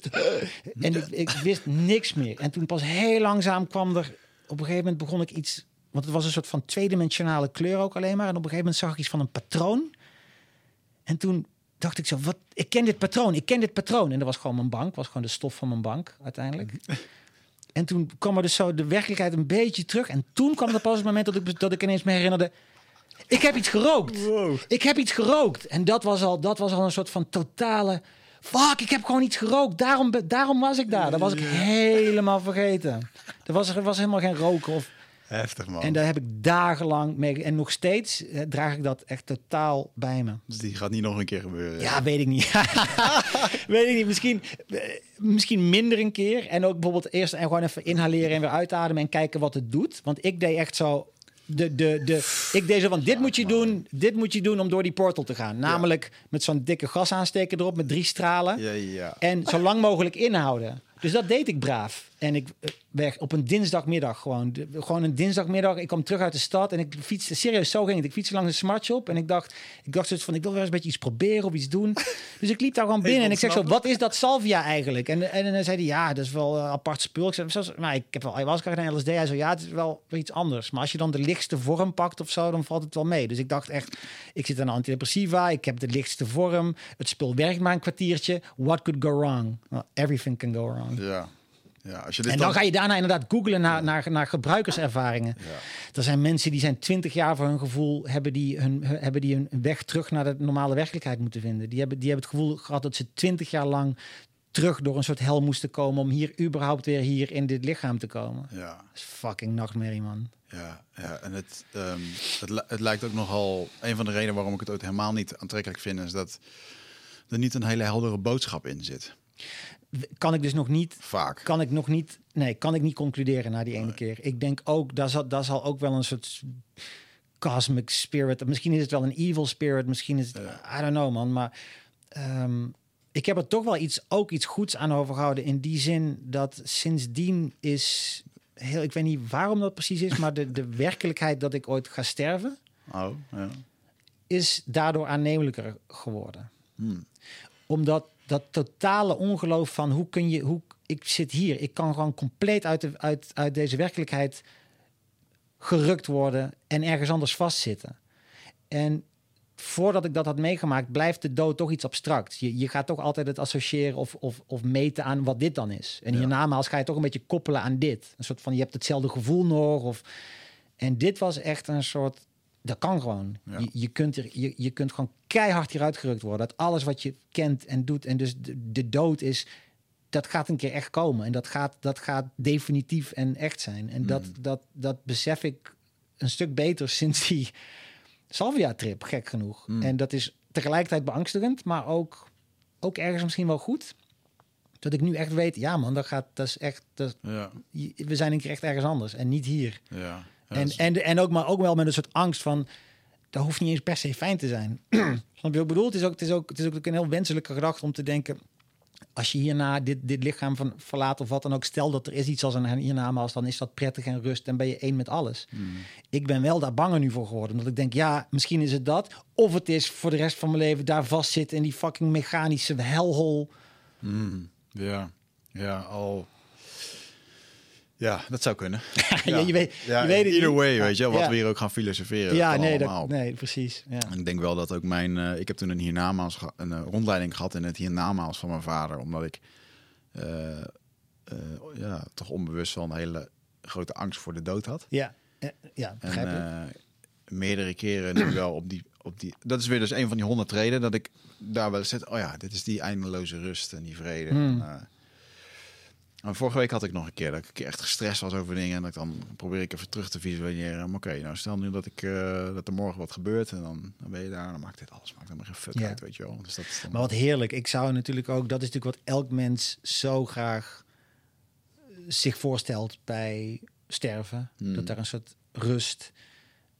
En ik, ik wist niks meer. En toen pas heel langzaam kwam er... Op een gegeven moment begon ik iets... Want het was een soort van tweedimensionale kleur ook alleen maar. En op een gegeven moment zag ik iets van een patroon. En toen dacht ik zo, wat, ik ken dit patroon, ik ken dit patroon. En dat was gewoon mijn bank, was gewoon de stof van mijn bank uiteindelijk. En toen kwam er dus zo de werkelijkheid een beetje terug. En toen kwam er pas het moment dat ik, dat ik ineens me herinnerde... Ik heb iets gerookt. Ik heb iets gerookt. En dat was al, dat was al een soort van totale... Fuck, ik heb gewoon iets gerookt. Daarom, daarom was ik daar. Dat was ik helemaal vergeten. Er was, er was helemaal geen roken of... Heftig, man. En daar heb ik dagenlang mee... En nog steeds eh, draag ik dat echt totaal bij me. Dus die gaat niet nog een keer gebeuren. Ja, weet ik niet. weet ik niet. Misschien, eh, misschien minder een keer. En ook bijvoorbeeld eerst en gewoon even inhaleren en weer uitademen en kijken wat het doet. Want ik deed echt zo. De, de, de, ik deed zo van, dit moet je doen, dit moet je doen om door die portal te gaan. Namelijk met zo'n dikke gas aansteken erop met drie stralen. Ja, ja. En zo lang mogelijk inhouden. Dus dat deed ik braaf. En ik eh, weg op een dinsdagmiddag gewoon. De- gewoon een dinsdagmiddag. Ik kwam terug uit de stad en ik fietste. Serieus, zo ging het. Ik fietste langs een smartshop en ik dacht, ik dacht zoiets van, ik wil wel eens een beetje iets proberen of iets doen. Dus ik liep daar gewoon binnen en ik zeg zo, wat is dat salvia eigenlijk? En, en, dan zei hij, ja, dat is wel een apart spul. Ik zei, nou, ik heb wel ayahuasca gedaan, LSD. Hij zo, ja, het is wel iets anders. Maar als je dan de lichtste vorm pakt of zo, dan valt het wel mee. Dus ik dacht echt, ik zit aan antidepressiva, ik heb de lichtste vorm. Het spul werkt maar een kwartiertje. What could go wrong? Well, everything can go wrong. Ja. ja. Als je dit En dan ga je daarna inderdaad googlen naar, naar, naar gebruikerservaringen. Er zijn mensen die zijn twintig jaar voor hun gevoel hebben die hun, hebben die hun weg terug naar de normale werkelijkheid moeten vinden. Die hebben, die hebben het gevoel gehad dat ze twintig jaar lang terug door een soort hel moesten komen om hier überhaupt weer hier in dit lichaam te komen. Ja, Dat is fucking nachtmerrie, man. ja, ja. En het, ehm, het, het lijkt ook nogal... Een van de redenen waarom ik het ook helemaal niet aantrekkelijk vind... is dat er niet een hele heldere boodschap in zit. Kan ik dus nog niet Vaak. kan ik nog niet, nee, kan ik niet concluderen na die ene keer. Ik denk ook, daar zal, daar zal ook wel een soort cosmic spirit. Misschien is het wel een evil spirit, misschien is het, I don't know man. Maar ehm, ik heb er toch wel iets, ook iets goeds aan overgehouden in die zin dat sindsdien is heel, ik weet niet waarom dat precies is, maar de, de werkelijkheid dat ik ooit ga sterven Oh, ja. is daardoor aannemelijker geworden. Hmm. Omdat dat totale ongeloof van hoe kun je, hoe ik zit hier, ik kan gewoon compleet uit, de, uit, uit deze werkelijkheid gerukt worden en ergens anders vastzitten. En voordat ik dat had meegemaakt, blijft de dood toch iets abstract. Je, je gaat toch altijd het associëren of, of, of meten aan wat dit dan is. En Ja. hiernamaals ga je toch een beetje koppelen aan dit. Een soort van, je hebt hetzelfde gevoel nog. Of... En dit was echt een soort, dat kan gewoon. Ja. Je, je, kunt er, je, je kunt gewoon keihard hieruit gerukt worden. Dat alles wat je kent en doet. En dus de, de dood is, dat gaat een keer echt komen. En dat gaat, dat gaat definitief en echt zijn. En dat, dat, dat besef ik een stuk beter sinds die Salvia-trip, gek genoeg. En dat is tegelijkertijd beangstigend, maar ook, ook ergens misschien wel goed. Dat ik nu echt weet, ja man, dat gaat, dat is echt, dat, Ja, we zijn een keer echt ergens anders en niet hier. ja. En, is- en, en ook, maar ook wel met een soort angst van, dat hoeft niet eens per se fijn te zijn. Snap je wat ik bedoel? Het is ook, het is ook, het is ook een heel wenselijke gedachte om te denken, als je hierna dit, dit lichaam van verlaat of wat dan ook, stel dat er is iets als een hiernamaals, dan is dat prettig en rust en ben je één met alles. Ik ben wel daar banger nu voor geworden, omdat ik denk, ja, misschien is het dat, of het is voor de rest van mijn leven daar vastzitten in die fucking mechanische hellhole. Mm, ja, ja, al. Ja, dat zou kunnen. Ja, je weet- ja, je weet het either way, weet je, wat Ja. we hier ook gaan filosoferen. Ja, nee, allemaal. dat, nee, precies. Ja. En ik denk wel dat ook mijn... eh, ik heb toen een hiernamaals, een eh, rondleiding gehad in het hiernamaals van mijn vader. Omdat ik eh, ja, toch onbewust wel een hele grote angst voor de dood had. Ja, ja En ik. meerdere keren nu wel op die, op die... Dat is weer dus een van die honderd treden dat ik daar wel zit. Oh ja, dit is die eindeloze rust en die vrede. Hmm. En, en vorige week had ik nog een keer dat ik echt gestrest was over dingen. En dat ik dan probeer ik even terug te visualiseren. Oké, nou stel nu dat, ik, eh, dat er morgen wat gebeurt. En dan, dan ben je daar. Dan maakt dit alles maakt helemaal geen fuck Ja. uit, weet je wel. Dus dat dan, Maar wat heerlijk. Ik zou natuurlijk ook, dat is natuurlijk wat elk mens zo graag zich voorstelt bij sterven. Hmm. Dat daar een soort rust,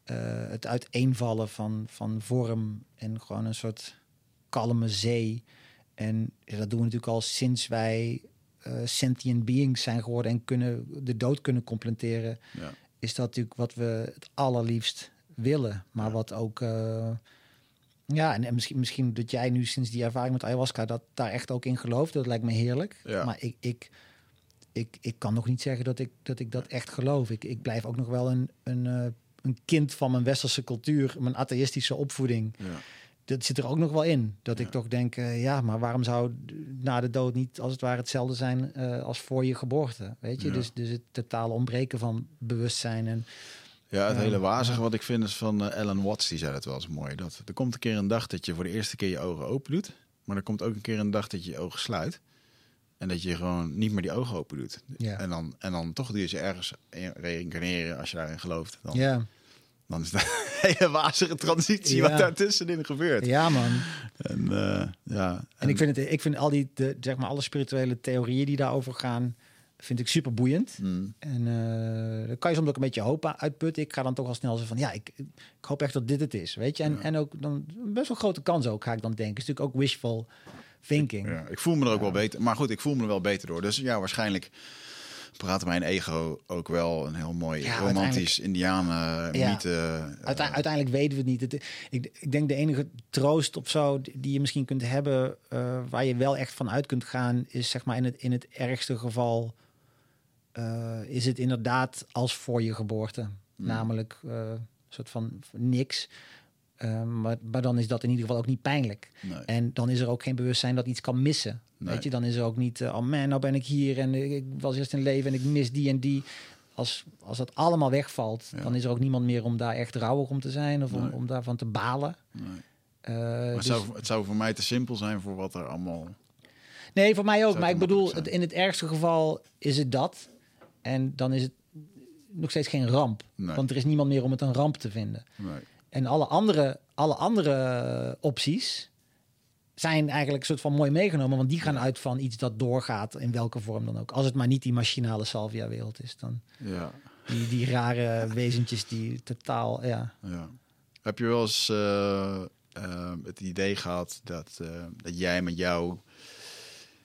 eh, het uiteenvallen van, van vorm en gewoon een soort kalme zee. En dat doen we natuurlijk al sinds wij eh, sentient beings zijn geworden en kunnen de dood kunnen complementeren. Ja. Is dat natuurlijk wat we het allerliefst willen. Maar Ja. wat ook. eh, ja, en, en misschien, misschien dat jij nu sinds die ervaring met ayahuasca dat daar echt ook in gelooft. Dat lijkt me heerlijk. Ja. Maar ik, ik, ik, ik kan nog niet zeggen dat ik dat, ik dat echt geloof. Ik, ik blijf ook nog wel een, een, eh, een kind van mijn westerse cultuur, mijn atheïstische opvoeding. Ja. Dat zit er ook nog wel in. Dat ik toch denk, eh, ja, maar waarom zou na de dood niet als het ware hetzelfde zijn eh, als voor je geboorte? Weet je, Ja. dus, dus het totale ontbreken van bewustzijn en Ja, het Ja, hele wazige wat ik vind is van eh, Alan Watts, die zei dat wel eens mooi. Dat er komt een keer een dag dat je voor de eerste keer je ogen open doet. Maar er komt ook een keer een dag dat je je ogen sluit. En dat je gewoon niet meer die ogen open doet. Ja. En, dan, en dan toch doe je ze ergens reïncarneren als je daarin gelooft. Dan, ja, dan is dat een hele wazige transitie Ja. wat daartussenin gebeurt. ja man. En, eh, ja, En ik vind, het, ik vind al die, de, zeg maar, alle spirituele theorieën die daarover gaan, vind ik super boeiend. Mm, En eh dan kan je soms ook een beetje hoop uitputten. Ik ga dan toch al snel zo van, ja, ik, ik hoop echt dat dit het is, weet je. En, Ja. en ook dan best wel grote kans ook, ga ik dan denken. Is natuurlijk ook wishful thinking. ja, ik voel me er ook wel beter. Maar goed, ik voel me er wel beter door. Dus ja, waarschijnlijk praat mijn ego ook wel een heel mooi Ja, romantisch indianen Ja. mythe. eh, Uite- uiteindelijk weten we het niet. Het, ik, ik denk de enige troost of zo die je misschien kunt hebben, eh, waar je wel echt van uit kunt gaan, is zeg maar in het, in het ergste geval, eh, is het inderdaad als voor je geboorte. Namelijk eh, een soort van niks. Eh, maar, maar dan is dat in ieder geval ook niet pijnlijk. nee. En dan is er ook geen bewustzijn dat iets kan missen. Nee. Weet je, dan is er ook niet, eh, oh man, nou ben ik hier en ik was eerst in leven en ik mis die en die. Als, als dat allemaal wegvalt, Ja. dan is er ook niemand meer om daar echt rouwig om te zijn of om, Nee. om daarvan te balen. Eh, Maar het, dus- zou, het zou voor mij te simpel zijn voor wat er allemaal... nee, voor mij ook. Maar ik bedoel, het, in het ergste geval is het dat. En dan is het nog steeds geen ramp. Want er is niemand meer om het een ramp te vinden. Nee. En alle andere, alle andere opties zijn eigenlijk een soort van mooi meegenomen. Want die gaan uit van iets dat doorgaat in welke vorm dan ook. Als het maar niet die machinale salvia-wereld is. Dan Ja, die, die rare wezentjes die totaal... Ja. ja. Heb je wel eens eh, eh, het idee gehad dat, eh, dat jij met jouw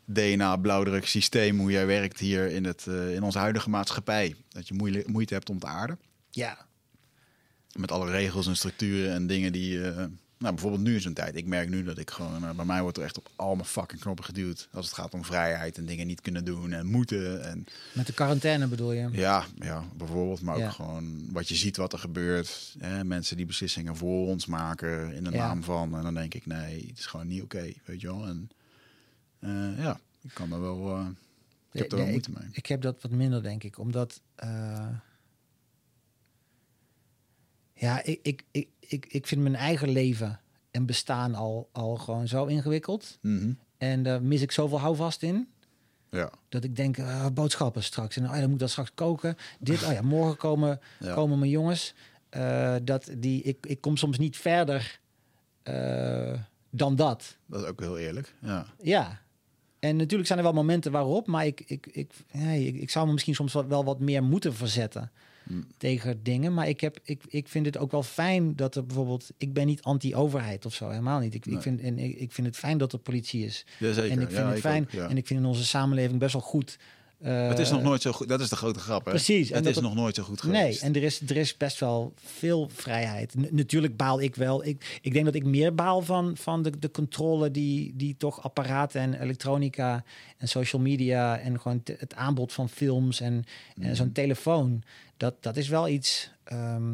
DNA-blauwdruk systeem, hoe jij werkt hier in, het, eh, in onze huidige maatschappij, dat je moeite hebt om te aarden? ja, Met alle regels en structuren en dingen die... eh, nou, bijvoorbeeld nu is een tijd. Ik merk nu dat ik gewoon... eh, bij mij wordt er echt op al mijn fucking knoppen geduwd. Als het gaat om vrijheid en dingen niet kunnen doen en moeten. En met de quarantaine bedoel je? Ja, ja, bijvoorbeeld. Maar ook Ja. gewoon wat je ziet wat er gebeurt. Hè? Mensen die beslissingen voor ons maken in de Ja. naam van. En dan denk ik, nee, het is gewoon niet oké, weet je wel. En eh, ja, ik kan er wel... ik heb er wel Nee, moeite mee. Ik heb dat wat minder, denk ik. Omdat... ja, ik, ik, ik, ik, ik vind mijn eigen leven en bestaan al, al gewoon zo ingewikkeld. Mhm. En daar mis ik zoveel houvast in. Ja, Dat ik denk, eh, boodschappen straks. En oh ja, dan moet dat straks koken. Dit, oh ja, morgen komen, Ja. komen mijn jongens. Eh, dat die, ik, ik kom soms niet verder eh, dan dat. dat is ook heel eerlijk. Ja, Ja. En natuurlijk zijn er wel momenten waarop, maar ik, ik, ik, ja, ik, ik zou me misschien soms wel, wel wat meer moeten verzetten Mm. tegen dingen. Maar ik, heb, ik, ik vind het ook wel fijn dat er bijvoorbeeld... Ik ben niet anti-overheid of zo, helemaal niet. Ik, Nee. ik, vind, en ik, ik vind het fijn dat er politie is. Jazeker. En ik vind ja, het fijn. ook, ja. En ik vind in onze samenleving best wel goed. Eh, het is nog nooit zo goed. Dat is de grote grap, hè? Precies, Het is het- nog nooit zo goed Nee, geweest. en er is, er is best wel veel vrijheid. N- natuurlijk baal ik wel. Ik, ik denk dat ik meer baal van, van de, de controle die, die toch apparaten en elektronica en social media en gewoon het aanbod van films en, en zo'n telefoon. Dat, dat is wel iets. ehm,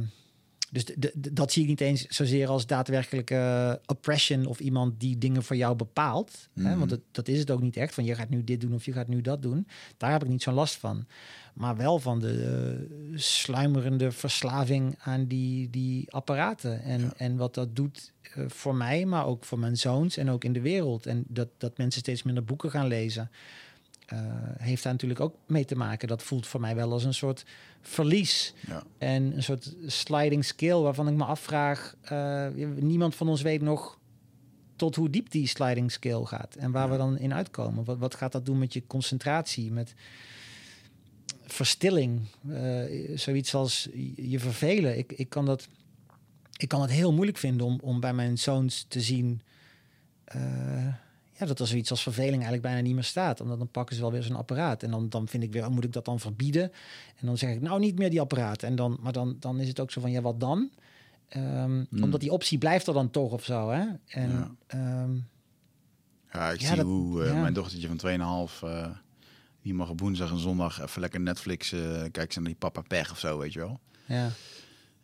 dus de- de- dat zie ik niet eens zozeer als daadwerkelijke oppression of iemand die dingen voor jou bepaalt. Hè? Mhm. Want dat, dat is het ook niet echt. Van je gaat nu dit doen of je gaat nu dat doen. Daar heb ik niet zo'n last van. Maar wel van de eh, sluimerende verslaving aan die, die apparaten. En, Ja. en wat dat doet eh, voor mij, maar ook voor mijn zoons en ook in de wereld. En dat, dat mensen steeds minder boeken gaan lezen. Eh, heeft daar natuurlijk ook mee te maken. Dat voelt voor mij wel als een soort verlies. Ja. En een soort sliding scale waarvan ik me afvraag... eh, niemand van ons weet nog tot hoe diep die sliding scale gaat. En waar Ja. we dan in uitkomen. Wat, wat gaat dat doen met je concentratie? Met verstilling? eh, zoiets als je vervelen. Ik, ik, kan dat, ik kan het heel moeilijk vinden om, om bij mijn zoons te zien... ja, dat er zoiets als verveling eigenlijk bijna niet meer staat. Omdat dan pakken ze wel weer zo'n apparaat. En dan, dan vind ik weer, moet ik dat dan verbieden? En dan zeg ik, nou niet meer die apparaat. En dan, maar dan, dan is het ook zo van, ja, wat dan? Ehm, Hmm. Omdat die optie blijft er dan toch of zo, hè? En Ja. ehm, Ja, ik Ja, zie dat- hoe eh, ja. mijn dochtertje van 2,5... eh die mag op woensdag en zondag even lekker Netflix... eh kijken ze naar die Papa Pech of zo, weet je wel. ja.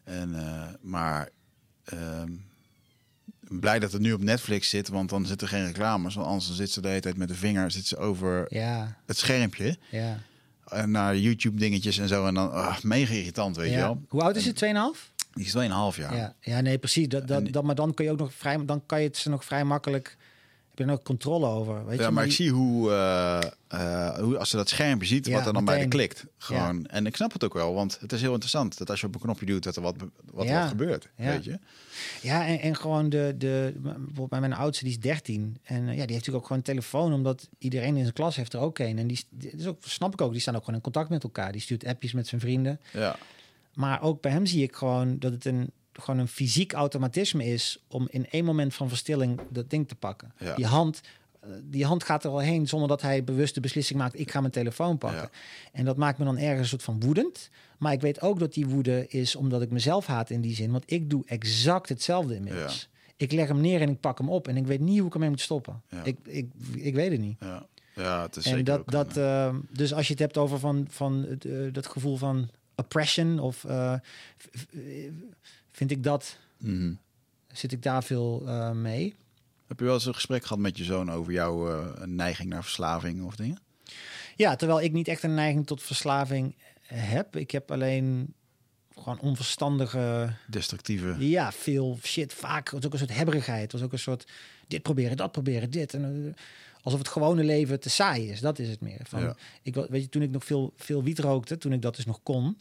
En, maar ehm, blij dat het nu op Netflix zit, want dan zit er geen reclames. Want anders zit ze de hele tijd met de vinger zit ze over Ja, het schermpje. ja. En naar YouTube dingetjes en zo. En dan, ah, mega irritant, weet je wel. Hoe oud is het? 2,5? Die is 2,5 jaar. Ja. ja, nee, precies. Dat, dat, maar dan kun je ook nog vrij, dan kan je het ze nog vrij makkelijk. Je er ook controle over? Weet Ja, je? maar ik zie hoe, eh, eh, hoe als ze dat schermpje ziet, Ja, wat er dan bij de meteen. klikt. Gewoon. En ik snap het ook wel, want het is heel interessant dat als je op een knopje duwt, dat er wat, wat, Ja. wat gebeurt. Ja. Weet je? Ja, en, en gewoon de, de, bijvoorbeeld bij mijn oudste, die is 13. En eh, ja, die heeft natuurlijk ook gewoon een telefoon, omdat iedereen in zijn klas heeft er ook een. En die, die is ook, snap ik ook, die staan ook gewoon in contact met elkaar. Die stuurt appjes met zijn vrienden. Ja. Maar ook bij hem zie ik gewoon dat het een, gewoon een fysiek automatisme is om in één moment van verstilling dat ding te pakken. Ja. Die hand. eh, Die hand gaat er al heen zonder dat hij bewust de beslissing maakt: ik ga mijn telefoon pakken. Ja. En dat maakt me dan ergens een soort van woedend. Maar ik weet ook dat die woede is omdat ik mezelf haat in die zin. Want ik doe exact hetzelfde inmiddels. Ik leg hem neer en ik pak hem op. En ik weet niet hoe ik ermee moet stoppen. Ja. Ik, ik, ik weet het niet. Ja. ja, het is En zeker dat, ook dat, een, eh, eh, dus als je het hebt over van, van het, eh, dat gevoel van oppression, of eh, vind ik dat, mhm. zit ik daar veel eh, mee. Heb je wel eens een gesprek gehad met je zoon over jouw eh, neiging naar verslaving of dingen? Ja, terwijl ik niet echt een neiging tot verslaving heb. Ik heb alleen gewoon onverstandige, Destructieve. ja, veel shit. Vaak was ook een soort hebberigheid. Het was ook een soort dit proberen, dat proberen, dit. En, eh, alsof het gewone leven te saai is. Dat is het meer. Van, Ja. ik, weet je, toen ik nog veel, veel wiet rookte, toen ik dat dus nog kon,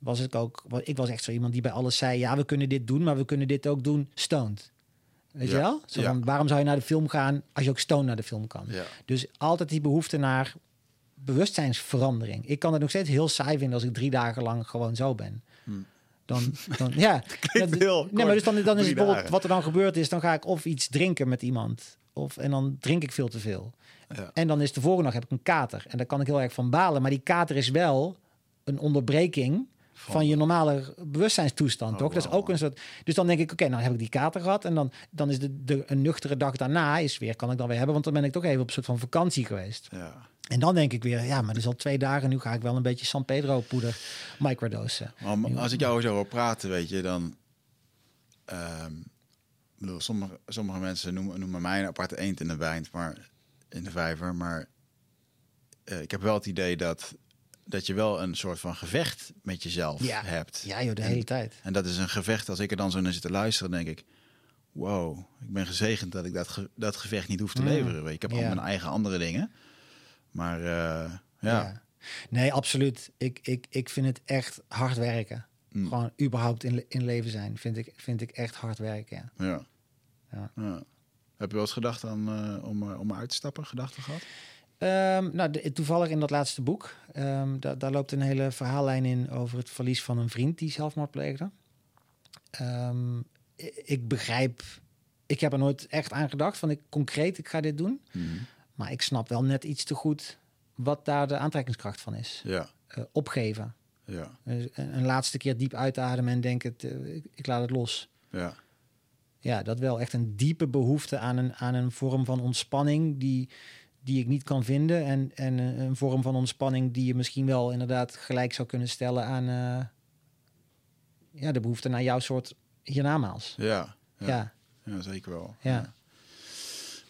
was ik ook. Ik was echt zo iemand die bij alles zei: ja, we kunnen dit doen, maar we kunnen dit ook doen stoned. Weet Ja. je wel? Zo Ja. van, waarom zou je naar de film gaan als je ook stoned naar de film kan? Ja. Dus altijd die behoefte naar bewustzijnsverandering. Ik kan het nog steeds heel saai vinden als ik drie dagen lang gewoon zo ben. Dan, dan ja. Dat- nee, maar dus dan, dan is het bijvoorbeeld wat er dan gebeurd is, dan ga ik of iets drinken met iemand. Of, en dan drink ik veel te veel. Ja. En dan is de volgende dag heb ik een kater. En daar kan ik heel erg van balen. Maar die kater is wel een onderbreking van, je normale bewustzijnstoestand, Oh, toch? Dat is ook een soort. Dus dan denk ik, oké, nou heb ik die kater gehad. En dan, dan is de, de een nuchtere dag daarna is weer, kan ik dan weer hebben. Want dan ben ik toch even op een soort van vakantie geweest. Ja. En dan denk ik weer, ja, maar dat is al twee dagen. Nu ga ik wel een beetje San Pedro poeder microdosen. Maar als ik jou zo hoor praten, weet je, dan... ehm, bedoel, sommige, sommige mensen noemen, noemen mij een aparte eend in de wijn, maar in de vijver. Maar eh, ik heb wel het idee dat, dat je wel een soort van gevecht met jezelf Ja. hebt. Ja, joh, de En- hele tijd. En dat is een gevecht. Als ik er dan zo naar zit te luisteren, denk ik... Wow, ik ben gezegend dat ik dat, ge- dat gevecht niet hoef te Mm. leveren. Ik heb al mijn eigen andere dingen. Maar eh, ja, Nee, absoluut. Ik, ik, ik vind het echt hard werken. Mm. Gewoon überhaupt in, in leven zijn, vind ik, vind ik echt hard werken. Ja. ja. Ja. ja. Heb je wel eens gedacht aan, eh, om, eh, om uit te stappen? Gedachten gehad? Ehm, nou, de- toevallig in dat laatste boek, ehm, da- daar loopt een hele verhaallijn in over het verlies van een vriend die zelfmoord pleegde. Ehm, ik begrijp, ik heb er nooit echt aan gedacht van ik concreet, ik ga dit doen. Mhm. Maar ik snap wel net iets te goed wat daar de aantrekkingskracht van is. Ja, Eh, opgeven. ja, Dus een, een laatste keer diep uitademen en denken, eh, ik, ik laat het los. ja. Ja, dat wel echt een diepe behoefte aan een, aan een vorm van ontspanning die, die ik niet kan vinden. En, en een, een vorm van ontspanning die je misschien wel inderdaad gelijk zou kunnen stellen aan eh, ja, de behoefte naar jouw soort hiernamaals. Ja, Ja, ja, zeker wel. ja.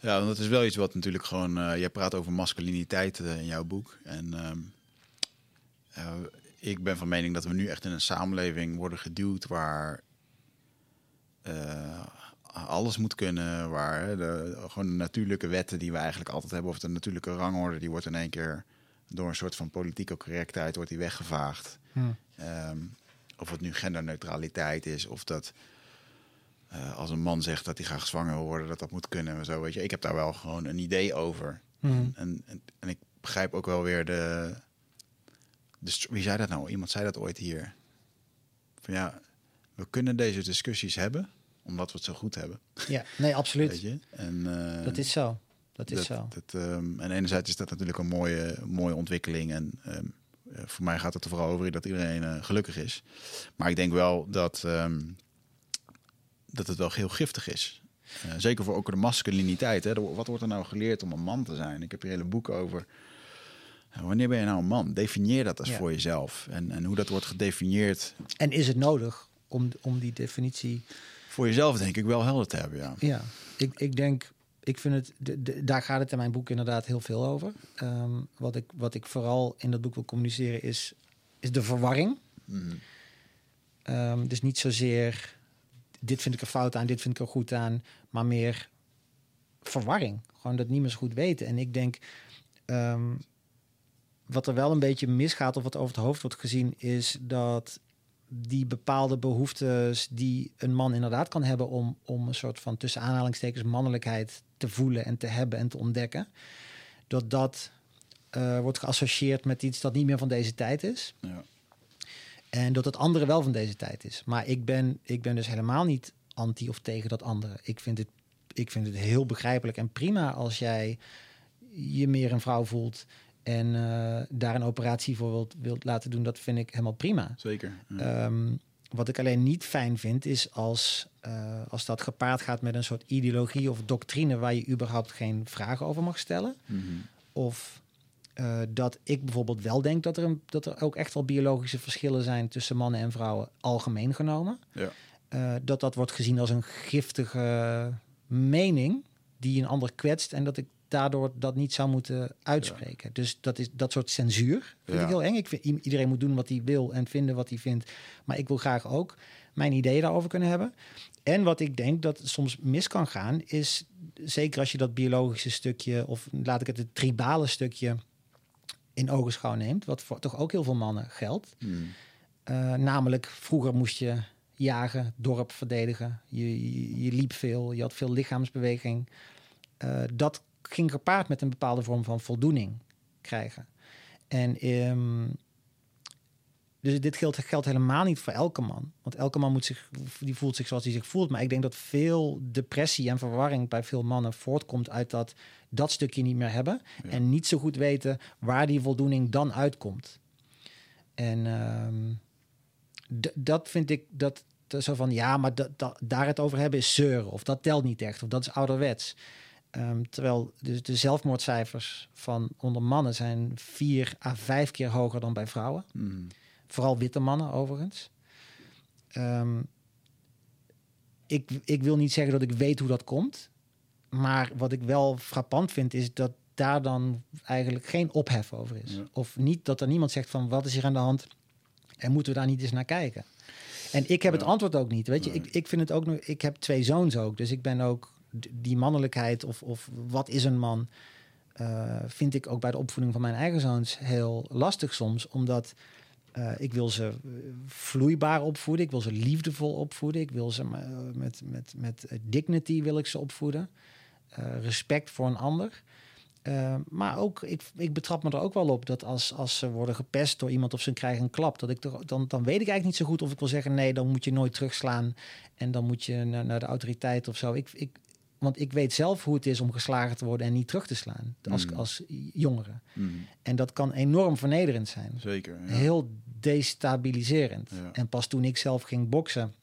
Ja, want dat is wel iets wat natuurlijk gewoon... eh jij praat over masculiniteit eh, in jouw boek. En ehm, eh, ik ben van mening dat we nu echt in een samenleving worden geduwd... waar eh, alles moet kunnen. Waar de, gewoon de natuurlijke wetten die we eigenlijk altijd hebben... of de natuurlijke rangorde, die wordt in één keer... door een soort van politieke correctheid wordt die weggevaagd. Hm. Ehm, of het nu genderneutraliteit is, of dat eh, als een man zegt dat hij graag zwanger wil worden, dat dat moet kunnen en zo. Weet je, ik heb daar wel gewoon een idee over. Mhm. En, en, en ik begrijp ook wel weer de, de. Wie zei dat nou? Iemand zei dat ooit hier. Van ja, we kunnen deze discussies hebben omdat we het zo goed hebben. ja, nee, absoluut. Weet je? En, eh, Dat is zo. Dat is zo. Dat, ehm, en enerzijds is dat natuurlijk een mooie, mooie ontwikkeling. En ehm, eh, voor mij gaat het er vooral over dat iedereen eh, gelukkig is. Maar ik denk wel dat, ehm, dat het wel heel giftig is. Zeker voor ook de masculiniteit. Hè. Wat wordt er nou geleerd om een man te zijn? Ik heb hier hele boeken over. Wanneer ben je nou een man? Definieer dat als voor jezelf. En, en hoe dat wordt gedefinieerd. En is het nodig om, om die definitie... Voor jezelf denk ik wel helder te hebben, ja. Ja, ik, ik denk ik vind het, de, daar gaat het in mijn boek inderdaad heel veel over. Ehm, wat, ik, wat ik vooral in dat boek wil communiceren is, is de verwarring. Mm. dus niet zozeer, dit vind ik er fout aan, dit vind ik er goed aan, maar meer verwarring. Gewoon dat zo goed weten. En ik denk, ehm, wat er wel een beetje misgaat of wat over het hoofd wordt gezien, is dat die bepaalde behoeftes die een man inderdaad kan hebben om, om een soort van tussen aanhalingstekens mannelijkheid te voelen en te hebben en te ontdekken, dat dat uh, wordt geassocieerd met iets dat niet meer van deze tijd is. Ja. En dat het andere wel van deze tijd is. Maar ik ben, ik ben dus helemaal niet anti of tegen dat andere. Ik vind het, ik vind het heel begrijpelijk en prima als jij je meer een vrouw voelt en uh, daar een operatie voor wilt, wilt laten doen, dat vind ik helemaal prima. Zeker. Ehm, wat ik alleen niet fijn vind, is als, uh, als dat gepaard gaat met een soort ideologie of doctrine waar je überhaupt geen vragen over mag stellen. Mm -hmm. Of uh, dat ik bijvoorbeeld wel denk dat er, een, dat er ook echt wel biologische verschillen zijn tussen mannen en vrouwen, algemeen genomen. Ja. Uh, dat dat wordt gezien als een giftige mening die een ander kwetst. En dat ik daardoor dat niet zou moeten uitspreken. Dus dat is dat soort censuur. Vind ik heel eng. Ik vind, iedereen moet doen wat hij wil en vinden wat hij vindt. Maar ik wil graag ook mijn ideeën daarover kunnen hebben. En wat ik denk dat soms mis kan gaan, is zeker als je dat biologische stukje, of laat ik het het tribale stukje in ogenschouw neemt, wat voor toch ook heel veel mannen geldt. Hmm. Uh, namelijk, vroeger moest je jagen, dorp verdedigen. Je, je, je liep veel, je had veel lichaamsbeweging. Uh, dat ging gepaard met een bepaalde vorm van voldoening krijgen. En um, dus dit geldt, geldt helemaal niet voor elke man. Want elke man moet zich, die voelt zich zoals hij zich voelt. Maar ik denk dat veel depressie en verwarring bij veel mannen voortkomt uit dat dat stukje niet meer hebben. En niet zo goed weten waar die voldoening dan uitkomt. En um, dat vind ik dat zo van ja, maar dat, daar het over hebben is zeuren. Of dat telt niet echt. Of dat is ouderwets. Um, terwijl de, de, zelfmoordcijfers van onder mannen zijn vier à vijf keer hoger dan bij vrouwen. Mm. Vooral witte mannen overigens. Um, ik, ik wil niet zeggen dat ik weet hoe dat komt. Maar wat ik wel frappant vind is dat daar dan eigenlijk geen ophef over is. Of niet dat er niemand zegt van wat is hier aan de hand en moeten we daar niet eens naar kijken. En ik heb het antwoord ook niet. Weet je, ik, ik vind het ook nog. Ik heb twee zoons ook, dus ik ben ook die mannelijkheid of, of wat is een man, uh, vind ik ook bij de opvoeding van mijn eigen zoons heel lastig soms, omdat uh, ik wil ze vloeibaar opvoeden, ik wil ze liefdevol opvoeden, ik wil ze met, met, met dignity wil ik ze opvoeden, respect voor een ander. Maar ook, ik, ik betrap me er ook wel op dat als, als ze worden gepest door iemand of ze krijgen een klap, dat ik dan, dan weet ik eigenlijk niet zo goed of ik wil zeggen: nee, dan moet je nooit terugslaan en dan moet je naar, naar de autoriteit of zo. Ik, ik, want ik weet zelf hoe het is om geslagen te worden en niet terug te slaan als, mm. als jongere. Mm. En dat kan enorm vernederend zijn. Zeker. Ja. Heel destabiliserend. En pas toen ik zelf ging boksen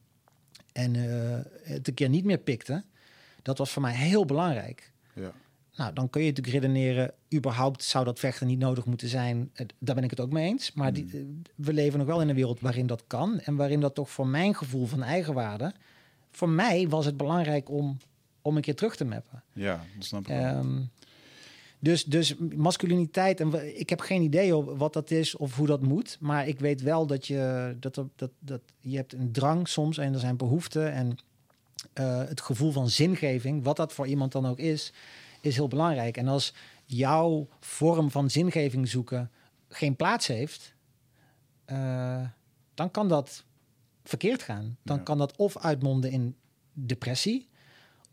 en uh, het een keer niet meer pikte, dat was voor mij heel belangrijk. Ja. Nou, dan kun je natuurlijk redeneren, überhaupt zou dat vechten niet nodig moeten zijn. Daar ben ik het ook mee eens. Maar die, mm. we leven nog wel in een wereld waarin dat kan. En waarin dat toch voor mijn gevoel van eigenwaarde... Voor mij was het belangrijk om om een keer terug te mappen. Ja, dat snap ik. Um, dus, dus masculiniteit, en ik heb geen idee wat dat is of hoe dat moet. Maar ik weet wel dat je, dat, er, dat, dat, je hebt een drang soms en er zijn behoeften. En uh, het gevoel van zingeving, wat dat voor iemand dan ook is, is heel belangrijk. En als jouw vorm van zingeving zoeken geen plaats heeft, uh, dan kan dat verkeerd gaan. Dan kan dat of uitmonden in depressie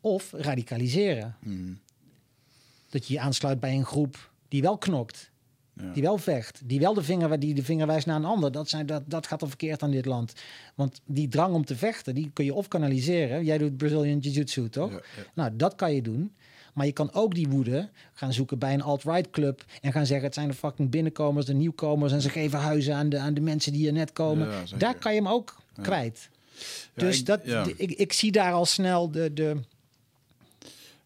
of radicaliseren. Mm. Dat je je aansluit bij een groep die wel knokt. Ja. Die wel vecht. Die wel de vinger, die de vinger wijst naar een ander. Dat, zijn, dat, dat gaat er verkeerd aan dit land. Want die drang om te vechten, die kun je of kanaliseren. Jij doet Brazilian Jiu-Jitsu, toch? Ja, nou, dat kan je doen. Maar je kan ook die woede gaan zoeken bij een alt-right club. En gaan zeggen: het zijn de fucking binnenkomers, de nieuwkomers. En ze geven huizen aan de, aan de mensen die er net komen. Daar kan je hem ook kwijt. Dus ik- dat, ik, ik zie daar al snel de. de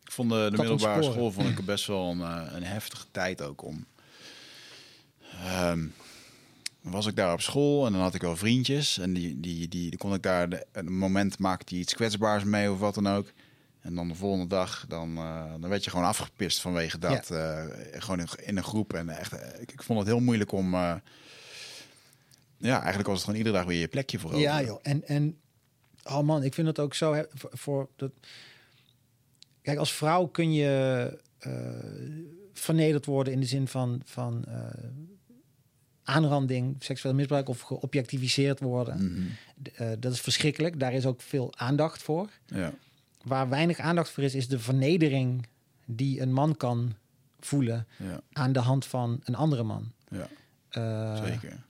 Ik vond de, de Dat middelbare school vond ik best wel een, eh, een heftige tijd ook om. Ehm, was ik daar op school en dan had ik wel vriendjes. En die, die, die, die kon ik daar de, een moment maakte die iets kwetsbaars mee of wat dan ook. En dan de volgende dag, dan, eh, dan werd je gewoon afgepist vanwege dat. eh, gewoon in, in een groep. En echt, ik, ik vond het heel moeilijk om. ja, eigenlijk was het gewoon iedere dag weer je plekje voor. ja, joh. En, en oh man, ik vind het ook zo. Voor dat, kijk, als vrouw kun je eh, vernederd worden in de zin van, van eh, aanranding, seksueel misbruik of geobjectiviseerd worden. Mhm. Eh, dat is verschrikkelijk. Daar is ook veel aandacht voor. ja. Waar weinig aandacht voor is, is de vernedering die een man kan voelen ja, aan de hand van een andere man. ja, zeker.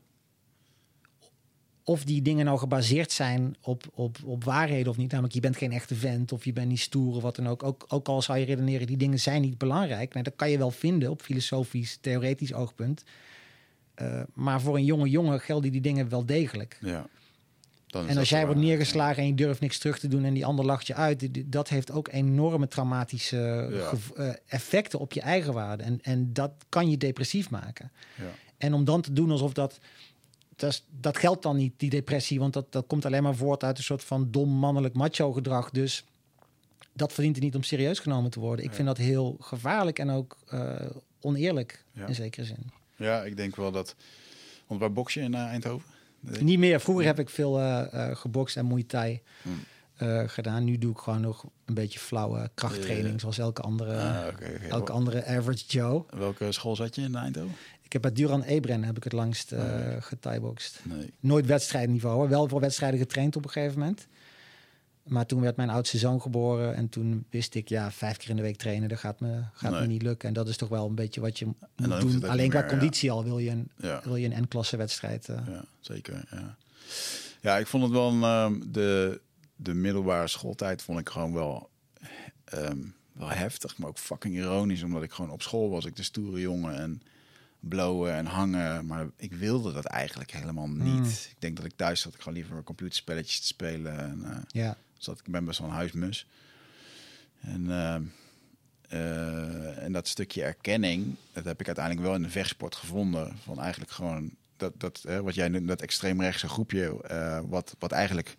Of die dingen nou gebaseerd zijn op, op, op waarheden of niet. Namelijk, je bent geen echte vent of je bent niet stoer of wat dan ook. Ook, ook al zou je redeneren, die dingen zijn niet belangrijk. Nou, dat kan je wel vinden op filosofisch, theoretisch oogpunt. Eh, maar voor een jonge jongen gelden die dingen wel degelijk. Ja. Dan En als jij wordt neergeslagen en je durft niks terug te doen en die ander lacht je uit, dat heeft ook enorme traumatische Ja. eh, effecten op je eigen waarde. En, en dat kan je depressief maken. Ja. En om dan te doen alsof dat. Dat, dat geldt dan niet, die depressie, want dat, dat komt alleen maar voort uit een soort van dom mannelijk macho gedrag. Dus dat verdient er niet om serieus genomen te worden. Ik Ja. vind dat heel gevaarlijk en ook eh, oneerlijk Ja. in zekere zin. Ja, ik denk wel dat. Want waar box je in eh, Eindhoven? Niet meer. Vroeger heb ik veel eh, gebokst en Muay Thai Hmm. gedaan. Nu doe ik gewoon nog een beetje flauwe krachttraining, zoals elke andere, Ah, elke andere average Joe. Welke school zat je in Eindhoven? Ik heb bij Duran Ebren heb ik het langst. Nee. Nooit wedstrijdniveau, hoor. wel voor wedstrijden getraind op een gegeven moment. Maar toen werd mijn oudste zoon geboren en toen wist ik, ja, vijf keer in de week trainen, dat gaat me, gaat me niet lukken. En dat is toch wel een beetje wat je moet doen. Alleen qua meer, ja. conditie al wil je een, Ja. wil je een N-klasse wedstrijd. eh. Ja, zeker. Ja. ja, ik vond het wel ehm, de, de middelbare schooltijd vond ik gewoon wel, ehm, wel heftig, maar ook fucking ironisch, omdat ik gewoon op school was. Ik de stoere jongen en blowen en hangen, maar ik wilde dat eigenlijk helemaal niet. Mm. Ik denk dat ik thuis zat ik gewoon liever computerspelletjes te spelen en eh, ja. zat ik ben best wel een huismus. En, ehm, eh, en dat stukje erkenning, dat heb ik uiteindelijk wel in de vechtsport gevonden. Van eigenlijk gewoon dat, dat hè, wat jij noemt, dat extreemrechtse groepje, eh, wat, wat eigenlijk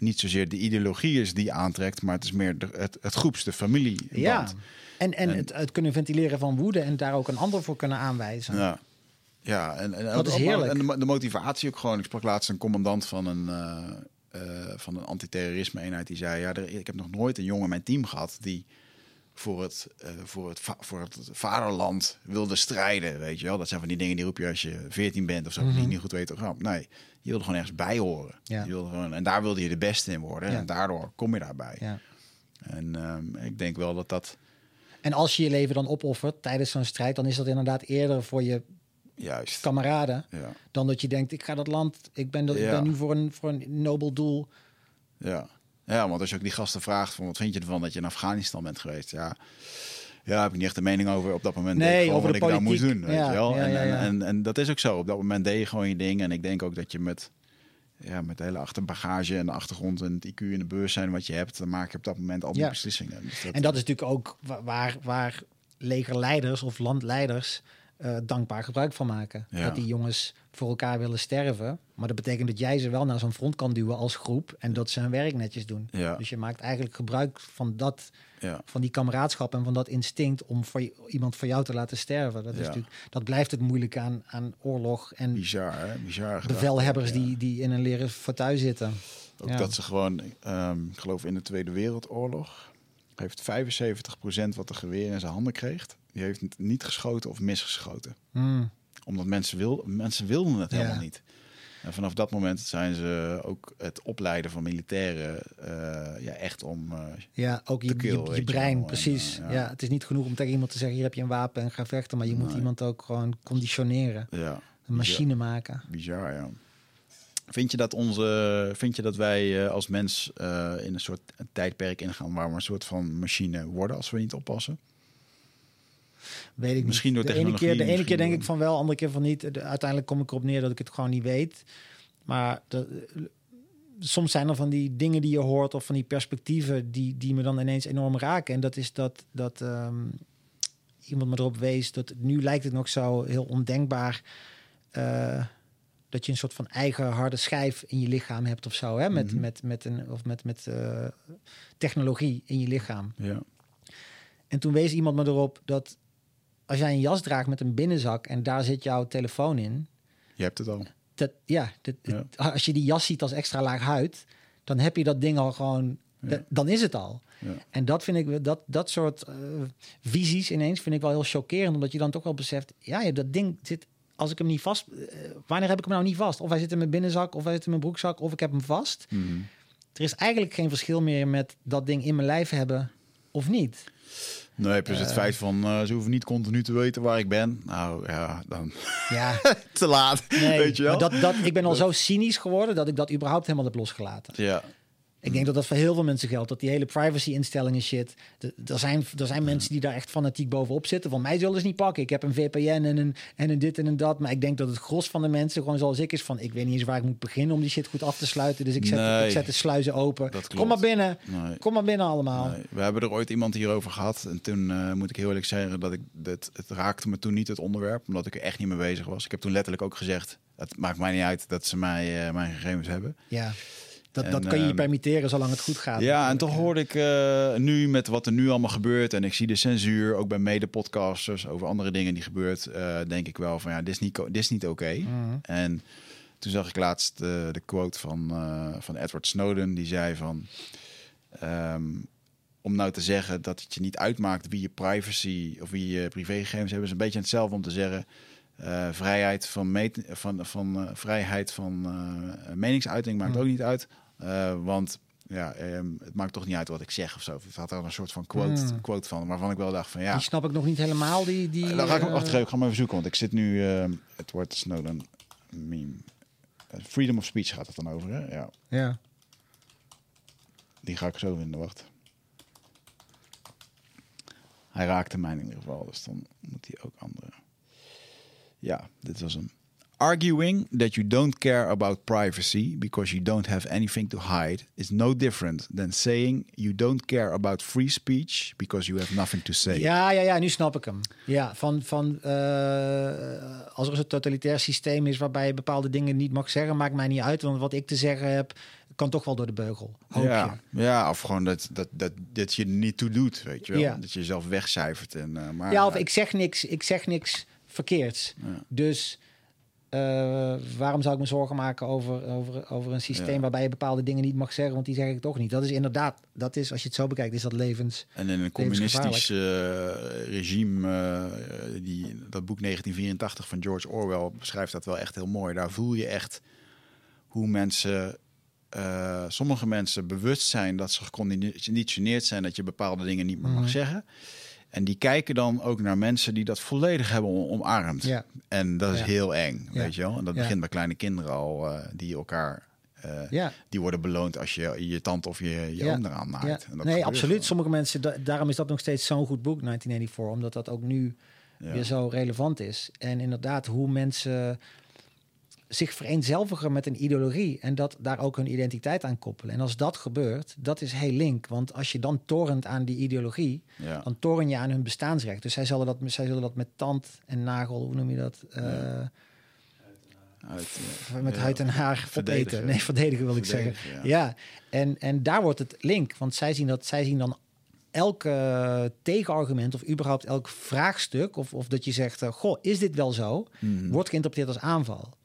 niet zozeer de ideologie is die aantrekt, maar het is meer de, het, het groeps, de familie. Ja, en, en, En- het, het kunnen ventileren van woede en daar ook een ander voor kunnen aanwijzen. Ja. Ja, en, en, Dat is heerlijk. En de, mo- de motivatie ook gewoon. Ik sprak laatst een commandant van een, eh eh, van een antiterrorisme eenheid die zei: ja, er, ik heb nog nooit een jongen in mijn team gehad die voor het, eh, voor, het voor het vaderland wilde strijden. Weet je wel, dat zijn van die dingen die roep je als je 14 bent of zo, die je niet goed weet. Oh, nee, je wilde gewoon ergens bij horen. Ja. Je wilde gewoon, en daar wilde je de beste in worden. Ja. En daardoor kom je daarbij. Ja. En ehm, ik denk wel dat dat En als je je leven dan opoffert tijdens zo'n strijd, dan is dat inderdaad eerder voor je juist. kameraden dan dat je denkt: ik ga dat land, ik ben, dat, ik ben nu voor een, voor een nobel doel. Ja. Ja, want als je ook die gasten vraagt van wat vind je ervan dat je in Afghanistan bent geweest? Ja, ja heb ik niet echt een mening over. Op dat moment Nee, ik over wat ik daar moest doen. Weet je wel? ja, en. En, en, en dat is ook zo. Op dat moment deed je gewoon je ding. En ik denk ook dat je met, ja, met de hele achterbagage en de achtergrond en het IQ en de bewustzijn wat je hebt, dan maak je op dat moment al die beslissingen. Dus dat, En dat is natuurlijk ook wa- waar, waar legerleiders of landleiders eh, dankbaar gebruik van maken. Ja. Dat die jongens voor elkaar willen sterven. Maar dat betekent dat jij ze wel naar zo'n front kan duwen als groep. En dat ze hun werk netjes doen. Ja. Dus je maakt eigenlijk gebruik van, dat, ja. van die kameraadschap en van dat instinct om voor je- iemand voor jou te laten sterven. Dat, is natuurlijk, dat blijft het moeilijk aan, aan oorlog en Bizar, hè? Bizar bevelhebbers die, die in een leren fauteuil zitten. Ook dat ze gewoon, ehm, ik geloof in de Tweede Wereldoorlog, heeft 75% wat de geweer in zijn handen kreeg, die heeft niet geschoten of misgeschoten. Hmm. Omdat mensen, wil, mensen wilden het Ja. helemaal niet. En vanaf dat moment zijn ze ook het opleiden van militairen eh, ja, echt om... eh, Ja, ook je, kill, je, brein. En, precies. eh, ja. ja. het is niet genoeg om tegen iemand te zeggen... hier heb je een wapen en ga vechten. Maar je moet iemand ook gewoon conditioneren. ja, Een machine maken. bizar, ja. Vind je dat, onze, vind je dat wij eh, als mens eh, in een soort tijdperk ingaan waar we een soort van machine worden als we niet oppassen? Weet ik Misschien niet. door de ene keer, de ene keer denk ik van wel, andere keer van niet. De- uiteindelijk kom ik erop neer dat ik het gewoon niet weet. Maar de- soms zijn er van die dingen die je hoort of van die perspectieven die, die me dan ineens enorm raken. En dat is dat, dat ehm, iemand me erop wees dat nu lijkt het nog zo heel ondenkbaar. eh, dat je een soort van eigen harde schijf in je lichaam hebt of zo. Hè? Met, Mhm. met, met, een, of met, met eh, technologie in je lichaam. Ja. En toen wees iemand me erop dat als jij een jas draagt met een binnenzak en daar zit jouw telefoon in, Je hebt het al. dat, ja, dat, Ja. als je die jas ziet als extra laag huid, dan heb je dat ding al gewoon, Ja. dan is het al. Ja. En dat vind ik, dat, dat soort eh, visies ineens vind ik wel heel chockerend, omdat je dan toch wel beseft, ja, ja, dat ding zit, als ik hem niet vast, eh, wanneer heb ik hem nou niet vast? Of hij zit in mijn binnenzak, of hij zit in mijn broekzak, of ik heb hem vast. Mhm. Er is eigenlijk geen verschil meer met dat ding in mijn lijf hebben of niet. Nee, plus het Eh. feit van eh, ze hoeven niet continu te weten waar ik ben. Nou ja, dan Ja, te laat. Nee, weet je wel? maar dat, dat, ik ben al zo cynisch geworden dat ik dat überhaupt helemaal heb losgelaten. Ja, Ik denk dat dat voor heel veel mensen geldt. Dat die hele privacy-instellingen shit. Er zijn, er zijn mensen die daar echt fanatiek bovenop zitten. Van mij zullen ze niet pakken. Ik heb een VPN en een, en een dit en een dat. Maar ik denk dat het gros van de mensen gewoon zoals ik is van... ik weet niet eens waar ik moet beginnen om die shit goed af te sluiten. Dus ik zet, Nee. ik zet de sluizen open. Kom maar binnen. nee. Kom maar binnen allemaal. Nee, we hebben er ooit iemand hierover gehad. En toen eh, moet ik heel eerlijk zeggen dat ik dat het raakte me toen niet het onderwerp, omdat ik er echt niet mee bezig was. Ik heb toen letterlijk ook gezegd: het maakt mij niet uit dat ze mij eh, mijn gegevens hebben. Ja, dat, En, dat kan je je ehm, permitteren zolang het goed gaat. Ja, en toch hoorde ik eh, nu met wat er nu allemaal gebeurt en ik zie de censuur ook bij mede-podcasters over andere dingen die gebeurt, eh, denk ik wel van ja, dit is niet, dit is niet oké. Mhm. En toen zag ik laatst eh, de quote van, van Edward Snowden. Die zei van... ehm, om nou te zeggen dat het je niet uitmaakt wie je privacy of wie je privégegevens hebben... is een beetje hetzelfde om te zeggen... vrijheid van, meet, van, van, vrijheid van meningsuiting maakt Hmm. ook niet uit. Eh, want ja, ehm, het maakt toch niet uit wat ik zeg of zo. Het had er een soort van quote, Hmm. quote van, waarvan ik wel dacht van ja... Die snap ik nog niet helemaal. Die, die, Eh, Dan ga ik hem eh, achter. Ik ga hem even zoeken, want ik zit nu. eh het wordt Snowden meme. Freedom of speech gaat het dan over, hè? Ja, Ja. die ga ik zo vinden. Wacht. Hij raakte mij in ieder geval, dus dan moet hij ook andere. Ja, dit was hem. Arguing that you don't care about privacy because you don't have anything to hide is no different than saying you don't care about free speech because you have nothing to say. Ja, ja, ja, nu snap ik hem. Ja, van, van eh, als er een totalitair systeem is waarbij je bepaalde dingen niet mag zeggen, maakt mij niet uit. Want wat ik te zeggen heb, kan toch wel door de beugel. Hoop Ja, je. ja, of gewoon dat, dat, dat, dat je niet toe doet, weet je wel. Ja. Dat je jezelf wegcijfert. En, eh, maar, Ja, of ik zeg niks, ik zeg niks verkeerds. Ja. Dus eh, waarom zou ik me zorgen maken over, over, over een systeem Ja. waarbij je bepaalde dingen niet mag zeggen, want die zeg ik toch niet. Dat is inderdaad, dat is, als je het zo bekijkt, is dat levens. En in een communistisch eh, regime, eh, die, dat boek 1984 van George Orwell beschrijft dat wel echt heel mooi. Daar voel je echt hoe mensen, sommige mensen bewust zijn dat ze geconditioneerd zijn dat je bepaalde dingen niet meer mag Mhm. zeggen. En die kijken dan ook naar mensen die dat volledig hebben om- omarmd. Ja. En dat is Ja. heel eng, weet je wel. En dat begint bij kleine kinderen al, eh, die elkaar... eh, Ja. Die worden beloond als je je tante of je, je Ja. oom eraan maakt. Ja. En dat Nee, absoluut. gewoon. Sommige mensen, da- daarom is dat nog steeds zo'n goed boek, 1984, omdat dat ook nu Ja. weer zo relevant is. En inderdaad, hoe mensen zich vereenzelvigen met een ideologie en dat daar ook hun identiteit aan koppelen. En als dat gebeurt, dat is heel link. Want als je dan torent aan die ideologie, Ja. dan toren je aan hun bestaansrecht. Dus zij zullen dat, zij zullen dat met tand en nagel, hoe noem je dat? Eh, Uit, Met huid en haar Verdedigen. opeten. Nee, verdedigen wil ik zeggen. Ja, en, en daar wordt het link. Want zij zien, dat, zij zien dan elke tegenargument of überhaupt elk vraagstuk... of, of dat je zegt, eh, goh, is dit wel zo? Mhm. Wordt geïnterpreteerd als aanval.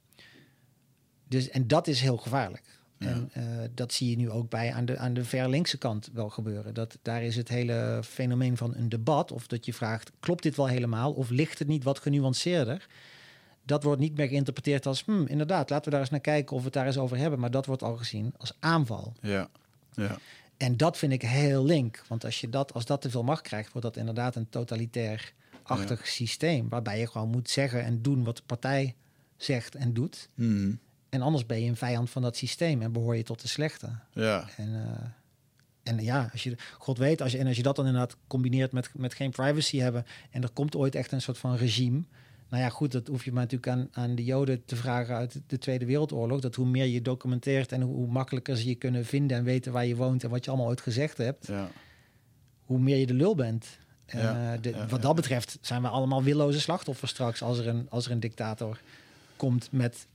Dus, en dat is heel gevaarlijk. Ja. En eh, dat zie je nu ook bij aan de, aan de ver linkse kant wel gebeuren. Dat, daar is het hele fenomeen van een debat... of dat je vraagt, klopt dit wel helemaal... of ligt het niet wat genuanceerder dat wordt niet meer geïnterpreteerd als, hmm, inderdaad, laten we daar eens naar kijken of we het daar eens over hebben. Maar dat wordt al gezien als aanval. Ja. Ja. En dat vind ik heel link. Want als, je dat, als dat te veel macht krijgt, wordt dat inderdaad een totalitair-achtig systeem. Waarbij je gewoon moet zeggen en doen wat de partij zegt en doet. Mhm. En anders ben je een vijand van dat systeem en behoor je tot de slechte. Ja. En, eh, en ja, als je, God weet, als je, en als je dat dan inderdaad combineert met, met geen privacy hebben en er komt ooit echt een soort van regime. Nou ja, goed, dat hoef je maar natuurlijk aan, aan de Joden te vragen uit de Tweede Wereldoorlog. Dat hoe meer je documenteert en hoe, hoe makkelijker ze je kunnen vinden en weten waar je woont en wat je allemaal ooit gezegd hebt, Ja. hoe meer je de lul bent. Ja, eh, de- ja, wat dat betreft zijn we allemaal willoze slachtoffers straks als er een, als er een dictator komt met,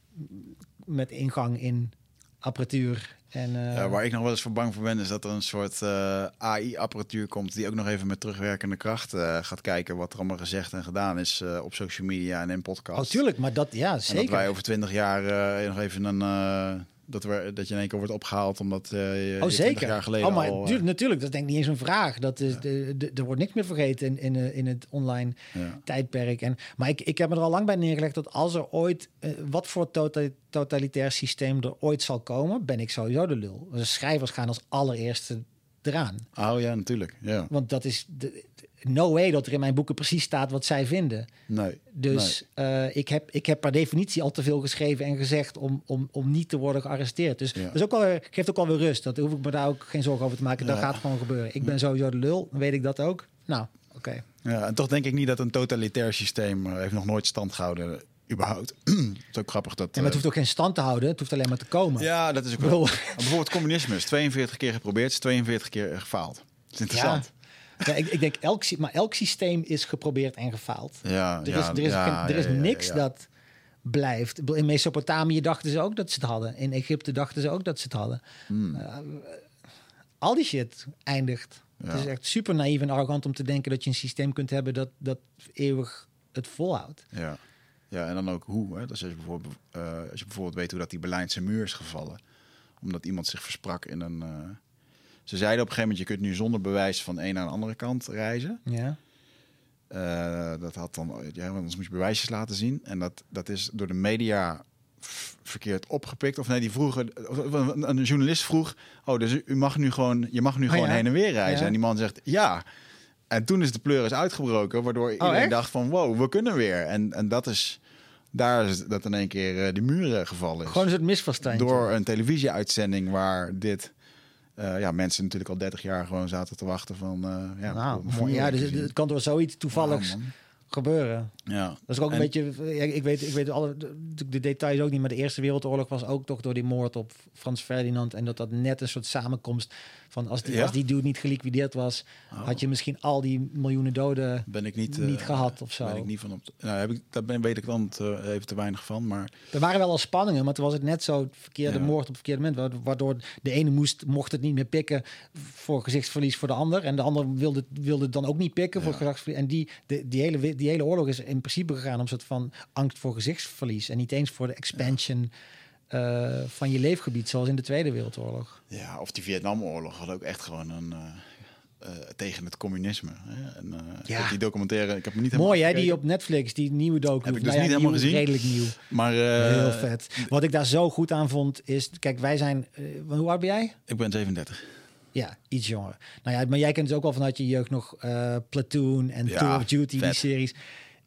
met ingang in apparatuur. En, eh, Ja, waar ik nog wel eens voor bang voor ben, is dat er een soort eh, AI-apparatuur komt die ook nog even met terugwerkende kracht eh, gaat kijken wat er allemaal gezegd en gedaan is op social media en in podcasts. Oh, tuurlijk, maar dat, ja, En zeker. dat wij over twintig jaar nog even een dat, we, dat je in één keer wordt opgehaald omdat eh je Oh, 20 zeker. jaar geleden oh, maar al... eh, tuurlijk, natuurlijk, dat is denk ik niet eens een vraag. Dat is, de, de, er wordt niks meer vergeten in, in, eh, in het online ja. tijdperk. En, maar ik, ik heb me er al lang bij neergelegd dat als er ooit, wat voor tota- totalitair systeem er ooit zal komen, ben ik sowieso de lul. De schrijvers gaan als allereerste eraan. Oh ja, natuurlijk. Ja. Want dat is de, no way dat er in mijn boeken precies staat wat zij vinden. Nee. Dus eh, ik, heb, ik heb per definitie al te veel geschreven en gezegd om, om, om niet te worden gearresteerd. Dus Ja. dat is ook wel, weer- geeft ook wel weer rust. Dat hoef ik me daar ook geen zorgen over te maken. Dat gaat gewoon gebeuren. Ik ben sowieso de lul, dan weet ik dat ook. Nou, oké. Ja, en toch denk ik niet dat een totalitair systeem eh, heeft nog nooit stand gehouden, überhaupt. het is ook grappig dat... En het eh, hoeft ook geen stand te houden. Het hoeft alleen maar te komen. Ja, dat is ook wel. Bijvoorbeeld communisme is 42 keer geprobeerd, is 42 keer gefaald. Dat is interessant. Ja, ik, ik denk, elk, maar elk systeem is geprobeerd en gefaald. Ja, Er ja, is, er is, ja, geen- er is niks ja. dat blijft. In Mesopotamië dachten ze ook dat ze het hadden. In Egypte dachten ze ook dat ze het hadden. Hmm. Eh, al die shit eindigt. Ja. Het is echt super naïef en arrogant om te denken dat je een systeem kunt hebben dat, dat eeuwig het volhoudt. Ja. ja, en dan ook hoe. Hè? Dus als, je bijvoorbeeld, eh, als je bijvoorbeeld weet hoe dat die Berlijnse muur is gevallen. Omdat iemand zich versprak in een... eh, Ze zeiden op een gegeven moment, je kunt nu zonder bewijs van een naar een andere kant reizen. Ja. Eh, dat had dan, ja, want anders moet je bewijsjes laten zien. En dat, dat is door de media verkeerd opgepikt. Of nee, die vroegen, een, journalist vroeg, oh, dus u mag nu gewoon, je mag nu Oh, gewoon ja? heen en weer reizen. Ja. En die man zegt, ja. En toen is de pleuris uitgebroken, waardoor iedereen Oh, echt? dacht van, wow, we kunnen weer. En, en dat is, daar is dat in één keer eh, die muren gevallen is. Gewoon een soort misverstand. door een televisieuitzending waar dit, eh, ja, mensen natuurlijk al 30 jaar gewoon zaten te wachten van, eh, ja, Nou, mooi. ja, dus het kan door zoiets toevalligs man. gebeuren. Ja. Dat is ook een En- beetje. Ik weet, ik weet alle de, de details ook niet, maar de Eerste Wereldoorlog was ook toch door die moord op Frans Ferdinand. En dat dat net een soort samenkomst van als die, Ja? als die dude niet geliquideerd was, Oh. had je misschien al die miljoenen doden Ben ik niet, niet eh, gehad of zo. Ben ik niet van op. Nou, heb ik, daar ben, weet ik dan te- even te weinig van. Maar Er waren wel al spanningen, maar toen was het net zo verkeerde Ja. moord op het verkeerde moment. wa- Waardoor de ene moest, mocht het niet meer pikken voor gezichtsverlies voor de ander. En de ander wilde, wilde het dan ook niet pikken voor gezichtsverlies. En die, de, die, hele, die hele oorlog is in principe gegaan om een soort van angst voor gezichtsverlies. En niet eens voor de expansion eh, van je leefgebied, zoals in de Tweede Wereldoorlog. ja, of die Vietnamoorlog had ook echt gewoon een. eh, eh, tegen het communisme. Hè? En, Ja. die documentaire, ik heb hem niet helemaal Mooi hè, die op Netflix, die nieuwe docu. Heb ik dus Nou ja, niet helemaal nieuw, gezien. Redelijk nieuw. Maar Heel vet. Wat ik daar zo goed aan vond is, kijk, wij zijn, hoe oud ben jij? Ik ben 37. Ja, iets jonger. Nou ja, maar jij kent het ook al vanuit je jeugd nog Platoon en Ja, Tour of Duty, die series.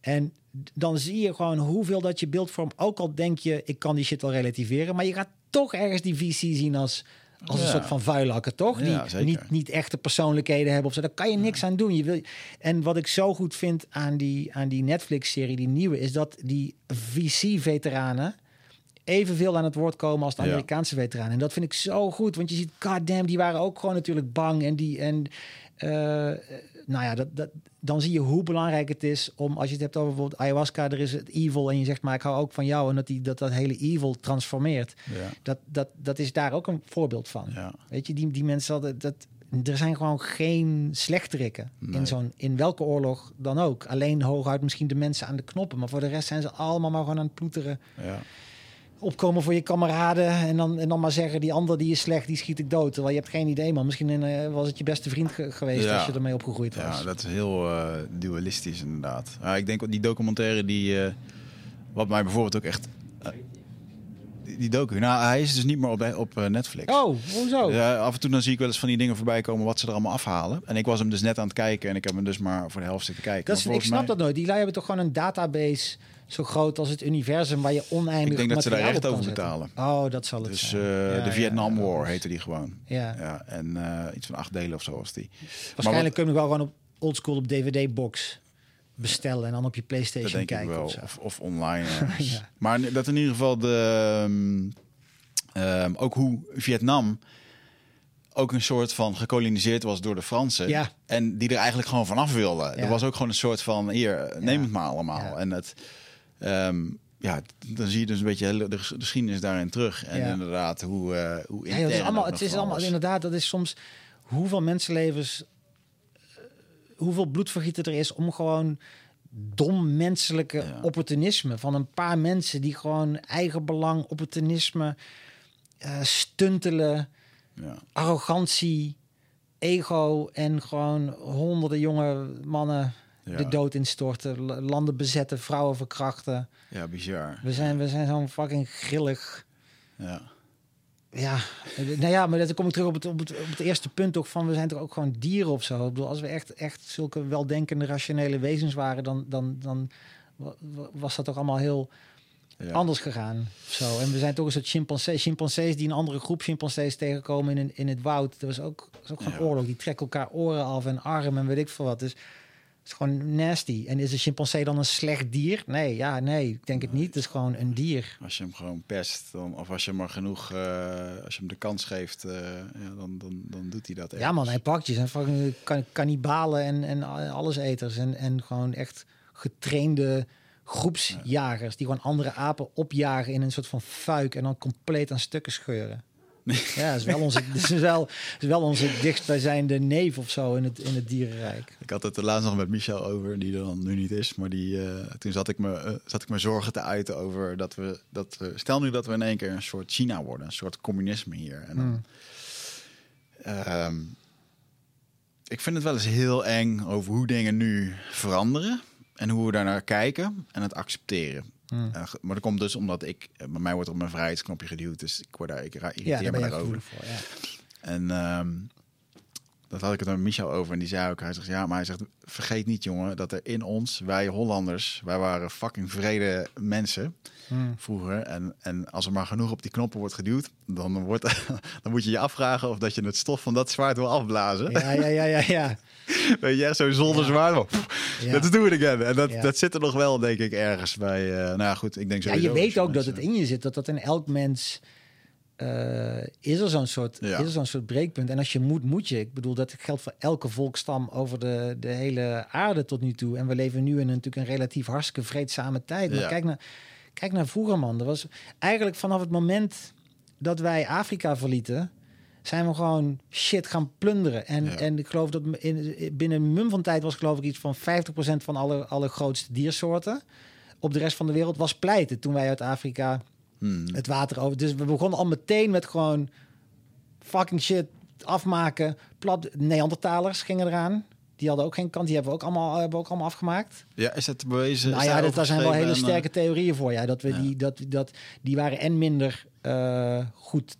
En dan zie je gewoon hoeveel dat je beeldvorm, ook al denk je, ik kan die shit wel relativeren, maar je gaat toch ergens die VC zien als, als een soort van vuilakken, toch? Ja, die niet, niet echte persoonlijkheden hebben of zo. Daar kan je niks aan doen. Je wil, en wat ik zo goed vind aan die, aan die Netflix-serie, die nieuwe, is dat die VC-veteranen evenveel aan het woord komen als de. Amerikaanse veteranen. En dat vind ik zo goed, want je ziet, goddamn, die waren ook gewoon natuurlijk bang. En die, en eh, nou ja, dat, dat, dan zie je hoe belangrijk het is om, als je het hebt over bijvoorbeeld ayahuasca, er is het evil en je zegt, maar ik hou ook van jou. En dat die, dat, dat hele evil transformeert. Ja. Dat, dat, dat is daar ook een voorbeeld van. Ja. Weet je, die, die mensen hadden dat. Er zijn gewoon geen slechterikken Nee. in zo'n in welke oorlog dan ook. Alleen hooguit misschien de mensen aan de knoppen, maar voor de rest zijn ze allemaal maar gewoon aan het ploeteren Ja. Opkomen voor je kameraden en dan, en dan maar zeggen die ander die is slecht, die schiet ik dood. Terwijl je hebt geen idee, man. Misschien eh, was het je beste vriend ge- geweest Ja. als je ermee opgegroeid was. ja, dat is heel eh, dualistisch inderdaad. Ja, ik denk die documentaire die, eh, wat mij bijvoorbeeld ook echt, die, die docu, nou hij is dus niet meer op, op Netflix. Oh, hoezo? Af en toe dan zie ik wel eens van die dingen voorbij komen wat ze er allemaal afhalen. En ik was hem dus net aan het kijken en ik heb hem dus maar voor de helft zitten kijken. dat is, ik snap mij- dat nooit. Die lui hebben toch gewoon een database zo groot als het universum waar je oneindig Ik denk dat ze daar echt over betalen. Oh, dat zal het Dus zijn. eh, Ja, de Vietnam War heette die gewoon. Ja. Ja, en eh, iets van acht delen of zo was die. Waarschijnlijk kun je hem wel gewoon op oldschool op DVD-box bestellen en dan op je PlayStation kijken. wel. Of. Of, of online. Ja. Maar dat in ieder geval de... ehm, ehm, ook hoe Vietnam ook een soort van gekoloniseerd was door de Fransen. Ja. En die er eigenlijk gewoon vanaf wilden. Ja. Er was ook gewoon een soort van, hier, neem het maar allemaal. En het, ehm, ja, dan zie je dus een beetje hele- de, de geschiedenis daarin terug. En Ja. inderdaad, hoe, eh hoe Ja, dat is allemaal, het is allemaal inderdaad, dat is soms hoeveel mensenlevens, eh, hoeveel bloedvergieten er is om gewoon dom menselijke Ja. opportunisme van een paar mensen die gewoon eigen belang, opportunisme, eh, stuntelen, Ja. arrogantie, ego en gewoon honderden jonge mannen Ja. de dood instorten, landen bezetten, vrouwen verkrachten. ja, bizar. We zijn, we zijn zo'n fucking grillig. Ja. Ja, nou ja, maar dan kom ik terug op het, op, het, op het eerste punt toch van we zijn toch ook gewoon dieren of zo. Ik bedoel, als we echt, echt zulke weldenkende, rationele wezens waren, dan, dan, dan wa- wa- was dat toch allemaal heel Ja. anders gegaan. Zo. En we zijn toch een soort chimpansees, chimpansees die een andere groep chimpansees tegenkomen in, in het woud. Dat was ook, was ook gewoon Ja. oorlog. Die trekken elkaar oren af en armen en weet ik veel wat. Dus is gewoon nasty. En is een chimpansee dan een slecht dier? Nee, ja, nee, ik denk het niet. Het is gewoon een dier. Als je hem gewoon pest, dan, of als je hem maar genoeg, eh, als je hem de kans geeft, eh, ja, dan, dan, dan doet hij dat. Ja, man, hij pakt je. Zijn kan- kannibalen en, en alleseters. En, en gewoon echt getrainde groepsjagers. Die gewoon andere apen opjagen in een soort van fuik. En dan compleet aan stukken scheuren. Ja, dat is wel onze, dat is wel, is wel onze dichtstbijzijnde neef of zo in het, in het dierenrijk. Ik had het er laatst nog met Michel over, die er dan nu niet is. Maar die, eh, toen zat ik, me, eh, zat ik me zorgen te uiten over dat we, dat we... Stel nu dat we in één keer een soort China worden, een soort communisme hier. En dan, Hmm. ehm, ik vind het wel eens heel eng over hoe dingen nu veranderen. En hoe we daarnaar kijken en het accepteren. Hmm. Eh, maar dat komt dus omdat ik... eh, Bij mij wordt er op mijn vrijheidsknopje geduwd. Dus ik word daar... Ik Ja, irriteer daar me daarover. voor. Ja. En ehm, dat had ik het met Michel over. En die zei ook, hij zegt, ja, maar hij zegt, vergeet niet jongen, dat er in ons, wij Hollanders, wij waren fucking vrede mensen Hmm. vroeger. En, en als er maar genoeg op die knoppen wordt geduwd, dan, wordt, dan moet je je afvragen of dat je het stof van dat zwaard wil afblazen. Ja, ja, ja, ja, ja. Weet je, zo'n zonder zwaard. maar pff, Ja. Let's do it again. En dat, Ja. dat zit er nog wel, denk ik, ergens bij. eh, nou ja, goed, ik denk Ja, sowieso. je weet ook dat het in je zit. Dat dat in elk mens eh, is er zo'n soort, Ja. is er zo'n soort breekpunt. En als je moet, moet je. Ik bedoel, dat geldt voor elke volkstam over de, de hele aarde tot nu toe. En we leven nu in een, natuurlijk een relatief hartstikke vreedzame tijd. Maar Ja. kijk, naar, kijk naar vroeger, man. Er was eigenlijk vanaf het moment dat wij Afrika verlieten... zijn we gewoon shit gaan plunderen. En, Ja. en ik geloof dat in, binnen een mum van tijd was geloof ik iets van 50% van alle, alle grootste diersoorten op de rest van de wereld was pleiten toen wij uit Afrika Hmm. het water over. Dus we begonnen al meteen met gewoon fucking shit afmaken. Plat Neandertalers gingen eraan. Die hadden ook geen kant. Die hebben we ook allemaal, hebben we ook allemaal afgemaakt. Ja, is dat bewezen? nou ja, dat, daar zijn wel hele en, eh, sterke theorieën voor. Ja, dat we Ja. die, dat, dat, die waren en minder eh, goed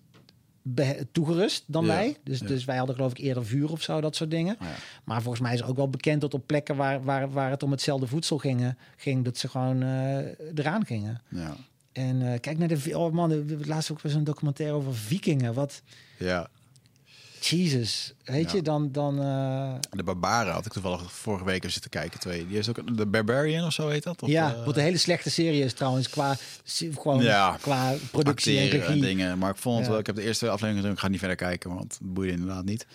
toegerust dan Ja, wij. Dus, ja. dus wij hadden geloof ik eerder vuur of zo, dat soort dingen. Ja. Maar volgens mij is ook wel bekend dat op plekken waar, waar, waar het om hetzelfde voedsel ging, ging dat ze gewoon eh, eraan gingen. Ja. En eh, kijk naar de... Oh man, laatst ook weer zo'n documentaire over vikingen. Wat... ja. Jesus. Weet Ja. je, dan... dan eh, De Barbaren had ik toevallig vorige week even zitten kijken. Twee. Die is ook de Barbarian of zo heet dat? Of, ja, eh, wat een hele slechte serie is trouwens. Qua, gewoon, Ja, qua productie en acteren en regie. dingen. Maar ik vond het Ja. wel. Ik heb de eerste aflevering gezien. Ik ga niet verder kijken, want het boeide inderdaad niet.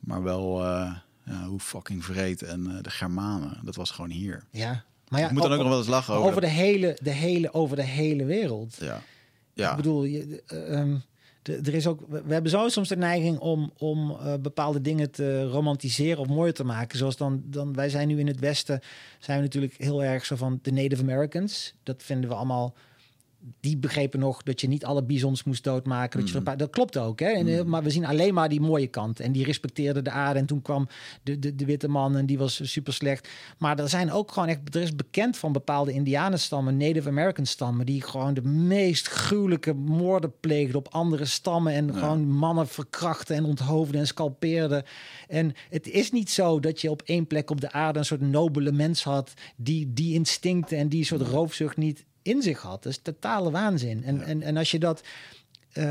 Maar wel eh, ja, hoe fucking vreed en de Germanen. Dat was gewoon hier. Ja. Maar ja, ik moet dan ook nog wel eens lachen over, over. de, hele, de hele, over de hele wereld. Ja. Ja. Ik bedoel, je, eh, ehm, er is ook, we we hebben zo soms de neiging om, om eh, bepaalde dingen te romantiseren of mooier te maken. Zoals dan, dan, wij zijn nu in het Westen, zijn we natuurlijk heel erg zo van de Native Americans. Dat vinden we allemaal die begrepen nog dat je niet alle bizons moest doodmaken. Dat, je een paar, dat klopt ook. Hè? En, eh, Maar we zien alleen maar die mooie kant. En die respecteerden de aarde. En toen kwam de, de, de witte man en die was super slecht. Maar er zijn ook gewoon echt, er is bekend van bepaalde Indianenstammen, Native American stammen, die gewoon de meest gruwelijke moorden pleegden op andere stammen. En gewoon mannen verkrachten en onthoofden en scalpeerden. En het is niet zo dat je op één plek op de aarde een soort nobele mens had die die instincten en die soort roofzucht niet in zich had. Dat is totale waanzin. En, en, en als je dat. eh,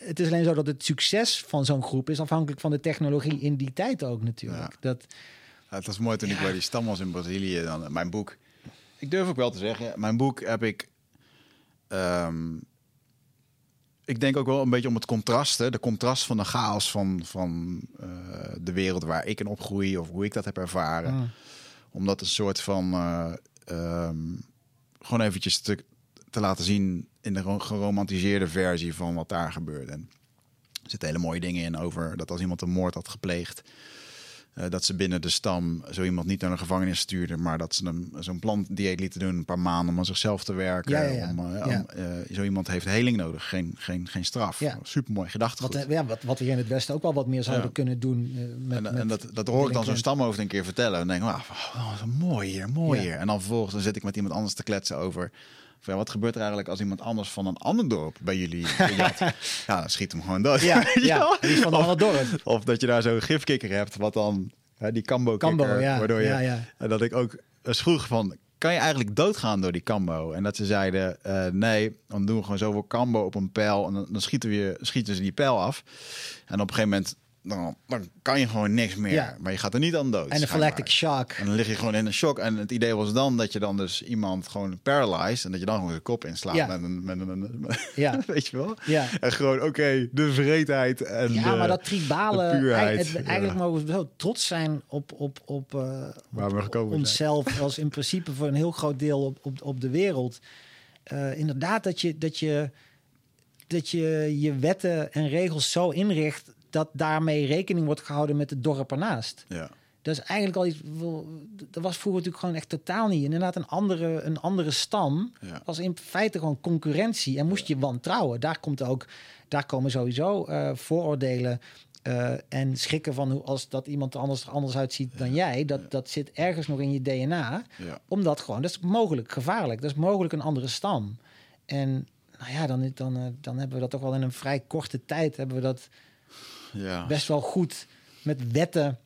het is alleen zo dat het succes van zo'n groep is afhankelijk van de technologie in die tijd ook natuurlijk. Dat, Ja, het was mooi toen ik bij die stam was in Brazilië. Dan, mijn boek. Ik durf ook wel te zeggen, mijn boek heb ik. ehm, ik denk ook wel een beetje om het contrast, hè, de contrast van de chaos van, van eh, de wereld waar ik in opgroei of hoe ik dat heb ervaren. Mm. Om dat een soort van eh, ehm, gewoon eventjes te, te laten zien in de ro- geromantiseerde versie van wat daar gebeurde. Er zitten hele mooie dingen in over dat als iemand een moord had gepleegd, eh, dat ze binnen de stam zo iemand niet naar de gevangenis stuurden, maar dat ze hem zo'n plantdieet lieten doen een paar maanden om aan zichzelf te werken. Ja, ja, ja. Om, eh, om, eh, zo iemand heeft heling nodig, geen, geen, geen straf. Ja. Supermooi gedachtegoed. wat, ja, wat, wat we hier in het Westen ook wel wat meer zouden kunnen doen. met, en, met en dat, dat hoor ik dan zo'n stamhoofd een keer vertellen. En denk ik, wauw, oh, mooi hier, mooi hier. En dan vervolgens dan zit ik met iemand anders te kletsen over... Van, ja, wat gebeurt er eigenlijk als iemand anders van een ander dorp bij jullie jat? ja, dan schiet hem gewoon dood. Ja, die is van een Of- ander dorp. Of dat je daar zo'n gifkikker hebt, wat dan... Hè, die kambo Kambo, ja, waardoor je... ja, ja. En dat ik ook eens vroeg van... Kan je eigenlijk doodgaan door die kambo? En dat ze zeiden, eh, nee, dan doen we gewoon zoveel kambo op een pijl... en dan, dan schieten, we, je- schieten ze die pijl af. En op een gegeven moment, dan, dan kan je gewoon niks meer. Ja. Maar je gaat er niet aan dood. Anaphylactic schijnbaar. shock. En dan lig je gewoon in een shock. En het idee was dan dat je dan dus iemand gewoon paralyzed... en dat je dan gewoon zijn kop inslaat Ja. met een... Met een, met- Ja. weet je wel? Ja. En gewoon, oké, de vreedheid en Ja, de- maar dat tribale, de eigenlijk, ja. eigenlijk mogen we zo trots zijn op, op, op, Waar we zijn. onszelf, als in principe voor een heel groot deel op, op, op de wereld. Eh, inderdaad, dat je, dat, je, dat je je wetten en regels zo inricht dat daarmee rekening wordt gehouden met het dorp ernaast. Ja. Dat is eigenlijk al iets. Dat was vroeger natuurlijk gewoon echt totaal niet. Inderdaad, een andere, een andere stam Ja. was in feite gewoon concurrentie en moest je wantrouwen. Daar komt ook, daar komen sowieso eh, vooroordelen eh, en schrikken van hoe als dat iemand er anders, anders uitziet dan jij. Dat, dat zit ergens nog in je DNA. Ja. Omdat gewoon, dat is mogelijk gevaarlijk. Dat is mogelijk een andere stam. En nou ja, dan, dan, eh, dan hebben we dat toch wel in een vrij korte tijd hebben we dat Ja. best wel goed met wetten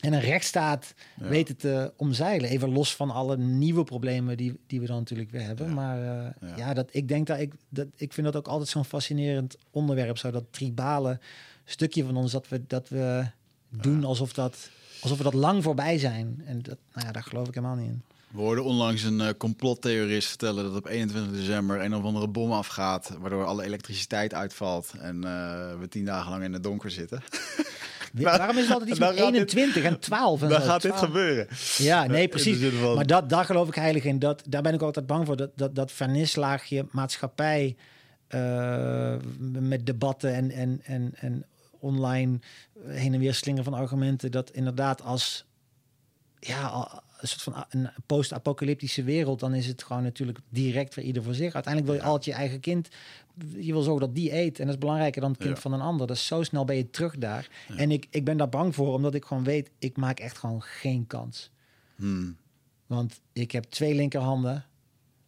en een rechtsstaat Ja. weten te omzeilen. Even los van alle nieuwe problemen die, die we dan natuurlijk weer hebben. Ja. Maar eh, Ja. ja. dat, ik denk dat ik, dat ik vind dat ook altijd zo'n fascinerend onderwerp. Zo dat tribale stukje van ons dat we, dat we doen alsof, dat, alsof we dat lang voorbij zijn. En dat, nou ja, daar geloof ik helemaal niet in. We hoorden onlangs een eh, complottheorist vertellen dat op 21 december een of andere bom afgaat, waardoor alle elektriciteit uitvalt en eh, we tien dagen lang in het donker zitten. Wa- Waarom is het altijd iets met gaat dit- 21 en 12? En Dan gaat dit 12. gebeuren. Ja, nee, In precies. van- Maar dat, daar geloof ik heilig in. Dat, daar ben ik altijd bang voor. Dat, dat, dat vernislaagje maatschappij eh, met debatten en, en, en, en online heen en weer slingen van argumenten. Dat inderdaad als ja, een soort van een post-apocalyptische wereld, dan is het gewoon natuurlijk direct weer ieder voor zich. Uiteindelijk wil je altijd je eigen kind, je wil zorgen dat die eet. En dat is belangrijker dan het kind Ja. van een ander. Dus zo snel ben je terug daar. En ik, ik ben daar bang voor, omdat ik gewoon weet, ik maak echt gewoon geen kans. Hmm. Want ik heb twee linkerhanden.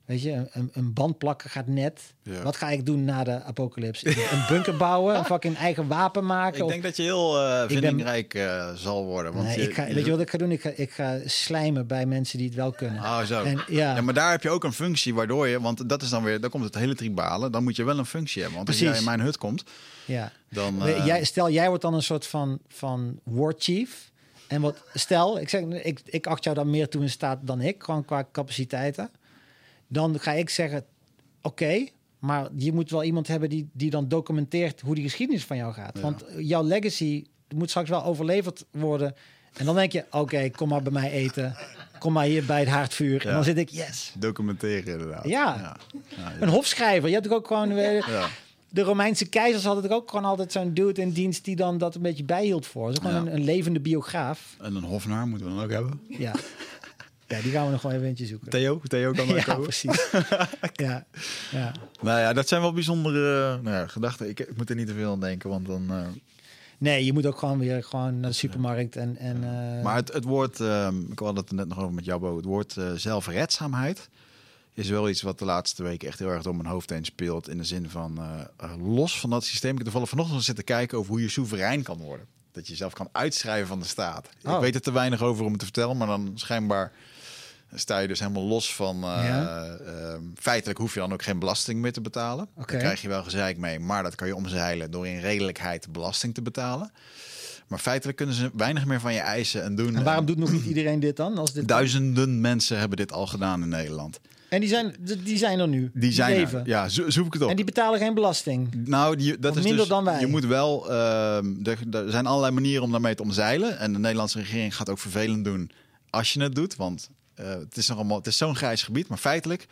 Weet je, een- band plakken gaat net. Ja. Wat ga ik doen na de apocalypse? Een bunker bouwen, een fucking eigen wapen maken? Ik of- denk dat je heel ben- vindingrijk eh, zal worden. Want Nee, je, ik ga, je- weet je wat ik ga doen? Ik ga, ik ga slijmen bij mensen die het wel kunnen. Oh, zo. En, ja, Ja, maar daar heb je ook een functie waardoor je, want dat is dan weer, dan komt het hele tribale, dan moet je wel een functie hebben. Want als Precies. jij in mijn hut komt, ja. dan. Eh, jij, stel, jij wordt dan een soort van, van war chief. En wat, stel, ik, zeg, ik, ik acht jou dan meer toe in staat dan ik, gewoon qua capaciteiten. Dan ga ik zeggen, oké, maar je moet wel iemand hebben die, die dan documenteert hoe die geschiedenis van jou gaat. Ja. Want jouw legacy moet straks wel overleverd worden. En dan denk je, oké, kom maar bij mij eten. Kom maar hier bij het haardvuur. En dan zit ik, yes. documenteren inderdaad. Ja. Een hofschrijver. Je hebt ook gewoon... de Romeinse keizers hadden er ook gewoon altijd zo'n dude in dienst die dan dat een beetje bijhield voor. Zo gewoon een, een levende biograaf. En een hofnaar moeten we dan ook hebben. Ja. Ja, die gaan we nog gewoon even eentje zoeken. Theo, Theo kan daar ja, komen. precies. ja, ja. Nou ja, dat zijn wel bijzondere uh, nou ja, gedachten. Ik, ik, moet er niet te veel aan denken, want dan... Uh... Nee, je moet ook gewoon weer gewoon naar de supermarkt en... en uh... Maar het, het woord, um, ik had het net nog over met jou, Bo, het woord zelfredzaamheid is wel iets wat de laatste weken echt heel erg door mijn hoofd heen speelt. In de zin van, los van dat systeem. Ik heb toevallig vanochtend zitten kijken over hoe je soeverein kan worden. Dat je jezelf kan uitschrijven van de staat. Oh. Ik weet er te weinig over om het te vertellen, maar dan schijnbaar sta je dus helemaal los van. Uh, ja. uh, feitelijk hoef je dan ook geen belasting meer te betalen. Okay. Dan krijg je wel gezeik mee, maar dat kan je omzeilen door in redelijkheid belasting te betalen. Maar feitelijk kunnen ze weinig meer van je eisen en doen. En waarom doet nog niet iedereen dit dan? Als dit Duizenden mensen hebben dit al gedaan in Nederland. En die zijn, die zijn er nu. Die zijn leven. Er. Ja, zo, zoek ik het op. En die betalen geen belasting. Nou, die, dat of is minder dus, dan wij. Je moet wel. Uh, er, er, zijn allerlei manieren om daarmee te omzeilen. En de Nederlandse regering gaat ook vervelend doen als je het doet. Want uh, het is nog allemaal, het is zo'n grijs gebied. Maar feitelijk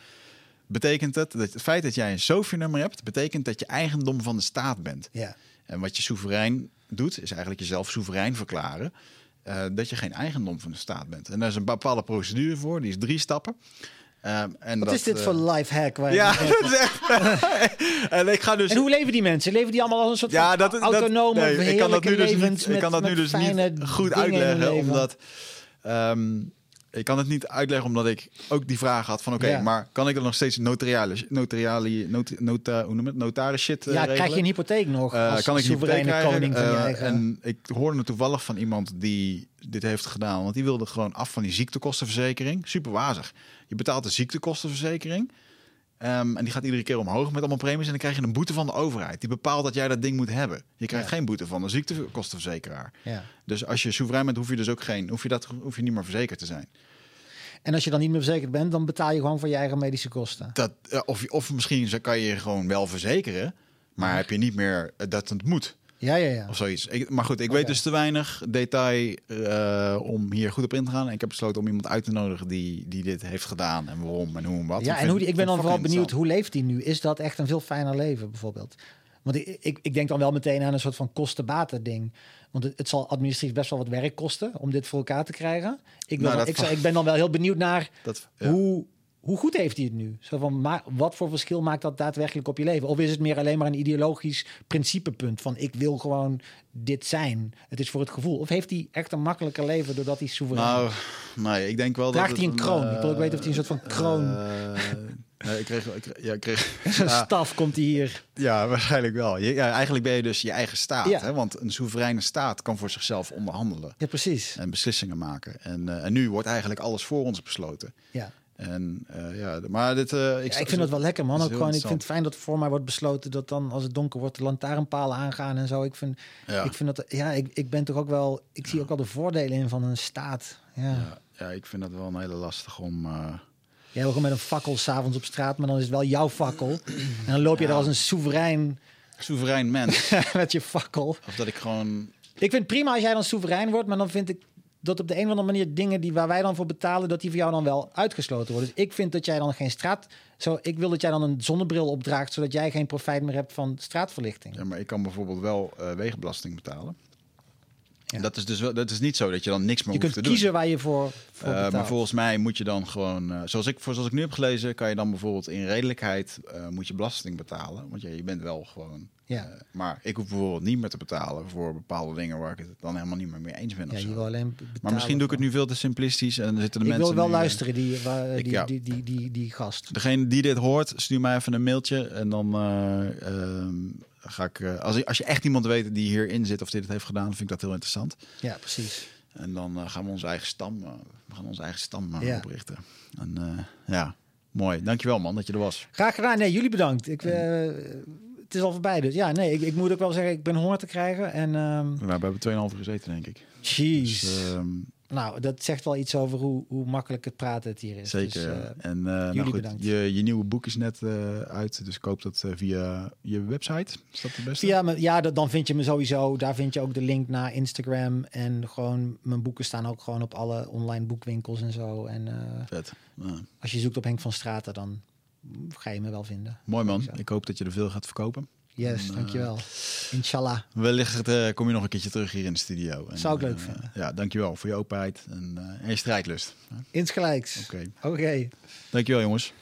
betekent het dat het feit dat jij een SOFI-nummer hebt, betekent dat je eigendom van de staat bent. Ja. En wat je soeverein doet, is eigenlijk jezelf soeverein verklaren. Uh, dat je geen eigendom van de staat bent. En daar is een bepaalde procedure voor, die is drie stappen. Um, en Wat dat, is dit uh, voor life hack? Waar ja, en ik ga dus. En hoe leven die mensen? Leven die allemaal als een soort ja, dat, autonome, dat, nee, ik kan dat nu dus niet, ik kan dat nu dus niet goed uitleggen, omdat. Um, ik kan het niet uitleggen omdat ik ook die vraag had van oké, okay, ja. maar kan ik er nog steeds notariale, notariale not, nota, hoe noem het, notaris shit uh, Ja, regelen? krijg je een hypotheek nog uh, als kan ik soevereine koning van je uh, eigen... En ik hoorde toevallig van iemand die dit heeft gedaan, want die wilde gewoon af van die ziektekostenverzekering. Super wazig. Je betaalt de ziektekostenverzekering. Um, en die gaat iedere keer omhoog met allemaal premies. En dan krijg je een boete van de overheid. Die bepaalt dat jij dat ding moet hebben. Je krijgt ja. geen boete van de ziektekostenverzekeraar. Ja. Dus als je soeverein bent, hoef je dus ook geen, hoef je dat, hoef je niet meer verzekerd te zijn. En als je dan niet meer verzekerd bent, dan betaal je gewoon voor je eigen medische kosten. Dat, of, of misschien kan je je gewoon wel verzekeren, maar ja. heb je niet meer dat het moet. Ja, ja, ja. Of zoiets. Ik, maar goed, ik okay. weet dus te weinig detail uh, om hier goed op in te gaan. En ik heb besloten om iemand uit te nodigen die, die dit heeft gedaan en waarom en hoe en wat. Ja, ik en hoe die, ik ben dan vooral benieuwd, hoe leeft hij nu? Is dat echt een veel fijner leven bijvoorbeeld? Want ik, ik, ik denk dan wel meteen aan een soort van kosten-baten ding. Want het, het, zal administratief best wel wat werk kosten om dit voor elkaar te krijgen. Ik, wil, nou, ik, ik, ben dan wel heel benieuwd naar dat, ja. hoe, hoe goed heeft hij het nu? Zo van, maar wat voor verschil maakt dat daadwerkelijk op je leven? Of is het meer alleen maar een ideologisch principepunt van ik wil gewoon dit zijn? Het is voor het gevoel. Of heeft hij echt een makkelijker leven doordat hij soeverein nou, Nee, ik denk wel Draagt dat hij een kroon? Uh, ik wil ook weten of hij een soort van kroon... Uh, nee, ik kreeg... Ik kreeg, ja, ik kreeg Zo'n ja, staf komt hij hier. Ja, waarschijnlijk wel. Je, ja, eigenlijk ben je dus je eigen staat. Ja. Hè? Want een soevereine staat kan voor zichzelf onderhandelen. Ja, precies. En beslissingen maken. En, uh, en nu wordt eigenlijk alles voor ons besloten. Ja. En uh, ja, maar dit. Uh, ik, ja, ik vind dat wel lekker, man. Ook gewoon, ik vind het fijn dat voor mij wordt besloten dat dan als het donker wordt de lantaarnpalen aangaan en zo. Ik vind, ja. ik vind dat, ja, ik, ik ben toch ook wel, ik zie ook wel de voordelen in van een staat. Ja, ja, ja ik vind dat wel een hele lastig om. Uh... Jij wil gewoon met een fakkel s'avonds op straat, maar dan is het wel jouw fakkel. en dan loop je er als een soeverein. Soeverein mens. met je fakkel. Of dat ik gewoon. Ik vind prima als jij dan soeverein wordt, maar dan vind ik dat op de een of andere manier dingen die waar wij dan voor betalen, dat die voor jou dan wel uitgesloten worden. Dus ik vind dat jij dan geen straat. Zo, ik wil dat jij dan een zonnebril opdraagt, zodat jij geen profijt meer hebt van straatverlichting. Ja, maar ik kan bijvoorbeeld wel uh, wegenbelasting betalen. Ja. Dat is dus wel, dat is niet zo dat je dan niks meer je hoeft te doen. Je kunt kiezen waar je voor, voor uh, Maar volgens mij moet je dan gewoon, uh, zoals ik, zoals ik nu heb gelezen, kan je dan bijvoorbeeld in redelijkheid uh, moet je belasting betalen, want ja, je bent wel gewoon. Ja. maar ik hoef bijvoorbeeld niet meer te betalen voor bepaalde dingen waar ik het dan helemaal niet meer mee eens ben. Ja, je wil alleen maar misschien doe ik het nu veel te simplistisch en dan zitten de ik mensen. Ik wil wel luisteren die, waar, ik, die, ja. die, die, die, die, gast. Degene die dit hoort, stuur mij even een mailtje en dan ga ik, uh, als, als je echt iemand weet die hierin zit of dit het heeft gedaan, vind ik dat heel interessant. Ja, precies. En dan uh, gaan we onze eigen stam, uh, we gaan onze eigen stam ja. oprichten. En ja, mooi. Dankjewel man dat je er was. Graag gedaan. Nee, jullie bedankt. Ik, het is al voorbij dus. Ja, nee, ik, ik, moet ook wel zeggen, ik ben honger te krijgen. En, um... nou, we hebben 2,5 gezeten denk ik. Jeez. Dus, um... Nou, dat zegt wel iets over hoe, hoe makkelijk het praten het hier is. Zeker. Dus, uh, en uh, nou goed, je, je nieuwe boek is net uh, uit, dus koop dat via je website. Is dat het beste? Via me, ja, dat, dan vind je me sowieso. Daar vind je ook de link naar Instagram. En gewoon, mijn boeken staan ook gewoon op alle online boekwinkels en zo. En Vet. Ja. als je zoekt op Henk van Straten, dan ga je me wel vinden. Mooi man. Ik hoop dat je er veel gaat verkopen. Yes, En, eh, dankjewel. Inshallah. Wellicht eh, kom je nog een keertje terug hier in de studio. En, Zou ik leuk eh, vinden. Ja, dankjewel voor je openheid en, en je strijdlust. Insgelijks. Oké. Oké. Dankjewel jongens.